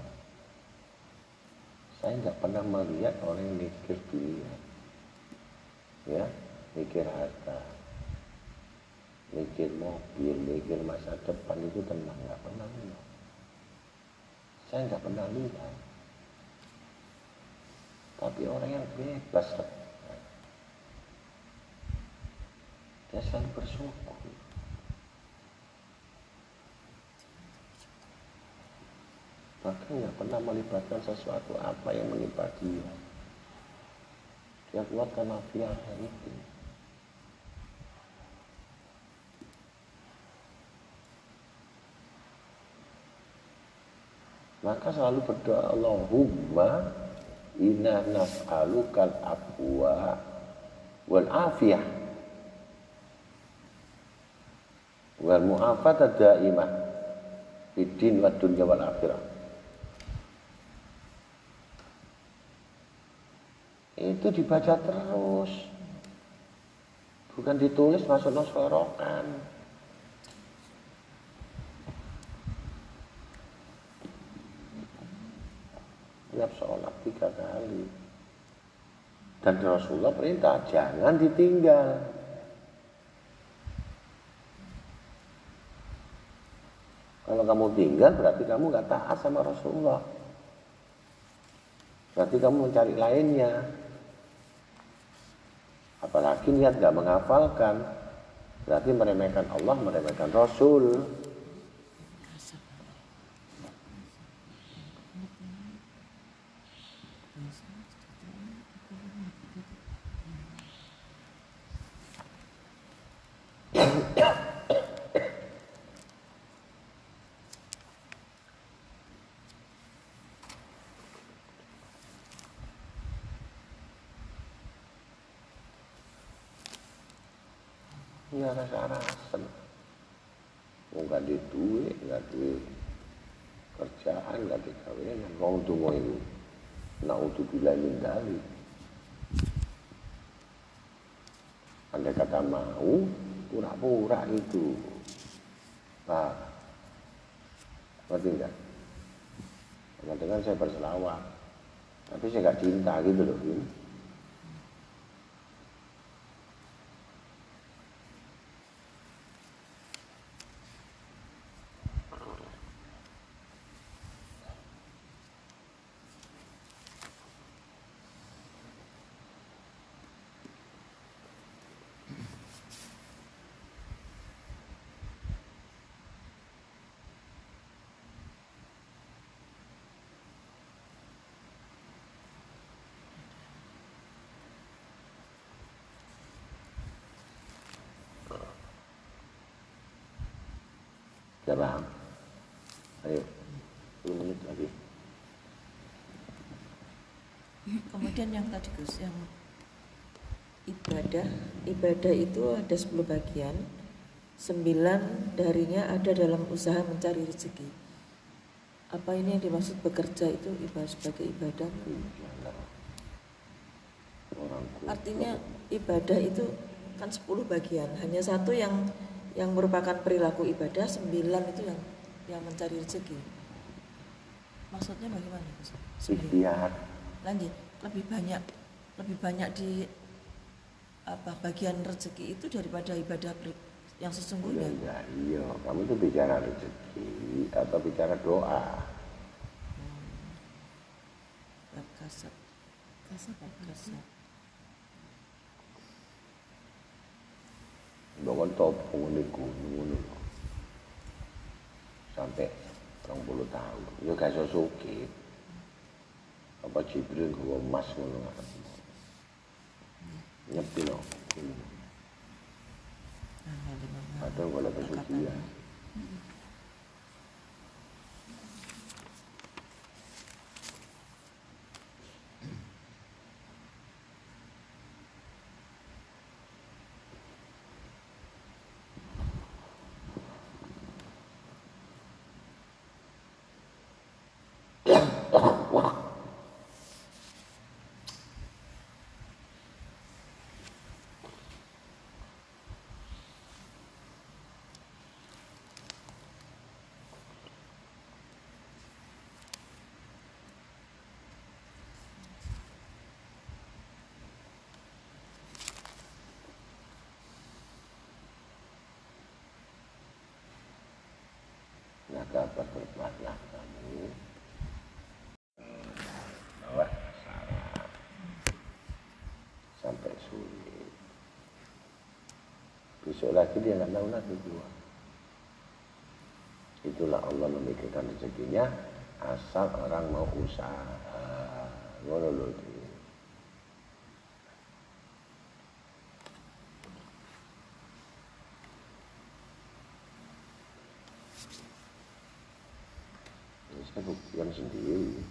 Saya nggak pernah melihat orang yang mikir dunia, ya, mikir harta, mikir mobil, mikir masa depan itu tenang, nggak pernah lihat. Saya nggak pernah lihat. Tapi orang yang bebas, dia selalu bersyukur. Bahkan nggak pernah melibatkan sesuatu apa yang menimpa dia. Dia kuatkan afiahnya itu. Maka selalu berdoa Allahumma inna nas'alukal afwa wal afiyah wal mu'afata daimah fid din wad dunya wal akhirah. Itu dibaca terus. Bukan ditulis masuk nosorokan. Tiap sholat tiga kali. Dan Rasulullah perintah jangan ditinggal. Kalau kamu tinggal berarti kamu nggak taat sama Rasulullah. Berarti kamu mencari lainnya. Apalagi niat nggak menghafalkan. Berarti meremehkan Allah, meremehkan Rasul. Ya rasa-rasa. Mau gak di duit, gak di kerjaan, gak di kawinan. Tunggu itu. Na'udzubillah min dalik. Andai kata mau, pura-pura itu. Pak, ngerti enggak? Kadang-kadang saya berselawat. Tapi saya nggak cinta gitu loh. Ini. Sudah paham? Ayo, 10 menit lagi. Kemudian yang tadi Gus yang ibadah, ibadah itu ada 10 bagian. Sembilan darinya ada dalam usaha mencari rezeki. Apa ini yang dimaksud bekerja itu ibadah sebagai ibadah? Artinya ibadah itu kan 10 bagian, hanya satu yang yang merupakan perilaku ibadah, sembilan itu yang yang mencari rezeki. Maksudnya bagaimana ikhtiar. lanjut. Lebih banyak lebih banyak di apa bagian rezeki itu daripada ibadah yang Ya, sesungguhnya? Ya, iya, kamu tuh bicara rezeki atau bicara doa. bab kasab kasab bab Bangun topung di gunung. Sampai 30 tahun. Ya gak iso. Apa Jibril gua emas ngono. Nyepi no. Belas. Padahal kalau pesugihan. Maka berbuatlah kamu bawa syarat sampai sulit. Besok lagi dia nggak tahu lagi dua. Itulah Allah memikirkan rezekinya asal orang mau usaha. Buktikan sendiri.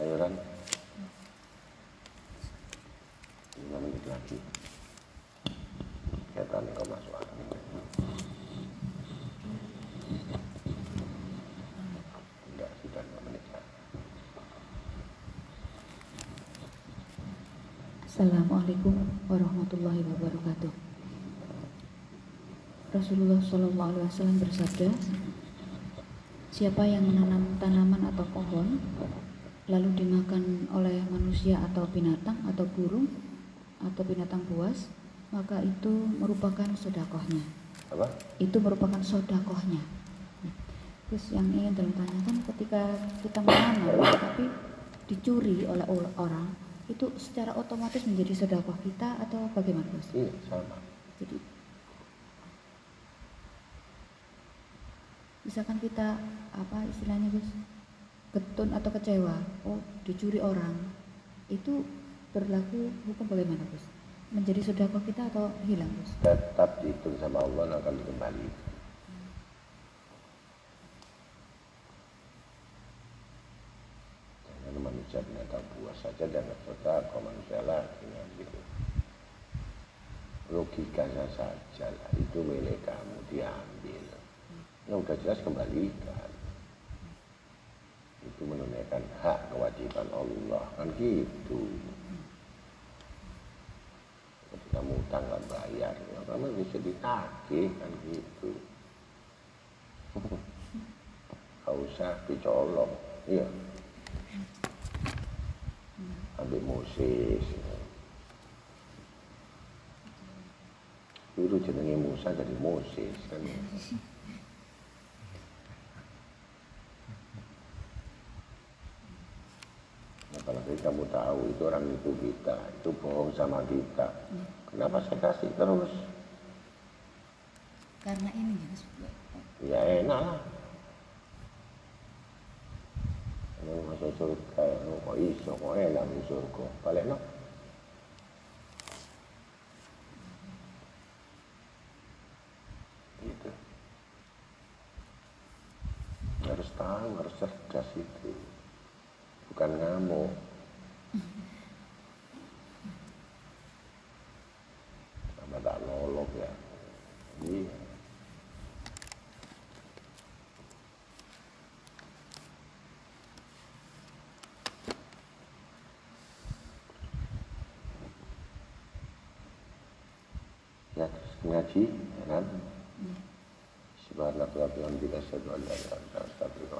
Ayo Ran. Lima menit lagi. Nih kau masuk lagi. Assalamualaikum warahmatullahi wabarakatuh. Rasulullah Shallallahu Alaihi Wasallam bersabda, siapa yang menanam tanaman atau pohon, lalu dimakan oleh manusia atau binatang atau burung atau binatang buas, maka itu merupakan sodakohnya. Apa? Itu merupakan sodakohnya. Terus yang ingin dalam tanyakan ketika kita menanam tapi dicuri oleh ol- orang, itu secara otomatis menjadi sodakoh kita atau bagaimana Gus? Iya, sama. Jadi misalkan kita apa istilahnya Gus getun atau kecewa, oh dicuri orang, itu berlaku hukum bagaimana Gus? Menjadi sodakoh kita atau hilang Gus? Tetap dihitung sama Allah dan akan dikembalikan. Jangan manusia binatang buas saja jangan kau manusia lagi kan gitu. Logikanya saja lah itu milik kamu diambil. Ya udah jelas kembalikan. Itu menunaikan hak kewajiban Allah kan gitu. Kamu utang nggak bayar, ya kamu bisa ditagih kan gitu. Gak usah dicolong, iya. Ambil Moses. Dulu jenenge Musa jadi Moses kan. Apalagi kamu tahu itu orang itu kita, itu bohong sama kita. Kenapa saya kasih terus? Karena ini ya. Ya enak lah. Ini masuk surga, ini kok iso, kok enak masuk surga. Balik no. Gitu. Harus tahu, harus cerdas itu. Bukan ngamuk. Sama tak lolok ya. Iya. Ya, terus ngaji, ya kan? Subhanallah bihamdika asyhadu an la ilaha illa anta astaghfiruka